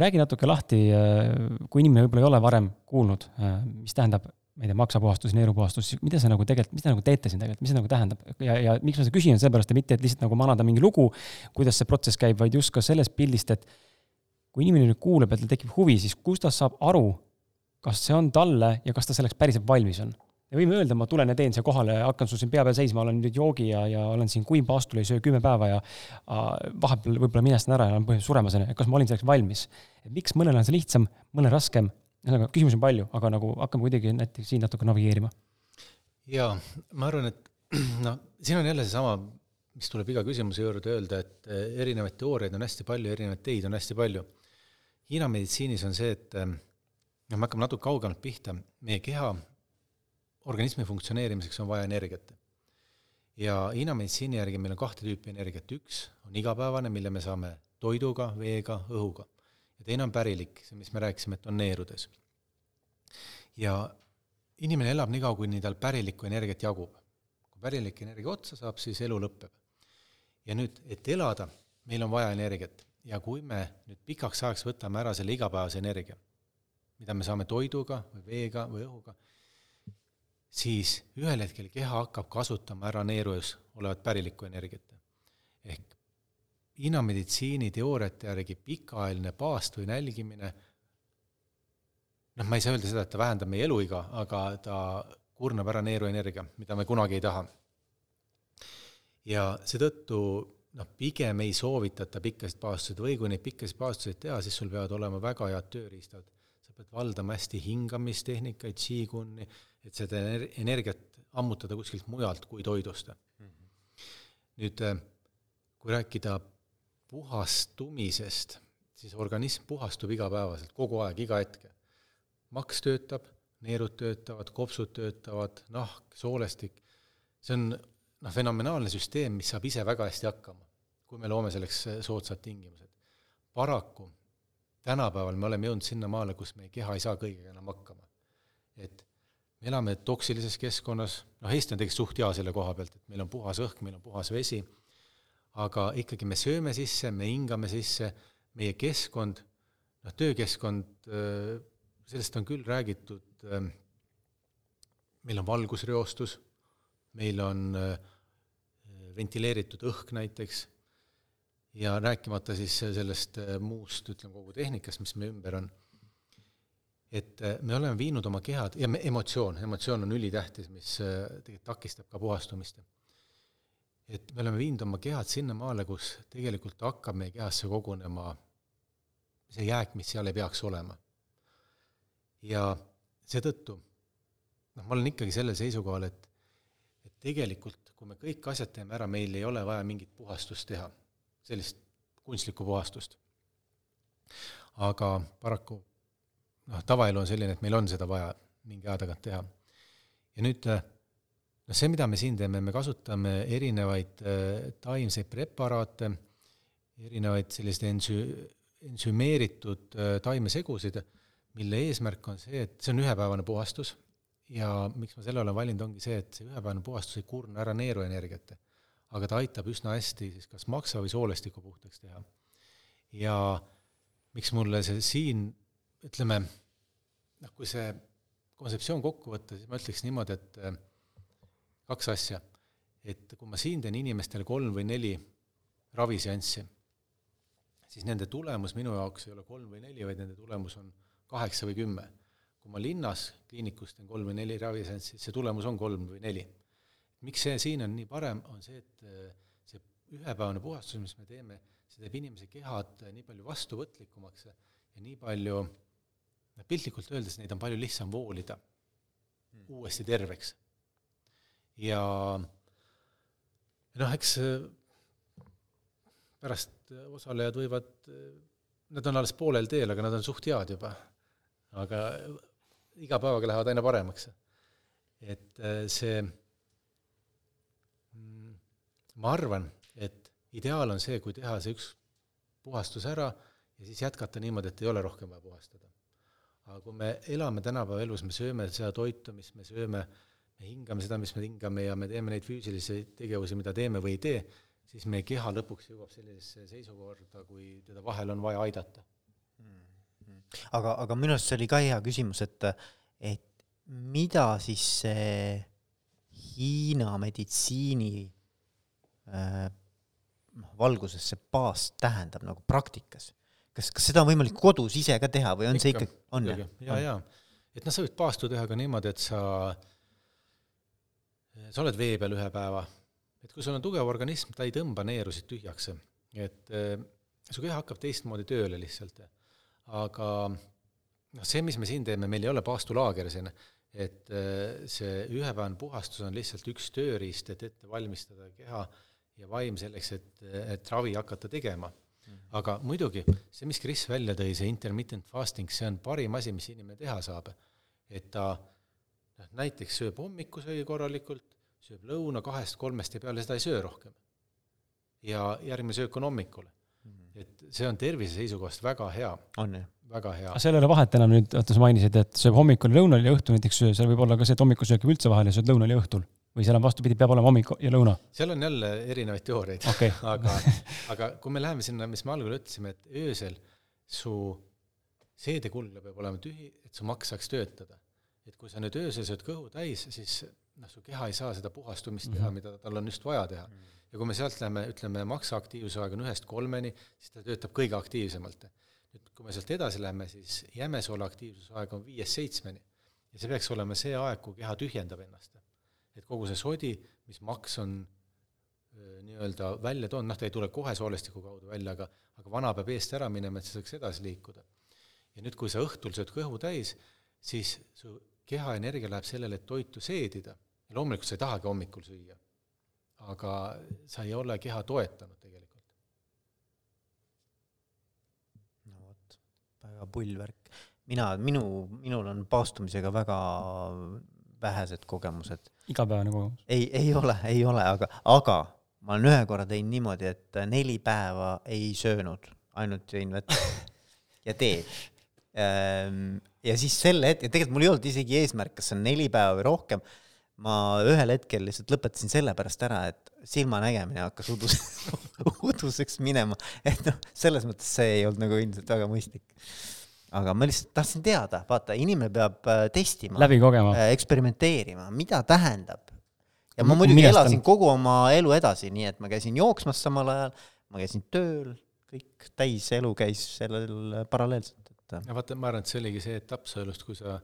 räägi natuke lahti, äh, kui inimene võib-olla ei ole varem kuulnud, äh, mis tähendab, ma ei tea, maksapuhastus, neerupuhastus, mida see nagu tegelikult, mis te nagu teete siin tegelikult, mis see nagu tähendab? Ja, ja miks ma seda küsin, sellepärast et mitte, et lihtsalt nagu manada mingi lugu, kuidas see protsess käib, vaid just ka sellest pildist, et kui inimene nüüd kuuleb ja tal tekib huvi, siis kust ta saab aru, kas see on talle ja kas ta selleks päriselt valmis on. Me võime öelda, ma tulen ja teen siia kohale, hakkan sul siin pea peal seisma, olen nüüd joogi ja, ja olen siin kuiv paastul, ei söö kümme päeva ja vahepeal võib-olla minestan ära ja olen põhimõtteliselt suremas, on ju, et kas ma olin selleks valmis. miks mõnel on see lihtsam, mõnel raskem, ühesõnaga küsimusi on palju, aga nagu hakkame kuidagi näiteks siin natuke navigeerima. jaa, ma arvan, et noh, siin on jälle seesama, mis tuleb iga küsimuse juurde öelda, et eh, erinevaid teooriaid on hästi palju, erinevaid teid on hästi palju. Hiina meditsiinis on see, et eh, noh, me hakkame natuke kaugemalt pihta, meie keha organismi funktsioneerimiseks on vaja energiat. ja Hiina meditsiini järgi meil on kahte tüüpi energiat, üks on igapäevane, mille me saame toiduga, veega, õhuga. Ja teine on pärilik, see, mis me rääkisime, et on neerudes. ja inimene elab nii kaua, kuni tal pärilikku energiat jagub. kui pärilik energia otsa saab, siis elu lõpeb. ja nüüd, et elada, meil on vaja energiat ja kui me nüüd pikaks ajaks võtame ära selle igapäevase energia, mida me saame toiduga või veega või õhuga, siis ühel hetkel keha hakkab kasutama ära neerus olevat pärilikku energiat. ehk Hiina meditsiini teooriate järgi pikaajaline paast või nälgimine, noh, ma ei saa öelda seda, et ta vähendab meie eluiga, aga ta kurnab ära neeruenergia, mida me kunagi ei taha. ja seetõttu noh, pigem ei soovitata pikkasid paastuseid või kui neid pikkasid paastuseid teha, siis sul peavad olema väga head tööriistad. sa pead valdama hästi hingamistehnikaid, Qiguni, et seda energiat ammutada kuskilt mujalt kui toidust. -hmm. nüüd äh, kui rääkida puhastumisest, siis organism puhastub igapäevaselt, kogu aeg, iga hetk. maks töötab, neerud töötavad, kopsud töötavad, nahk, soolestik, see on noh, fenomenaalne süsteem, mis saab ise väga hästi hakkama, kui me loome selleks äh, soodsad tingimused. paraku tänapäeval me oleme jõudnud sinnamaale, kus meie keha ei saa kõigega enam hakkama. et me elame toksilises keskkonnas, noh, Eesti on tegelikult suht hea selle koha pealt, et meil on puhas õhk, meil on puhas vesi, aga ikkagi me sööme sisse, me hingame sisse, meie keskkond, noh, töökeskkond, sellest on küll räägitud, meil on valgusreostus, meil on ventileeritud õhk näiteks, ja rääkimata siis sellest muust, ütleme, kogu tehnikast, mis meie ümber on. Et äh, me oleme viinud oma kehad ja me, emotsioon, emotsioon on ülitähtis, mis äh, tegelikult takistab ka puhastumist. Et me oleme viinud oma kehad sinnamaale, kus tegelikult hakkab meie kehasse kogunema see jääk, mis seal ei peaks olema. ja seetõttu noh, ma olen ikkagi sellel seisukohal, et, et tegelikult, kui me kõik asjad teeme ära, meil ei ole vaja mingit puhastust teha, sellist kunstlikku puhastust. aga paraku noh, tavaelu on selline, et meil on seda vaja mingi aja tagant teha. ja nüüd noh, see, mida me siin teeme, me kasutame erinevaid äh, taimseid preparaate, erinevaid selliseid ensü-, ensümeeritud äh, taimesegusid, mille eesmärk on see, et see on ühepäevane puhastus ja miks ma selle olen valinud, ongi see, et see ühepäevane puhastus ei kurna ära neeruenergiat, aga ta aitab üsna hästi siis kas maksa või soolestiku puhtaks teha. ja miks mulle see siin, ütleme, noh, kui see kontseptsioon kokku võtta, siis ma ütleks niimoodi, et äh, kaks asja. et kui ma siin teen inimestele kolm või neli raviseanssi, siis nende tulemus minu jaoks ei ole kolm või neli, vaid nende tulemus on kaheksa või kümme. kui ma linnas kliinikus teen kolm või neli raviseanssi, see tulemus on kolm või neli. miks see siin on nii parem, on see, et äh, see ühepäevane puhastus, mis me teeme, see teeb inimese kehad nii palju vastuvõtlikumaks ja nii palju, piltlikult öeldes, neid on palju lihtsam voolida mm. uuesti terveks ja noh, eks äh, pärast osalejad võivad, nad on alles poolel teel, aga nad on suht head juba. aga iga päevaga lähevad aina paremaks. et äh, see, mm, ma arvan, et ideaal on see, kui teha see üks puhastus ära ja siis jätkata niimoodi, et ei ole rohkem vaja puhastada. aga kui me elame tänapäeva elus, me sööme seda toitu, mis me sööme äh, me hingame seda, mis me hingame ja me teeme neid füüsilisi tegevusi, mida teeme või ei tee, siis meie keha lõpuks jõuab sellisesse seisukorda, kui teda vahel on vaja aidata mm. aga, aga minu arust see oli ka hea küsimus, et, et mida siis see Hiina meditsiini äh, valguses see baas tähendab nagu praktikas? kas, kas seda on võimalik kodus ise ka teha või on Ikka, see ikkagi, on jah? ja, ja, et noh, sa võid paastu teha ka niimoodi, et sa äh, sa oled vee peal ühe päeva, et kui sul on tugev organism, ta ei tõmba neerusid tühjaks, et eh, su keha hakkab teistmoodi tööle lihtsalt. aga noh, see, mis me siin teeme, meil ei ole paastulaager siin, et eh, see ühepäevane puhastus on lihtsalt üks tööriist, et ette valmistada keha ja vaim selleks, et, et ravi hakata tegema. aga muidugi, see, mis Kris välja tõi, see intermittent fasting, see on parim asi, mis inimene teha saab. et ta noh, näiteks sööb hommikusöögi korralikult, sööb lõuna kahest-kolmest ja peale seda ei söö rohkem. ja järgmine söök on hommikul. Mhm. et see on tervise seisukohast väga hea. on jah? väga hea. aga seal ei ole vahet enam nüüd, oota sa mainisid, et sööb hommikul, lõunal ja õhtul näiteks seal võib olla ka see, et hommikusöök jääb üldse vahele ja sööd lõunal ja õhtul? või seal on vastupidi, peab olema hommik ja lõuna? seal on jälle erinevaid teooriaid okay. aga, aga kui me läheme sinna, mis me algul ütlesime, et öösel su seedekulg peab olema tühi, et su maks saaks töötada et kui sa nüüd öösel sööd kõhu täis, siis noh, su keha ei saa seda puhastumist teha mm, -hmm. mida tal on just vaja teha mm. -hmm. ja kui me sealt läheme, ütleme, maksaaktiivsuse aeg on ühest kolmeni, siis ta töötab kõige aktiivsemalt. nüüd kui me sealt edasi läheme, siis jämesoole aktiivsuse aeg on viiest seitsmeni. ja see peaks olema see aeg, kui keha tühjendab ennast. et kogu see sodi, mis maks on nii-öelda välja toonud, noh, ta ei tule kohe soolestiku kaudu välja, aga aga vana peab eest ära minema, et see saaks edasi liikuda. ja nüüd, kui sa õhtul sööd kõhu täis, siis su keha energia läheb sellele, et toitu seedida ja loomulikult sa ei tahagi hommikul süüa. aga sa ei ole keha toetanud tegelikult. no vot, väga pull värk. mina, minu, minul on paastumisega väga vähesed kogemused. igapäevane kogemus? ei, ei ole, ei ole, aga, aga ma olen ühe korra teinud niimoodi, et neli päeva ei söönud, ainult jõin vett ja teed Ehm, ja siis selle hetke, tegelikult mul ei olnud isegi eesmärk, kas see on neli päeva või rohkem. ma ühel hetkel lihtsalt lõpetasin sellepärast ära, et silmanägemine hakkas udus, uduseks minema, et noh, selles mõttes see ei olnud nagu ilmselt väga mõistlik. aga ma lihtsalt tahtsin teada, vaata, inimene peab äh, testima, äh, eksperimenteerima, mida tähendab. ja ma muidugi Milestan... elasin kogu oma elu edasi, nii et ma käisin jooksmas samal ajal, ma käisin tööl, kõik täis elu käis sellel paralleelselt et ja vaata, ma arvan, et see oligi see etapp su elust, kui sa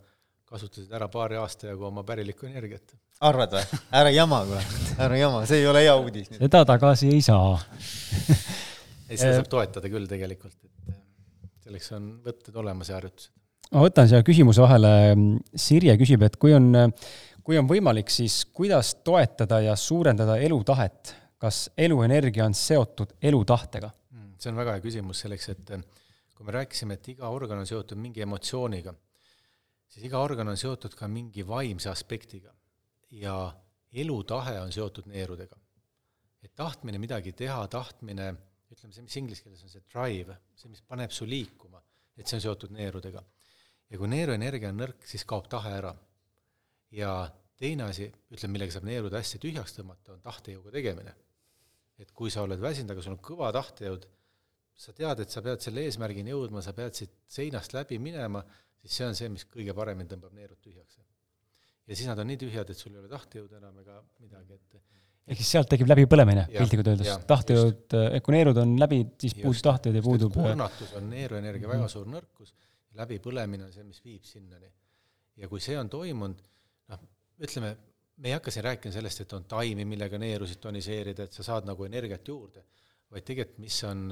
kasutasid ära paari aasta jagu oma pärilikku energiat. arvad või? ära jama, kuule, ära jama, see ei ole hea uudis. seda tagasi ei saa ei, seda saab toetada küll tegelikult, et selleks on võtted olemas ja harjutused. ma võtan siia küsimuse vahele, Sirje küsib, et kui on, kui on võimalik, siis kuidas toetada ja suurendada elutahet? kas eluenergia on seotud elutahtega? Hmm, see on väga hea küsimus selleks, et kui me rääkisime, et iga organ on seotud mingi emotsiooniga, siis iga organ on seotud ka mingi vaimse aspektiga. ja elutahe on seotud neerudega. et tahtmine midagi teha, tahtmine, ütleme see, mis inglise keeles on see drive, see, mis paneb su liikuma, et see on seotud neerudega ja kui neeruenergia on nõrk, siis kaob tahe ära. ja teine asi, ütleme, millega saab neerud hästi tühjaks tõmmata, on tahtejõuga tegemine. et kui sa oled väsinud, aga sul on kõva tahtejõud, sa tead, et sa pead selle eesmärgini jõudma, sa pead siit seinast läbi minema, siis see on see, mis kõige paremini tõmbab neerud tühjaks. ja siis nad on nii tühjad, et sul ei ole tahtejõudu enam ega midagi, et ehk siis sealt tekib läbipõlemine, piltlikult öeldes. tahtejõud, kui neerud on läbi, siis puudub tahtejõud ja puudub kurnatus on neeruenergia väga suur nõrkus läbipõlemine on see, mis viib sinnani. ja kui see on toimunud, noh, ütleme, me ei hakka siin rääkima sellest, et on taimi, millega neerusid toniseerida, et sa saad nagu energiat juurde, vaid tegelikult mis on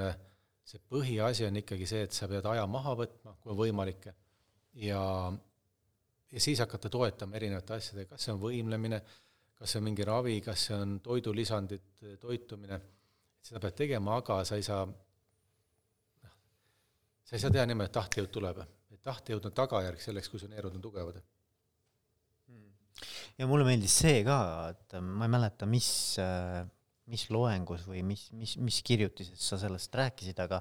see põhiasi, on ikkagi see, et sa pead aja maha võtma, kui on võimalik, ja ja siis hakata toetama erinevate asjadega, kas see on võimlemine, kas see on mingi ravi, kas see on toidulisandid, toitumine, seda pead tegema, aga sa ei saa sa ei saa teha niimoodi, et tahtejõud tuleb. et tahtejõud on tagajärg selleks, kui su neerud on tugevad. ja mulle meeldis see ka, et ma ei mäleta, mis, mis loengus või mis, mis, mis kirjutises sa sellest rääkisid, aga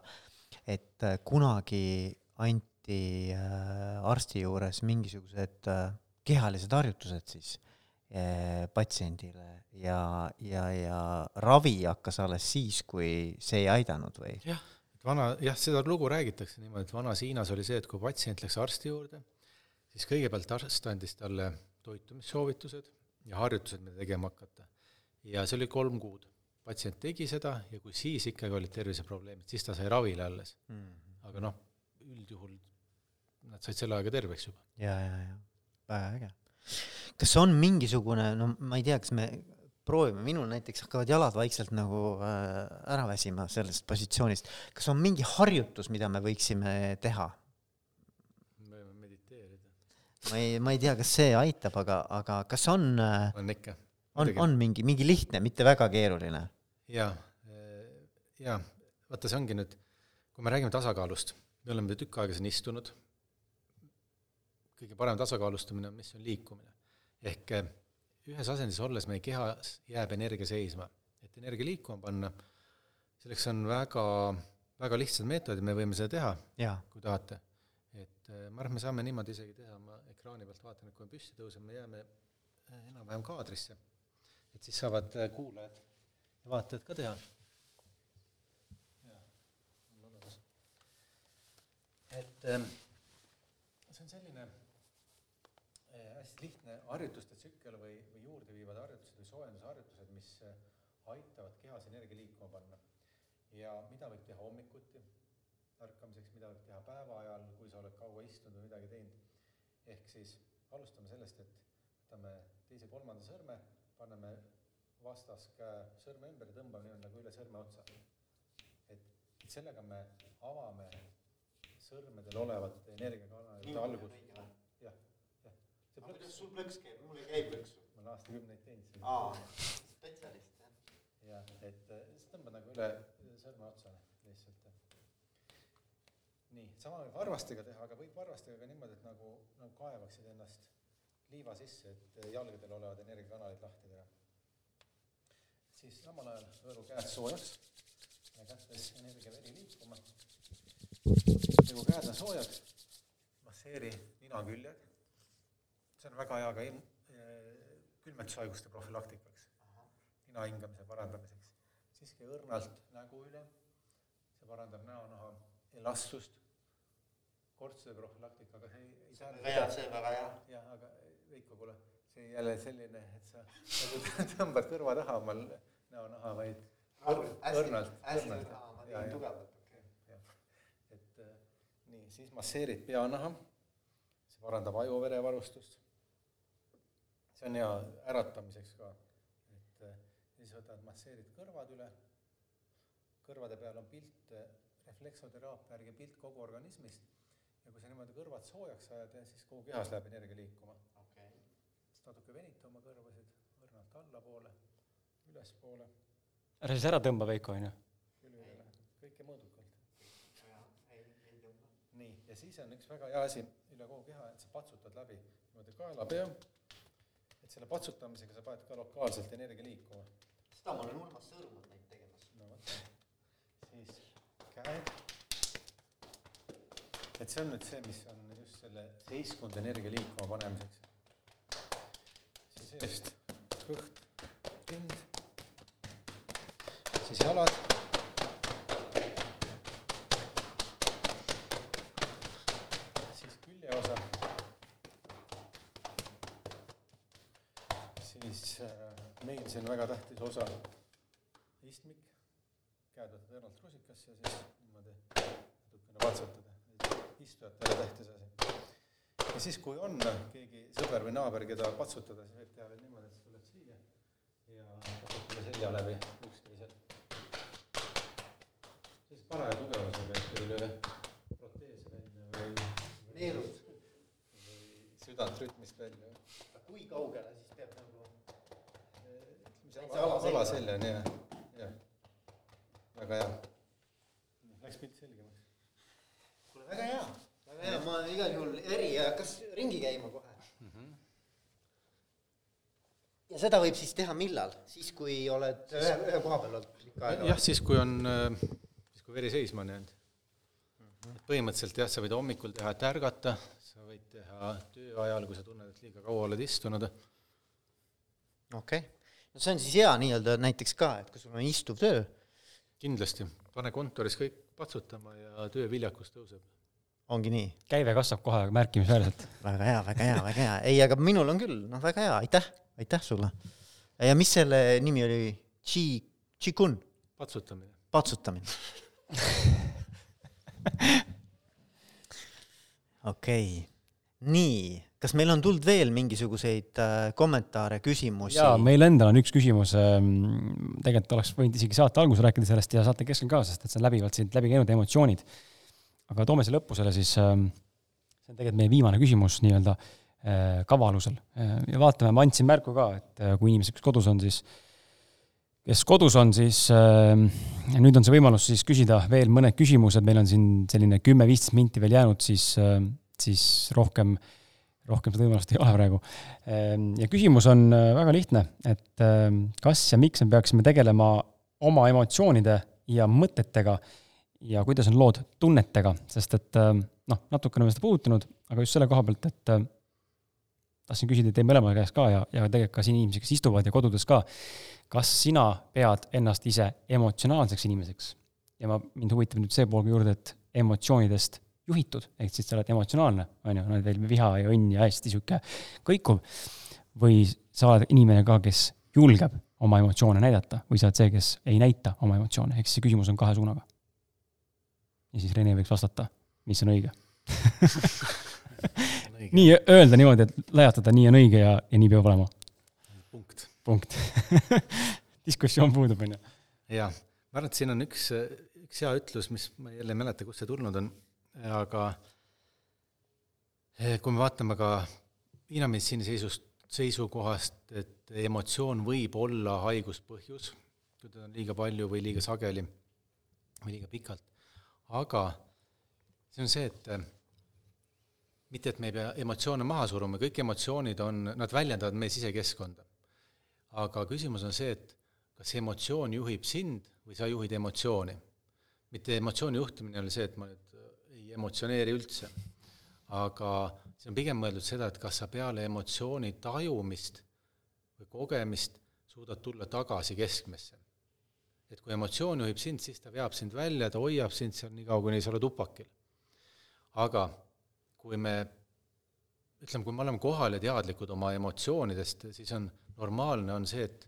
et kunagi anti äh, arsti juures mingisugused äh, kehalised harjutused siis äh, patsiendile ja, ja, ja ravi hakkas alles siis, kui see ei aidanud või? jah vana, jah, seda lugu räägitakse niimoodi, et vanas Hiinas oli see, et kui patsient läks arsti juurde, siis kõigepealt arst andis talle toitumissoovitused ja harjutused, mida tegema hakata. ja see oli kolm kuud. Patsient tegi seda ja kui siis ikkagi olid terviseprobleemid, siis ta sai ravile alles mm. -hmm. aga noh, üldjuhul nad said selle ajaga terveks juba. ja, ja, ja väga äge. kas on mingisugune, no ma ei tea, kas me proovime, minul näiteks hakkavad jalad vaikselt nagu äh, ära väsima sellest positsioonist. kas on mingi harjutus, mida me võiksime teha? me võime mediteerida. ma ei, ma ei tea, kas see aitab, aga, aga kas on äh, on ikka. on, on mingi, mingi lihtne, mitte väga keeruline? Jaa, jaa, vaata, see ongi nüüd, kui me räägime tasakaalust, me oleme tükk aega siin istunud, kõige parem tasakaalustamine on, mis on liikumine. ehk ühes asendis olles meie kehas jääb energia seisma. et energia liikuma panna, selleks on väga, väga lihtsad meetodid, me võime seda teha, kui tahate. et äh, ma arvan, me saame niimoodi isegi teha, ma ekraani pealt vaatan, et kui me püsti tõuseme, me jääme äh, enam-vähem kaadrisse. et siis saavad kuulajad ja vaatajad ka teha. et ähm, see on selline hästi lihtne harjutuste tsükkel või, või juurdeviivad harjutused või soojendusharjutused, mis äh, aitavad kehas energia liikuma panna. ja mida võib teha hommikuti ärkamiseks, mida võib teha päeva ajal, kui sa oled kaua istunud või midagi teinud. ehk siis alustame sellest, et võtame teise-kolmanda sõrme, paneme vastaskäe sõrme ümber ja tõmbame nii-öelda nagu üle sõrme otsa. et sellega me avame sõrmedel olevate energiakanalite algust. jah, jah. see plõks. sul plõks käib, mul ei käi plõksu ma olen aastakümneid teinud seda. aa, spetsialist, jah. jah, et äh, siis tõmbad nagu üle sõrme otsa lihtsalt. nii, sama võib varvastega teha, aga võib varvastega ka niimoodi, et nagu, nagu kaevaksid ennast liiva sisse, et äh, jalgadel olevad energiakanalid lahti teha. Siis samal ajal võõru käed soojaks ja kätes energiaveri liikuma. ja kui käed on soojad, masseeri ninaküljed. see on väga hea ka külmetushaiguste profülaktikaks, nina hingamise parandamiseks. siiski õrnalt nägu üle, see parandab näonaha elastsust, kortside profülaktika, aga see ei, ei tähenda väga hea, see väga hea. jah, aga Veiko, kuule, see jälle selline, et sa nagu tõmbad kõrva taha omal näonaha, vaid õrnalt. ma tegin tugevalt, okei. Okay.. et äh, nii, siis masseerid peanaha, see parandab ajuverevarustust. See on hea äratamiseks ka, et eh, siis võtad, masseerid kõrvad üle, kõrvade peal on pilt, eh, refleksoteraapia järgi pilt kogu organismist. Ja kui sa niimoodi kõrvad soojaks ajad, siis kogu kehas läheb energia liikuma. Okay.. siis natuke venita oma kõrvasid, õrnalt allapoole, ülespoole. ära siis ära tõmba, Veiko, on ju? küll ei ole, kõike mõõdukalt. nii, ja siis on üks väga hea asi üle kogu keha, et sa patsutad läbi niimoodi kaelapea, et selle patsutamisega sa paned ka lokaalselt energia liikuma. seda ma olen Urmas Sõõrumat näinud tegemas. no vot, siis käed et see on nüüd see, mis on just selle seiskunud energia liikuma panemiseks. siis eest kõht, rind, siis jalad. siis küljeosa. siis äh, meil on väga tähtis osa, istmik, käed võtad õrnalt rusikasse ja siis niimoodi natukene patsutada istujatele tähtis asi. ja siis, kui on keegi sõber või naaber, keda patsutada, siis võib teha veel niimoodi, et sa tuled siia ja patsutada selja läbi üksteiselt. Paraja tugevusega, et ei löö proteese välja või neerud. või südant rütmist välja. kui kaugele siis peab nagu? ütleme, see alaseljani, jah, jah. väga hea. Läks pilt selgemaks väga hea, väga hea, ma igal juhul eri, hakkas ringi käima kohe mm. -hmm. ja seda võib siis teha millal, siis kui oled ühe, ühe koha peal olnud pikka aega? jah, siis kui on, siis kui veri seisma on jäänud põhimõtteliselt jah, sa võid hommikul teha, et ärgata, sa võid teha töö ajal, kui sa tunned, et liiga kaua oled istunud. okei okay., no see on siis hea nii-öelda näiteks ka, et kui sul on istuv töö. kindlasti, pane kontoris kõik patsutama ja tööviljakus tõuseb ongi nii? käive kasvab kohe märkimisväärselt. väga hea, väga hea, väga hea, ei, aga minul on küll, noh, väga hea, aitäh, aitäh sulle. ja mis selle nimi oli? Chi, Chikun? patsutamine. patsutamine okei okay., nii, kas meil on tulnud veel mingisuguseid äh, kommentaare, küsimusi? jaa, meil endal on üks küsimus ähm,, tegelikult oleks võinud isegi saate alguses rääkida sellest ja saate keskel ka, sest et see on läbivalt siit läbi käinud, emotsioonid. aga toome selle lõppu selle siis ähm,, see on tegelikult meie viimane küsimus nii-öelda äh, kava alusel äh,. ja vaatame, ma andsin märku ka, et äh, kui inimesed, kes kodus on, siis kes kodus on, siis äh, nüüd on see võimalus siis küsida veel mõned küsimused, meil on siin selline kümme-viisteist minti veel jäänud, siis äh,, siis rohkem äh, rohkem seda võimalust ei ole praegu. Ehm, ja küsimus on äh, väga lihtne, et ähm, kas ja miks me peaksime tegelema oma emotsioonide ja mõtetega ja kuidas on lood tunnetega, sest et ähm, noh, natukene oleme seda puudutanud, aga just selle koha pealt, et äh, tahtsin küsida teie mõlema käest ka ja, ja tegelikult ka siin inimesi, kes istuvad ja kodudes ka, kas sina pead ennast ise emotsionaalseks inimeseks? ja ma, mind huvitab nüüd see pool juurde, et emotsioonidest juhitud, ehk siis sa oled emotsionaalne, on ju, no veel viha ja õnn ja hästi niisugune kõikuv, või sa oled inimene ka, kes julgeb oma emotsioone näidata või sa oled see, kes ei näita oma emotsioone, ehk siis see küsimus on kahe suunaga. ja siis Rene võiks vastata, mis on õige nii öelda niimoodi, et lajatada nii on õige ja, ja nii peab olema. punkt. punkt diskussioon puudub, on ju. jaa, ma arvan, et siin on üks, üks hea ütlus, mis ma jälle ei mäleta, kust see tulnud on aga eh, kui me vaatame ka Hiina meditsiini seisust, seisukohast, et emotsioon võib olla haiguspõhjus, kui teda on liiga palju või liiga sageli või liiga pikalt, aga see on see, et mitte, et me ei pea emotsioone maha suruma, kõik emotsioonid on, nad väljendavad meie sisekeskkonda. aga küsimus on see, et kas emotsioon juhib sind või sa juhid emotsiooni. mitte emotsiooni juhtimine ei ole see, et ma nüüd emotsioneeri üldse. aga see on pigem mõeldud seda, et kas sa peale emotsiooni tajumist või kogemist suudad tulla tagasi keskmesse. et kui emotsioon juhib sind, siis ta veab sind välja, ta hoiab sind seal nii kaua, kuni sa oled upakil. aga kui me ütleme, kui me oleme kohal ja teadlikud oma emotsioonidest, siis on normaalne, on see, et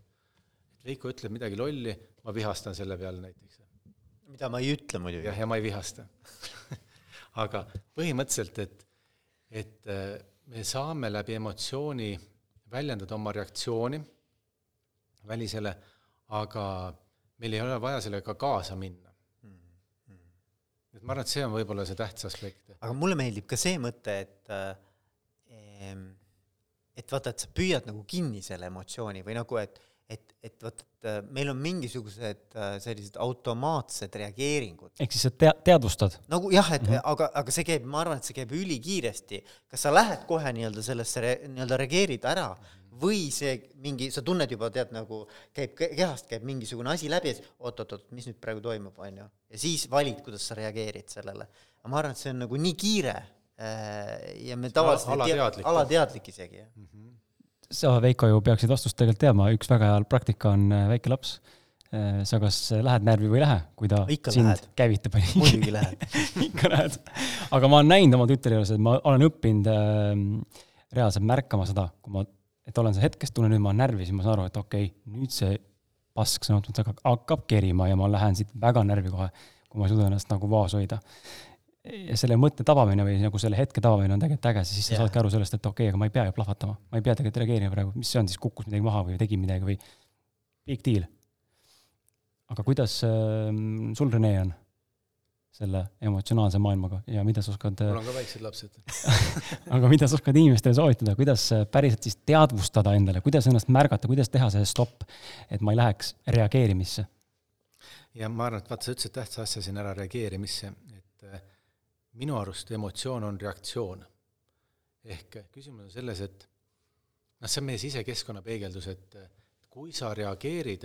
et Veiko ütleb midagi lolli, ma vihastan selle peale näiteks. mida ma ei ütle muidugi. jah, ja ma ei vihasta aga põhimõtteliselt, et, et äh, me saame läbi emotsiooni väljendada oma reaktsiooni välisele, aga meil ei ole vaja sellega kaasa minna. Et ma arvan, et see on võib-olla see tähtis aspekt. aga mulle meeldib ka see mõte, et äh, et vaata, et sa püüad nagu kinni selle emotsiooni või nagu, et et, et vot, et äh, meil on mingisugused äh, sellised automaatsed reageeringud. ehk siis sa tea-, teadvustad? nagu jah, et mm -hmm. aga, aga see käib, ma arvan, et see käib ülikiiresti. kas sa lähed kohe nii-öelda sellesse re, nii-öelda reageerid ära või see mingi, sa tunned juba, tead, nagu käib kehast käib mingisugune asi läbi ja siis oot-oot-oot, mis nüüd praegu toimub, on ju. ja siis valid, kuidas sa reageerid sellele. aga ma arvan, et see on nagu nii kiire äh, ja me tavaliselt alateadlik, alateadlik isegi, jah mm -hmm sa, Veiko, ju peaksid vastust tegelikult teadma, üks väga hea praktika on äh, väike laps. Äh, sa kas lähed närvi või ei lähe, kui ta ikka sind lähed. käivitab. muidugi lähed ikka lähed. aga ma olen näinud oma tütre juures, et ma olen õppinud äh, reaalselt märkama seda, kui ma, et olen see hetkes, tunnen nüüd ma olen närvi, siis ma saan aru, et okei okay,, nüüd see pask sõna otseses mõttes hakkab kerima ja ma lähen siit väga närvi kohe, kui ma ei suuda ennast nagu vaos hoida ja selle mõtte tabamine või nagu selle hetke tabamine on tegelikult äge, siis sa yeah. saadki aru sellest, et okei okay,, aga ma ei pea ju plahvatama, ma ei pea tegelikult reageerima praegu, mis see on siis, kukkus midagi maha või tegi midagi või big deal. aga kuidas äh, sul, Rene, on selle emotsionaalse maailmaga ja mida sa oskad mul on ka väiksed lapsed. Aga mida sa oskad inimestele soovitada, kuidas äh, päriselt siis teadvustada endale, kuidas ennast märgata, kuidas teha see stopp, et ma ei läheks reageerimisse? ja ma arvan, et vaata, sa ütlesid tähtsa asja siin ära, reageerimisse, et äh, minu arust emotsioon on reaktsioon. ehk küsimus on selles, et noh, see on meie sisekeskkonna peegeldus, et kui sa reageerid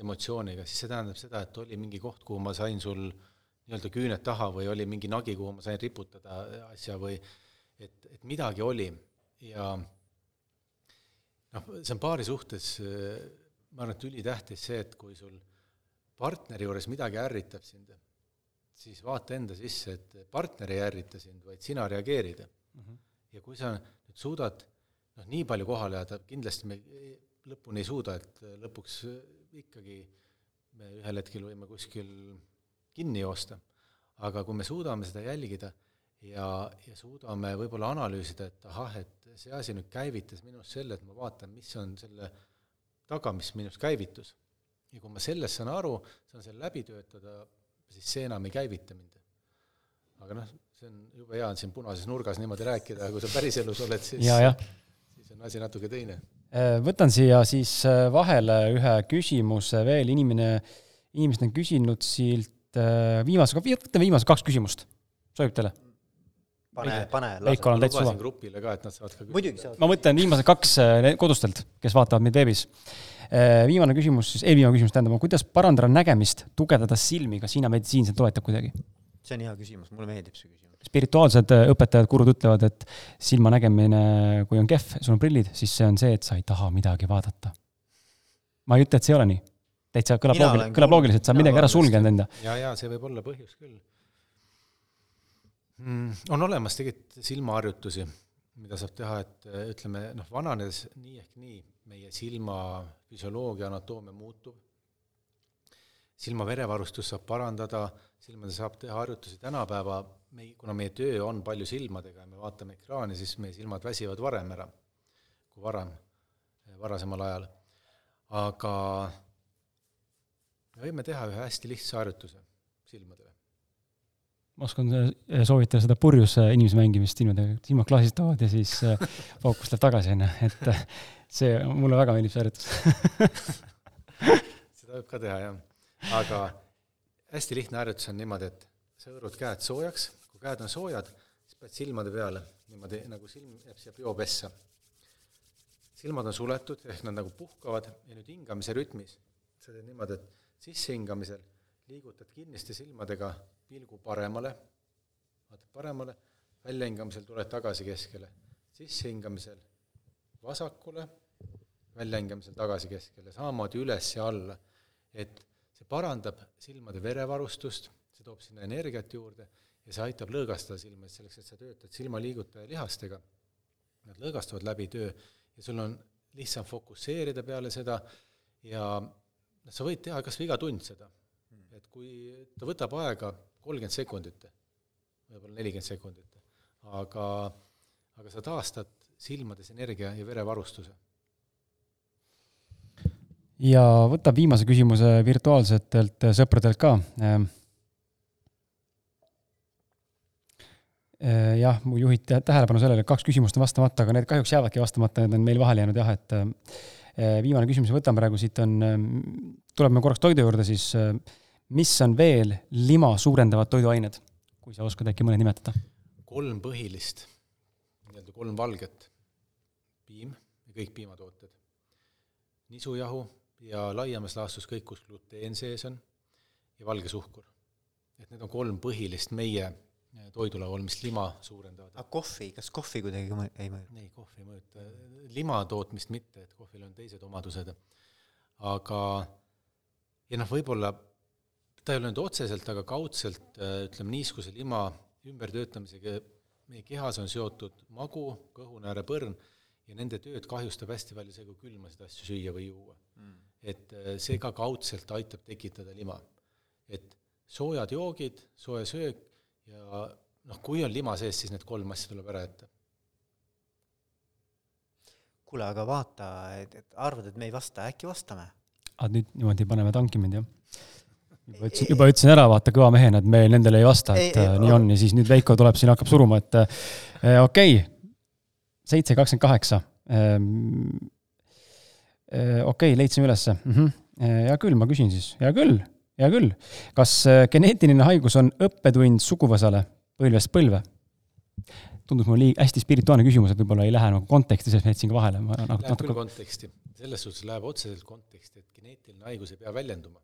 emotsiooniga, siis see tähendab seda, et oli mingi koht, kuhu ma sain sul nii-öelda küüned taha või oli mingi nagi, kuhu ma sain riputada asja või et, et midagi oli ja noh, see on paari suhtes, ma arvan, et ülitähtis see, et kui sul partneri juures midagi ärritab sind, siis vaata enda sisse, et partner ei ärrita sind, vaid sina reageerid mm. -hmm. ja kui sa nüüd suudad noh, nii palju kohale jääda, kindlasti me lõpuni ei suuda, et lõpuks ikkagi me ühel hetkel võime kuskil kinni joosta, aga kui me suudame seda jälgida ja, ja suudame võib-olla analüüsida, et ahah, et see asi nüüd käivitas minus selle, et ma vaatan, mis on selle taga, mis minus käivitus. ja kui ma sellest saan aru, saan selle läbi töötada, siis see enam ei käivita mind. aga noh, see on jube hea on siin punases nurgas niimoodi rääkida, aga kui sa päriselus oled, siis, siis on asi natuke teine. Äh, võtan siia siis äh, vahele ühe küsimuse veel, inimene, inimesed on küsinud siit äh, viimase, võtame viimased kaks küsimust, sobib teile? pane, pane. Veiko on täitsa suva. grupile ka, et nad saavad ka muidugi saavad. ma mõtlen viimased kaks kodustelt, kes vaatavad meid veebis Äh, viimane küsimus siis, eelviimane küsimus tähendab, kuidas parandada nägemist, tugevdada silmi, kas Hiina meditsiin sind toetab kuidagi? see on hea küsimus, mulle meeldib see küsimus. spirituaalsed äh, õpetajad, gurud ütlevad, et silma nägemine, kui on kehv, sul on prillid, siis see on see, et sa ei taha midagi vaadata. ma ei ütle, et see ei ole nii. Täitsa kõlab loogiliselt, kõlab loogiliselt, sa oled midagi ära sulgenud enda. ja, ja see võib olla põhjus küll mm,. on olemas tegelikult silmaharjutusi, mida saab teha, et ütleme noh, vananedes nii ehk nii meie silma füsioloogia, anatoomia muutub, silma verevarustus saab parandada, silmade saab teha harjutusi, tänapäeva me, kuna meie töö on palju silmadega ja me vaatame ekraani, siis meie silmad väsivad varem ära kui varem, varasemal ajal. aga me võime teha ühe hästi lihtsa harjutuse silmadele. ma oskan äh, soovitada seda purjus äh, inimese mängimist silmadega, silmad klaasistavad ja siis äh, fookus läheb tagasi, on ju, et see, mulle väga meeldib see harjutus seda võib ka teha, jah. aga hästi lihtne harjutus on niimoodi, et sa hõõrud käed soojaks, kui käed on soojad, siis paned silmade peale, niimoodi nagu silm jääb siia peopessa. silmad on suletud, ehk nad nagu puhkavad ja nüüd hingamise rütmis sa teed niimoodi, et sissehingamisel liigutad kinniste silmadega pilgu paremale, vaatad paremale, väljahingamisel tuled tagasi keskele, sissehingamisel vasakule väljahingamisel tagasi keskele, samamoodi üles ja alla. et see parandab silmade verevarustust, see toob sinna energiat juurde ja see aitab lõõgastada silma, et selleks, et sa töötad silmaliigutaja lihastega, nad lõõgastuvad läbi töö ja sul on lihtsam fokusseerida peale seda ja sa võid teha kas või iga tund seda. et kui ta võtab aega kolmkümmend sekundit, võib-olla nelikümmend sekundit, aga, aga sa taastad silmades energia ja verevarustuse ja võtab viimase küsimuse virtuaalsetelt sõpradelt ka. Ehm, Äh, jah, mul juhiti tähelepanu sellele, et kaks küsimust on vastamata, aga need kahjuks jäävadki vastamata, need on meil vahele jäänud jah, et äh, viimane küsimus, võtame praegu siit on, tuleme korraks toidu juurde, siis mis on veel lima suurendavad toiduained, kui sa oskad äkki mõne nimetada? kolm põhilist, nii-öelda kolm valget, piim ja kõik piimatooted, nisujahu ja laiemas laastus kõik, kus gluteen sees on, ja valge suhkur. et need on kolm põhilist meie toidulaual, mis lima suurendavad. aga kohvi, kas kohvi kuidagi mõ-, ei mõjuta? ei, kohv ei mõjuta, lima tootmist mitte, et kohvil on teised omadused. aga ja noh, võib-olla ta ei ole nüüd otseselt, aga kaudselt ütleme, niiskuse lima ümbertöötamisega meie kehas on seotud magu, kõhuneärepõrn ja nende tööd kahjustab hästi palju see, kui külmasid asju süüa või juua mm.. et see ka kaudselt aitab tekitada lima. et soojad joogid, soe söök ja noh, kui on lima sees, siis need kolm asja tuleb ära jätta. kuule, aga vaata, et, et arvad, et me ei vasta, äkki vastame? aa, nüüd niimoodi paneme tanki mind, jah? juba ütlesin, juba ütlesin ära, vaata kõva mehena, et me nendele ei vasta, et ei, ei, nii on ja siis nüüd Veiko tuleb siin, hakkab suruma, et äh, okei okay,, seitse kakskümmend kaheksa. Ehm, äh, okei okay,, leidsime ülesse mm. -hmm. hea küll, ma küsin siis, hea küll hea küll. kas äh, geneetiline haigus on õppetund suguvõsale põlvest põlve? tundus mulle liiga hästi spirituaalne küsimus, et võib-olla ei lähe nagu konteksti, selles mõttes siin ka vahele. Läheb natuke... küll konteksti, selles suhtes läheb otseselt konteksti, et geneetiline haigus ei pea väljenduma.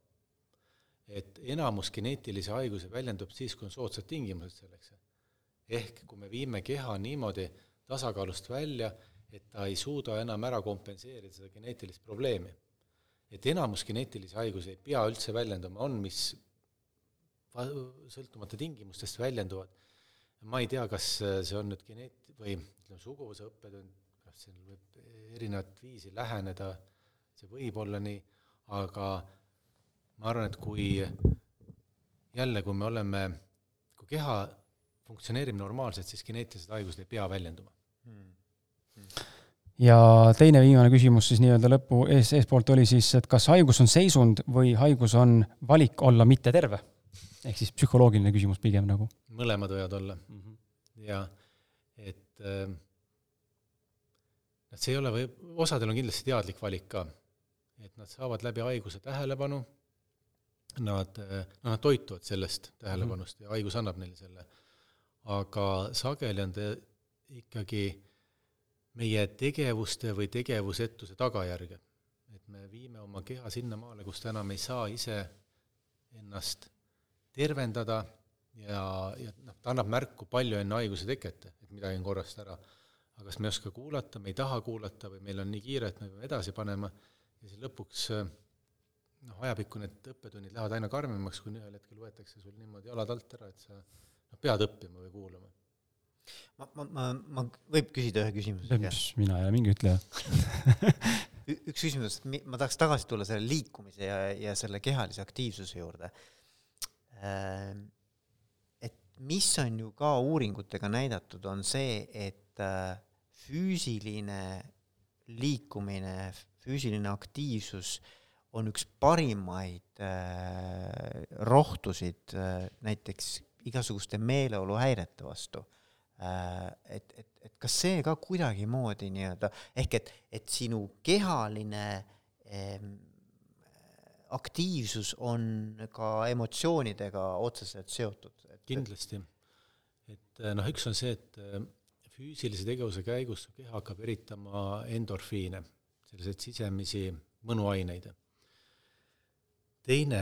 et enamus geneetilisi haigusi väljendub siis, kui on soodsad tingimused selleks. ehk kui me viime keha niimoodi tasakaalust välja, et ta ei suuda enam ära kompenseerida seda geneetilist probleemi et enamus geneetilisi haigusi ei pea üldse väljenduma, on, mis sõltumata tingimustest väljenduvad. ma ei tea, kas see on nüüd geneet- või ütleme, suguvõsa õppetund, kas siin võib erinevat viisi läheneda, see võib olla nii, aga ma arvan, et kui jälle, kui me oleme, kui keha funktsioneerib normaalselt, siis geneetilised haigused ei pea väljenduma. Hmm.. Hmm ja teine viimane küsimus siis nii-öelda lõpu ees, eespoolt oli siis, et kas haigus on seisund või haigus on valik olla mitte terve? ehk siis psühholoogiline küsimus pigem nagu. mõlemad võivad olla mm. -hmm. ja et äh, see ei ole või, osadel on kindlasti teadlik valik ka. et nad saavad läbi haiguse tähelepanu, nad, noh, nad toituvad sellest tähelepanust mm -hmm. ja haigus annab neile selle. aga sageli on ta ikkagi meie tegevuste või tegevusetuse tagajärge. et me viime oma keha sinnamaale, kus ta enam ei saa ise ennast tervendada ja, ja noh, ta annab märku palju enne haiguse teket, et midagi on korrast ära. aga kas me ei oska kuulata, me ei taha kuulata või meil on nii kiire, et me peame edasi panema ja siis lõpuks noh, ajapikku need õppetunnid lähevad aina karmimaks, kuni ühel hetkel võetakse sul niimoodi jalad alt ära, et sa noh, pead õppima või kuulama ma, ma, ma, ma, võib küsida ühe küsimuse? mina ei ole mingi ütleja üks küsimus, ma tahaks tagasi tulla selle liikumise ja, ja selle kehalise aktiivsuse juurde. Ehm, et mis on ju ka uuringutega näidatud, on see, et äh, füüsiline liikumine, füüsiline aktiivsus on üks parimaid äh, rohtusid äh, näiteks igasuguste meeleoluhäirete vastu et, et, et kas see ka kuidagimoodi nii-öelda, ehk et, et sinu kehaline eh, aktiivsus on ka emotsioonidega otseselt seotud? kindlasti. et äh, noh, üks on see, et äh, füüsilise tegevuse käigus su keha hakkab eritama endorfiine, selliseid sisemisi mõnuaineid. teine,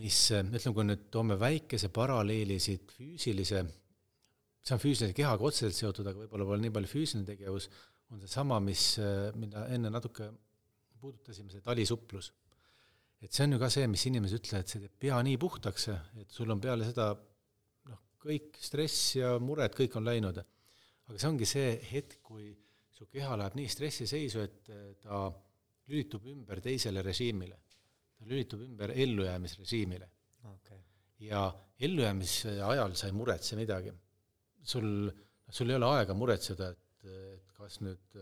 mis, ütleme, kui nüüd toome väikese paralleeli siit füüsilise see on füüsilise kehaga otseselt seotud, aga võib-olla pole nii palju füüsiline tegevus, on seesama, mis, mida enne natuke puudutasime, see talisuplus. et see on ju ka see, mis inimesed ütlevad, et see teeb pea nii puhtaks, et sul on peale seda noh, kõik stress ja mured, kõik on läinud. aga see ongi see hetk, kui su keha läheb nii stressiseisu, et ta lülitub ümber teisele režiimile. ta lülitub ümber ellujäämisrežiimile okay.. ja ellujäämise ajal sa ei muretse midagi sul, sul ei ole aega muretseda, et, et kas nüüd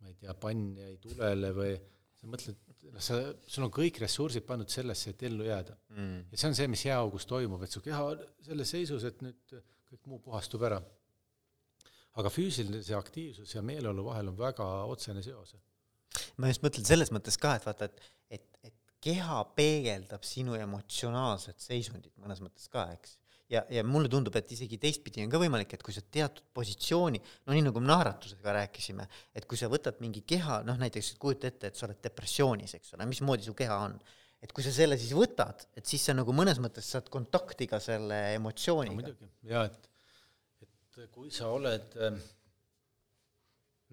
ma ei tea, pann jäi tulele või sa mõtled, noh, sa, sul on kõik ressursid pandud sellesse, et ellu jääda mm.. ja see on see, mis jääaugus toimub, et su keha on selles seisus, et nüüd kõik muu puhastub ära. aga füüsilise aktiivsus ja meeleolu vahel on väga otsene seos. ma just mõtlen selles mõttes ka, et vaata, et, et, et keha peegeldab sinu emotsionaalset seisundit mõnes mõttes ka, eks ja, ja mulle tundub, et isegi teistpidi on ka võimalik, et kui sa teatud positsiooni, no nii nagu me naeratusega rääkisime, et kui sa võtad mingi keha, noh näiteks kujuta ette, et sa oled depressioonis, eks ole, mismoodi su keha on, et kui sa selle siis võtad, et siis sa nagu mõnes mõttes saad kontakti ka selle emotsiooniga no,. muidugi, jaa, et, et kui sa oled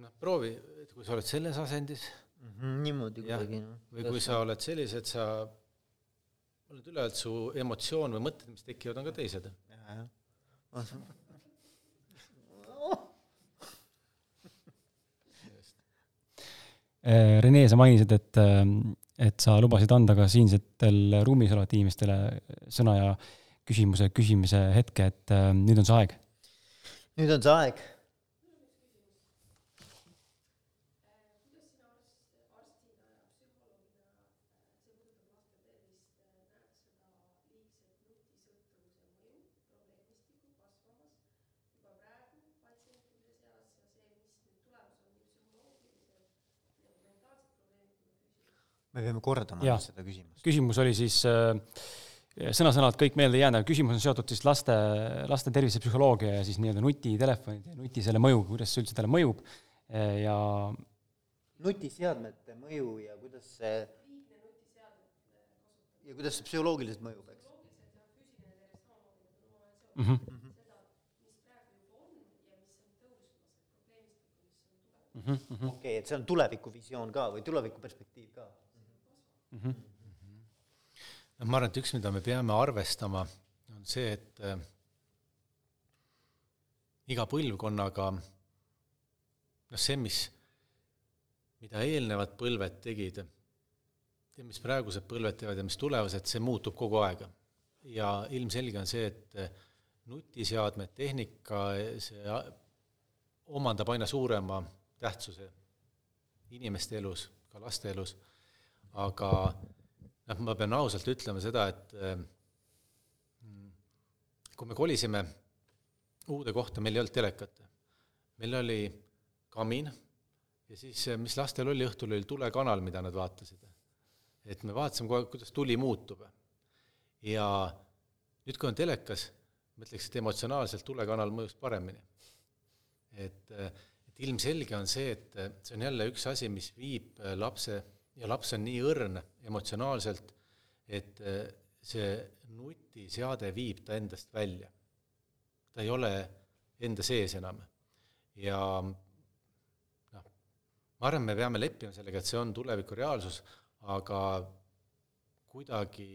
noh, proovi, et kui sa oled selles asendis mm -hmm, niimoodi kuidagi, noh. või kui sa oled sellised, et sa oled üle, et su emotsioon või mõtted, mis tekivad, on ka teised. Rene, sa mainisid, et, et sa lubasid anda ka siinsetel ruumis olevate inimestele sõna ja küsimuse küsimise hetke, et nüüd on see aeg. nüüd on see aeg me peame kordama ja. seda küsimust. küsimus oli siis äh, sõna-sõnalt kõik meelde ei jäänud, aga küsimus on seotud siis laste, laste tervisepsühholoogia ja siis nii-öelda nutitelefonid ja nuti selle mõju, kuidas see üldse talle mõjub äh, ja nutiseadmete mõju ja kuidas see ja kuidas see psühholoogiliselt mõjub, eks mm. -hmm. okei okay,, et see on tulevikuvisioon ka või tulevikuperspektiiv ka mm. -hmm. no ma arvan, et üks, mida me peame arvestama, on see, et äh, iga põlvkonnaga noh, see, mis, mida eelnevad põlved tegid, ja mis praegused põlved teevad ja mis tulevased, see muutub kogu aeg. ja ilmselge on see, et äh, nutiseadmed, tehnika, see omandab aina suurema tähtsuse inimeste elus, ka laste elus aga noh, ma pean ausalt ütlema seda, et mm, kui me kolisime uude kohta, meil ei olnud telekat. meil oli kamin ja siis, mis lastel oli, õhtul oli tulekanal, mida nad vaatasid. et me vaatasime kogu aeg, kuidas tuli muutub. ja nüüd, kui on telekas, ma ütleks, et emotsionaalselt tulekanal mõjus paremini. et, et ilmselge on see, et see on jälle üks asi, mis viib lapse ja laps on nii õrn emotsionaalselt, et äh, see nutiseade viib ta endast välja. ta ei ole enda sees enam. ja noh, ma arvan, me peame leppima sellega, et see on tuleviku reaalsus, aga kuidagi,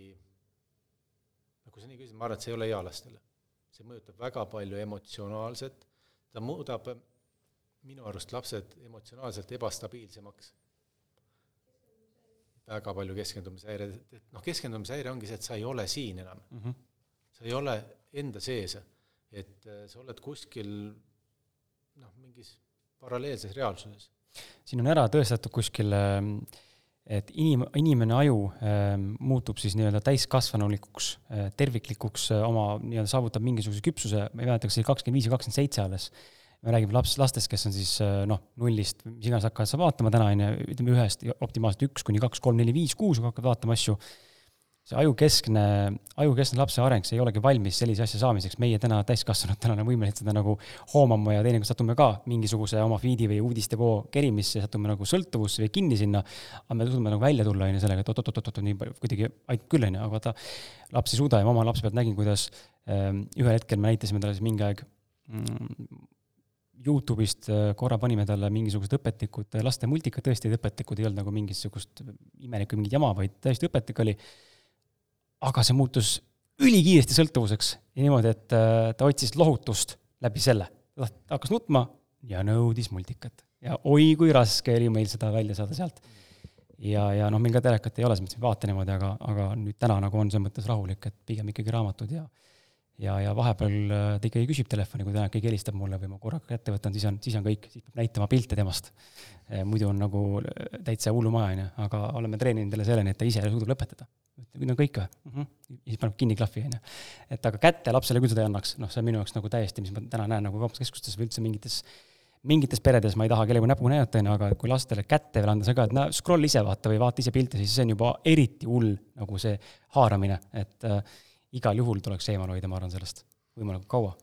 no kui sa nii küsid, ma arvan, et see ei ole hea lastele. see mõjutab väga palju emotsionaalset, ta muudab minu arust lapsed emotsionaalselt ebastabiilsemaks väga palju keskendumishäired, et, et noh, keskendumishäire ongi see, et sa ei ole siin enam mm. -hmm. sa ei ole enda sees, et äh, sa oled kuskil noh, mingis paralleelses reaalsuses. siin on ära tõestatud kuskil, ähm, et inim-, inimene aju äh, muutub siis nii-öelda täiskasvanulikuks äh,, terviklikuks äh, oma nii-öelda saavutab mingisuguse küpsuse, ma ei mäleta, kas see oli kakskümmend viis või kakskümmend seitse alles me räägime laps, lastest, kes on siis äh, noh, nullist, mis iganes hakkavad sa vaatama täna, on ju, ütleme ühest optimaalselt üks kuni kaks, kolm, neli, viis, kuus, kui hakkad vaatama asju, see ajukeskne, ajukeskne lapse areng, see ei olegi valmis sellise asja saamiseks, meie täna täiskasvanutena oleme võimelised seda nagu hoomama ja teinekord satume ka mingisuguse oma feed'i või uudistevoo kerimisse, satume nagu sõltuvusse või kinni sinna, aga me suudame nagu välja tulla, on ju, sellega, et oot-oot-oot, nii palju, kuidagi aitab küll, on ju, aga vaata, laps ei suuda ja ma oma lapse pealt nägin, kuidas ähm, ühel hetkel me näitasime talle siis mingi aeg mm, Youtube'ist äh, korra panime talle mingisugused õpetlikud äh, laste multikad, tõesti õpetlikud, ei olnud nagu mingisugust imelikku mingit jama, vaid täiesti õpetlik oli. aga see muutus ülikiiresti sõltuvuseks ja niimoodi, et äh, ta otsis lohutust läbi selle. ta hakkas nutma ja nõudis multikat. ja oi kui raske oli meil seda välja saada sealt. ja, ja noh, meil ka telekat ei ole, selles mõttes ei vaata niimoodi, aga, aga nüüd täna nagu on selles mõttes rahulik, et pigem ikkagi raamatud ja ja, ja vahepeal äh, ta ikkagi küsib telefoni, kui täna keegi helistab mulle või ma korraga kätte võtan, siis on, siis on kõik, siis peab näitama pilte temast. Äh, muidu on nagu äh, täitsa hullumaja, on ju, aga oleme treeninud talle selleni, et ta ise suudab lõpetada. no kõik või mm? -hmm. siis paneb kinni klahvi, on ju. et aga kätte lapsele küll seda ei annaks, noh, see on minu jaoks nagu täiesti, mis ma täna näen nagu kaubanduskeskustes või üldse mingites mingites peredes ma ei taha kellelegi näpuga näidata, on ju, aga kui lastele kätte veel anda see ka, et näe, scroll ise vaata või vaata ise pilte, siis see on juba eriti hull nagu see haaramine, et äh, igal juhul tuleks eemal hoida, ma arvan, sellest võimalikult kaua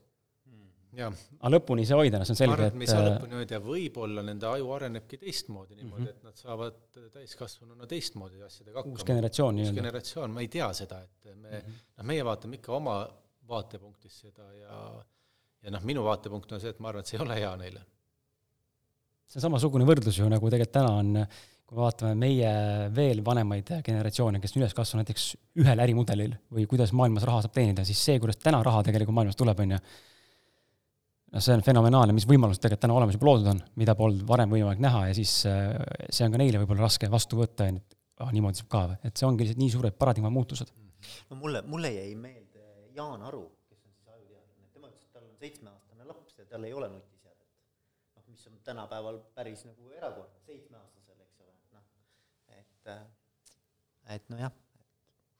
aga lõpuni ei saa hoida, no see on selge, et ma arvan, et me ei saa äh, lõpuni hoida, võib-olla nende aju arenebki teistmoodi niimoodi mm, -hmm. et nad saavad täiskasvanuna teistmoodi asjadega hakkama. uus generatsioon nii-öelda. uus generatsioon, ma ei tea seda, et me mm, -hmm. noh, meie vaatame ikka oma vaatepunktist seda ja ja noh, minu vaatepunkt on see, et ma arvan, et see ei ole hea neile. see on samasugune võrdlus ju, nagu tegelikult täna on, kui me vaatame meie veel vanemaid generatsioone, kes on üles kasvanud näiteks ühel ärimudelil või kuidas maailmas raha saab teenida, siis see, kuidas täna raha tegelikult maailmas tuleb, on ju noh, see on fenomenaalne, mis võimalused tegelikult täna olemas juba loodud on, mida polnud varem võimalik näha ja siis äh, see on ka neile võib-olla raske vastu võtta, et ah, niimoodi saab ka või, et see ongi lihtsalt nii suured paradigma muutused. no mulle, mulle jäi meelde Jaan Aru, kes on siis ajuteadlane, tema ütles, et tal on seitsmeaastane laps ja tal ei ole nutiseadet. noh, mis on tänapäeval päris nagu erakordne, seitsmeaastasel, eks ole, noh, et, äh, et nojah,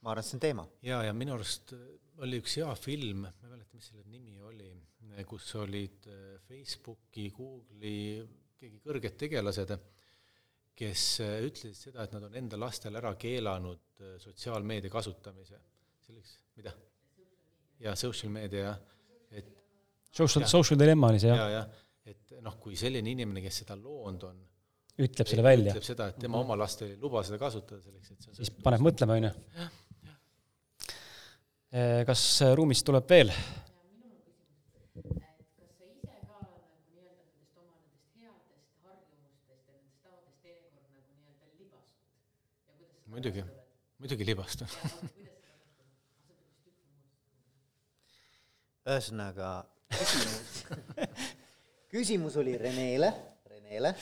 ma arvan, et see on teema. jaa, ja minu arust oli üks hea film, ma ei mäleta, mis selle nimi oli kus olid äh, Facebooki, Google'i, keegi kõrged tegelased, kes äh, ütlesid seda, et nad on enda lastele ära keelanud äh, sotsiaalmeedia kasutamise. selleks, mida? jaa, social media, jah, et Social, social dilemma oli see, jah? jaa, jah, et noh, kui selline inimene, kes seda loonud on, ütleb selle välja. ütleb seda, et tema oma lastel ei luba seda kasutada selleks, et see on siis paneb mõtlema, on ju. kas ruumist tuleb veel? Muidugi, muidugi libastun ühesõnaga, küsimus küsimus oli Renele, Renele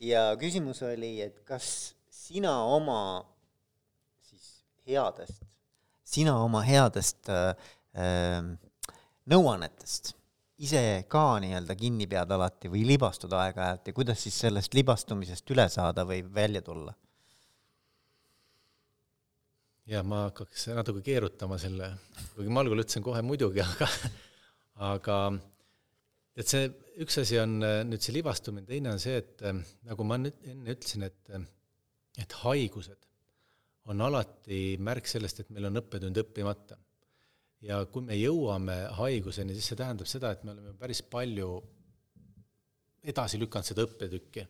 ja küsimus oli, et kas sina oma siis headest, sina oma headest äh, äh, nõuannetest ise ka nii-öelda kinni pead alati või libastud aeg-ajalt ja kuidas siis sellest libastumisest üle saada või välja tulla? ja ma hakkaks natuke keerutama selle, kuigi ma algul ütlesin kohe muidugi, aga aga et see, üks asi on äh, nüüd see libastumine, teine on see, et äh, nagu ma nüüd enne ütlesin, et äh, et haigused on alati märk sellest, et meil on õppetund õppimata. ja kui me jõuame haiguseni, siis see tähendab seda, et me oleme päris palju edasi lükanud seda õppetükki.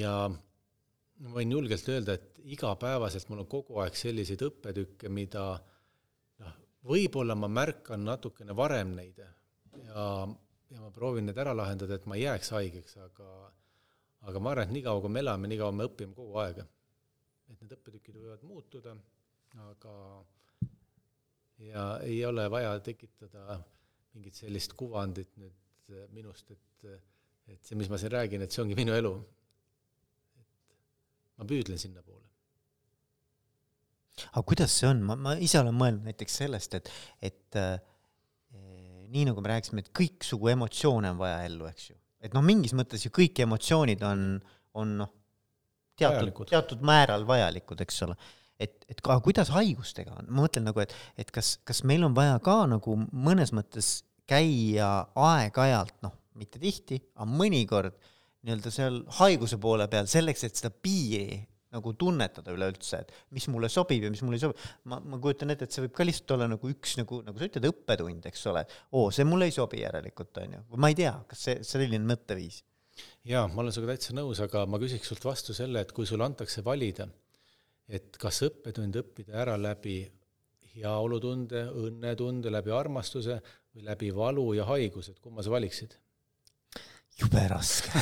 ja ma võin julgelt öelda, et igapäevaselt mul on kogu aeg selliseid õppetükke, mida noh, võib-olla ma märkan natukene varem neid ja, ja ma proovin need ära lahendada, et ma ei jääks haigeks, aga aga ma arvan, et niikaua, kui me elame, niikaua me õpime kogu aeg. et need õppetükid võivad muutuda, aga ja ei ole vaja tekitada mingit sellist kuvandit nüüd minust, et et see, mis ma siin räägin, et see ongi minu elu ma püüdlen sinnapoole. aga kuidas see on, ma, ma ise olen mõelnud näiteks sellest, et, et nii nagu me rääkisime, et kõiksugu emotsioone on vaja ellu, eks ju. et noh, mingis mõttes ju kõik emotsioonid on, on noh, teatud, teatud määral vajalikud, eks ole. Et, et ka kuidas haigustega on, ma mõtlen nagu, et, et kas, kas meil on vaja ka nagu mõnes mõttes käia aeg-ajalt, noh, mitte tihti, aga mõnikord nii-öelda seal haiguse poole peal selleks, et seda piiri nagu tunnetada üleüldse, et mis mulle sobib ja mis mulle ei sobi. ma, ma kujutan ette, et see võib ka lihtsalt olla nagu üks nagu, nagu sa ütled, õppetund, eks ole. oo, see mulle ei sobi järelikult, on ju. ma ei tea, kas see, selline mõtteviis? jaa, ma olen sinuga täitsa nõus, aga ma küsiks sult vastu selle, et kui sulle antakse valida, et kas õppetund õppida ära läbi heaolutunde, õnnetunde, läbi armastuse või läbi valu ja haiguse, et kumma sa valiksid? Jube raske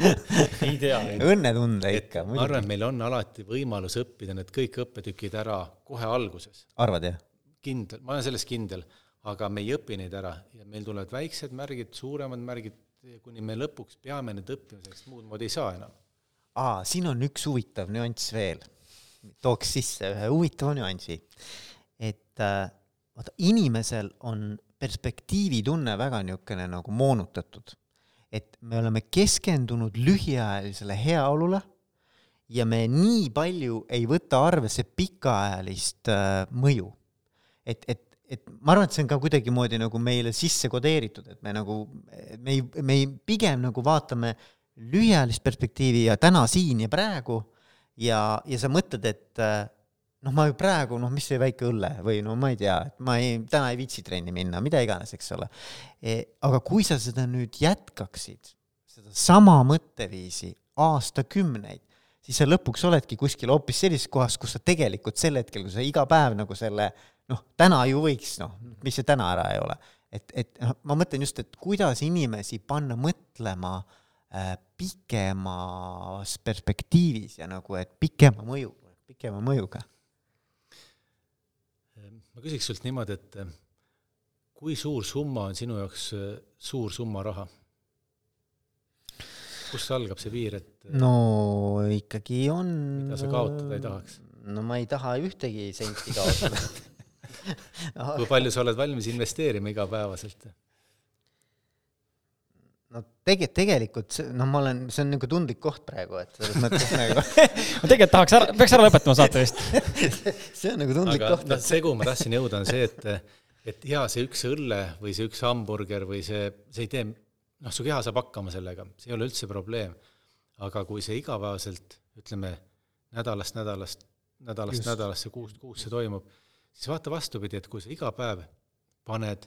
ei tea. õnnetunde ikka. ma arvan, et meil on alati võimalus õppida need kõik õppetükid ära kohe alguses. arvad, jah? kindel, ma olen selles kindel, aga me ei õpi neid ära ja meil tulevad väiksed märgid, suuremad märgid, kuni me lõpuks peame need õppima, sest muud moodi ei saa enam. aa, siin on üks huvitav nüanss veel. tooks sisse ühe huvitava nüansi. et äh, vaata, inimesel on perspektiivitunne väga niisugune nagu moonutatud et me oleme keskendunud lühiajalisele heaolule ja me nii palju ei võta arvesse pikaajalist äh, mõju. et, et, et ma arvan, et see on ka kuidagimoodi nagu meile sisse kodeeritud, et me nagu, me ei, me ei, pigem nagu vaatame lühiajalist perspektiivi ja täna, siin ja praegu ja, ja sa mõtled, et äh, noh, ma praegu, noh, mis see väike õlle või no ma ei tea, et ma ei, täna ei viitsi trenni minna, mida iganes, eks ole e,. aga kui sa seda nüüd jätkaksid, sedasama mõtteviisi aastakümneid, siis sa lõpuks oledki kuskil hoopis sellises kohas, kus sa tegelikult sel hetkel, kui sa iga päev nagu selle noh, täna ju võiks, noh, mis see täna ära ei ole. et, et noh, ma mõtlen just, et kuidas inimesi panna mõtlema äh, pikemas perspektiivis ja nagu, et pikema mõju, pikema mõjuga ma küsiks sult niimoodi, et eh, kui suur summa on sinu jaoks eh, suur summa raha? kust algab see piir, et eh, no ikkagi on mida sa kaotada ei tahaks? no ma ei taha ühtegi senti kaotada kui palju sa oled valmis investeerima igapäevaselt? No tege-, tegelikult see, noh, ma olen, see on nagu tundlik koht praegu, et selles mõttes nagu ma tegelikult tahaks ära, peaks ära lõpetama saate vist see on nagu tundlik aga koht. noh, see, kuhu ma tahtsin jõuda, on see, et, et jaa, see üks õlle või see üks hamburger või see, see ei tee, noh, su keha saab hakkama sellega, see ei ole üldse probleem. aga kui see igapäevaselt, ütleme, nädalast nädalast, nädalast Just. nädalasse, kuust kuusse toimub, siis vaata vastupidi, et kui sa iga päev paned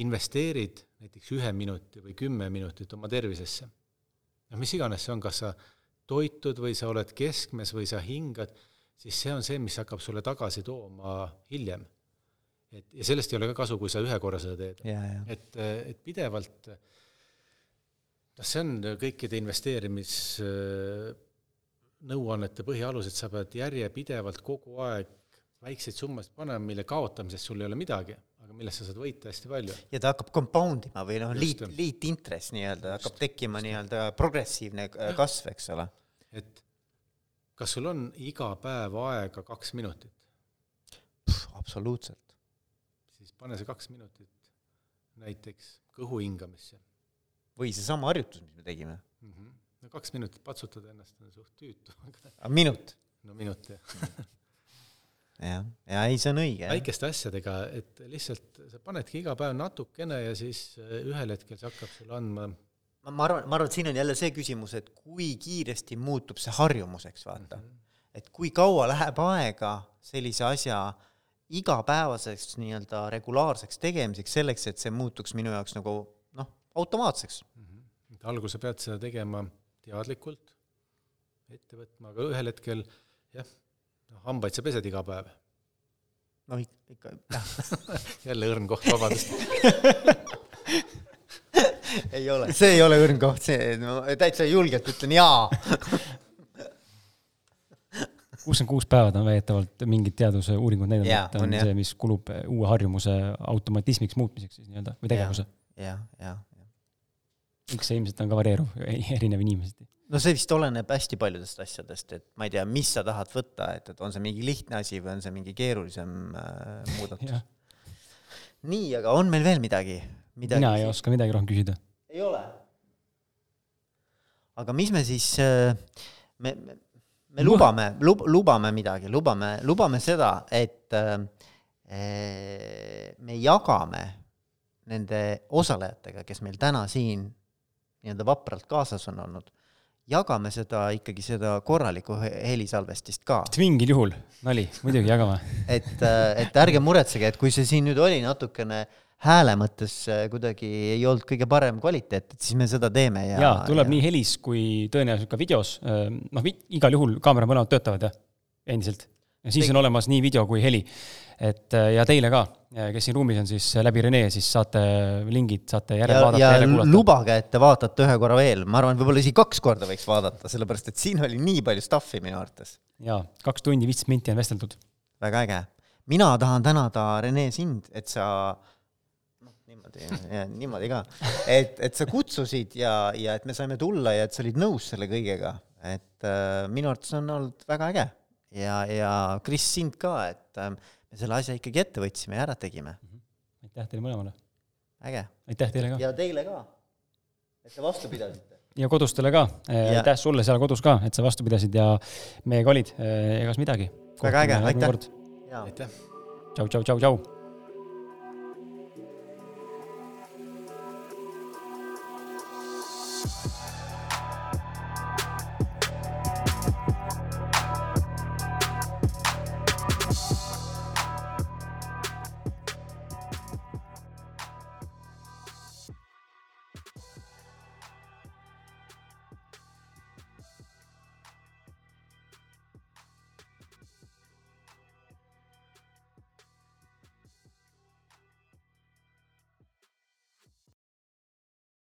investeerid näiteks ühe minuti või kümme minutit oma tervisesse, noh, mis iganes see on, kas sa toitud või sa oled keskmes või sa hingad, siis see on see, mis hakkab sulle tagasi tooma hiljem. et ja sellest ei ole ka kasu, kui sa ühe korra seda teed. et, et pidevalt noh, see on kõikide investeerimisnõuannete põhialused, sa pead järjepidevalt kogu aeg väikseid summasid panema, mille kaotamisest sul ei ole midagi aga millest sa saad võita hästi palju. ja ta hakkab compound ima või noh, liit, liitintress nii-öelda, hakkab tekkima nii-öelda progressiivne äh, kasv, eks ole. et kas sul on iga päev aega kaks minutit? absoluutselt. siis pane see kaks minutit näiteks kõhu hingamisse. või seesama harjutus, mis me tegime mm. -hmm. no kaks minutit patsutada ennast on suht tüütu minut? no minut, jah jah, ja ei, see on õige. väikeste asjadega, et lihtsalt sa panedki iga päev natukene ja siis äh, ühel hetkel see hakkab sulle andma ma, ma arvan, ma arvan, et siin on jälle see küsimus, et kui kiiresti muutub see harjumuseks, vaata mm. -hmm. et kui kaua läheb aega sellise asja igapäevaseks nii-öelda regulaarseks tegemiseks, selleks, et see muutuks minu jaoks nagu noh, automaatseks mm. -hmm. et alguses pead seda tegema teadlikult, ette võtma, aga ühel hetkel jah noh, hambaid sa pesed iga päev? no ikka, jah jälle õrn koht, vabandust ei ole, see ei ole õrn koht, see, no täitsa julgelt ütlen jaa kuuskümmend kuus päeva on väidetavalt mingid teadusuuringud näidanud, et on, on see, mis kulub uue harjumuse automatismiks muutmiseks siis nii-öelda või tegevuse ja,. jah, jah, jah. eks see ilmselt on ka varieeruv, erinev inimeseti no see vist oleneb hästi paljudest asjadest, et ma ei tea, mis sa tahad võtta, et, et on see mingi lihtne asi või on see mingi keerulisem äh, muudatus nii, aga on meil veel midagi, midagi? mina ei oska midagi rohkem küsida. ei ole? aga mis me siis äh,, me, me, me lubame lub,, lubame midagi, lubame, lubame seda, et äh, me jagame nende osalejatega, kes meil täna siin nii-öelda vapralt kaasas on olnud jagame seda ikkagi, seda korralikku helisalvestist ka. mingil juhul, nali, muidugi jagame et, äh, et ärge muretsege, et kui see siin nüüd oli natukene hääle mõttes äh, kuidagi ei olnud kõige parem kvaliteet, et siis me seda teeme ja jaa, tuleb ja... nii helis kui tõenäoliselt ka videos, äh, noh, igal juhul kaamera mõlemad töötavad, jah, endiselt. ja siis Tegi. on olemas nii video kui heli et äh, ja teile ka, äh, kes siin ruumis on, siis läbi Rene, siis saate lingid, saate järele ja, vaadata, järele kuulata. lubage, et te vaatate ühe korra veel, ma arvan, võib-olla isegi kaks korda võiks vaadata, sellepärast et siin oli nii palju stuff'i minu arvates. jaa, kaks tundi, viisteist minti on vesteldud. väga äge. mina tahan tänada, Rene, sind, et sa noh, niimoodi, niimoodi ka, et, et sa kutsusid ja, ja et me saime tulla ja et sa olid nõus selle kõigega, et äh, minu arvates on olnud väga äge. ja, ja Kris, sind ka, et äh, me selle asja ikkagi ette võtsime ja ära tegime. -hmm. aitäh teile mõlemale! äge! aitäh teile ka! ja teile ka, et te vastu pidasite ja kodustele ka, aitäh sulle seal kodus ka, et sa vastu pidasid ja meiega olid, egas midagi. väga äge, aitäh! aitäh! tšau, tšau, tšau, tšau!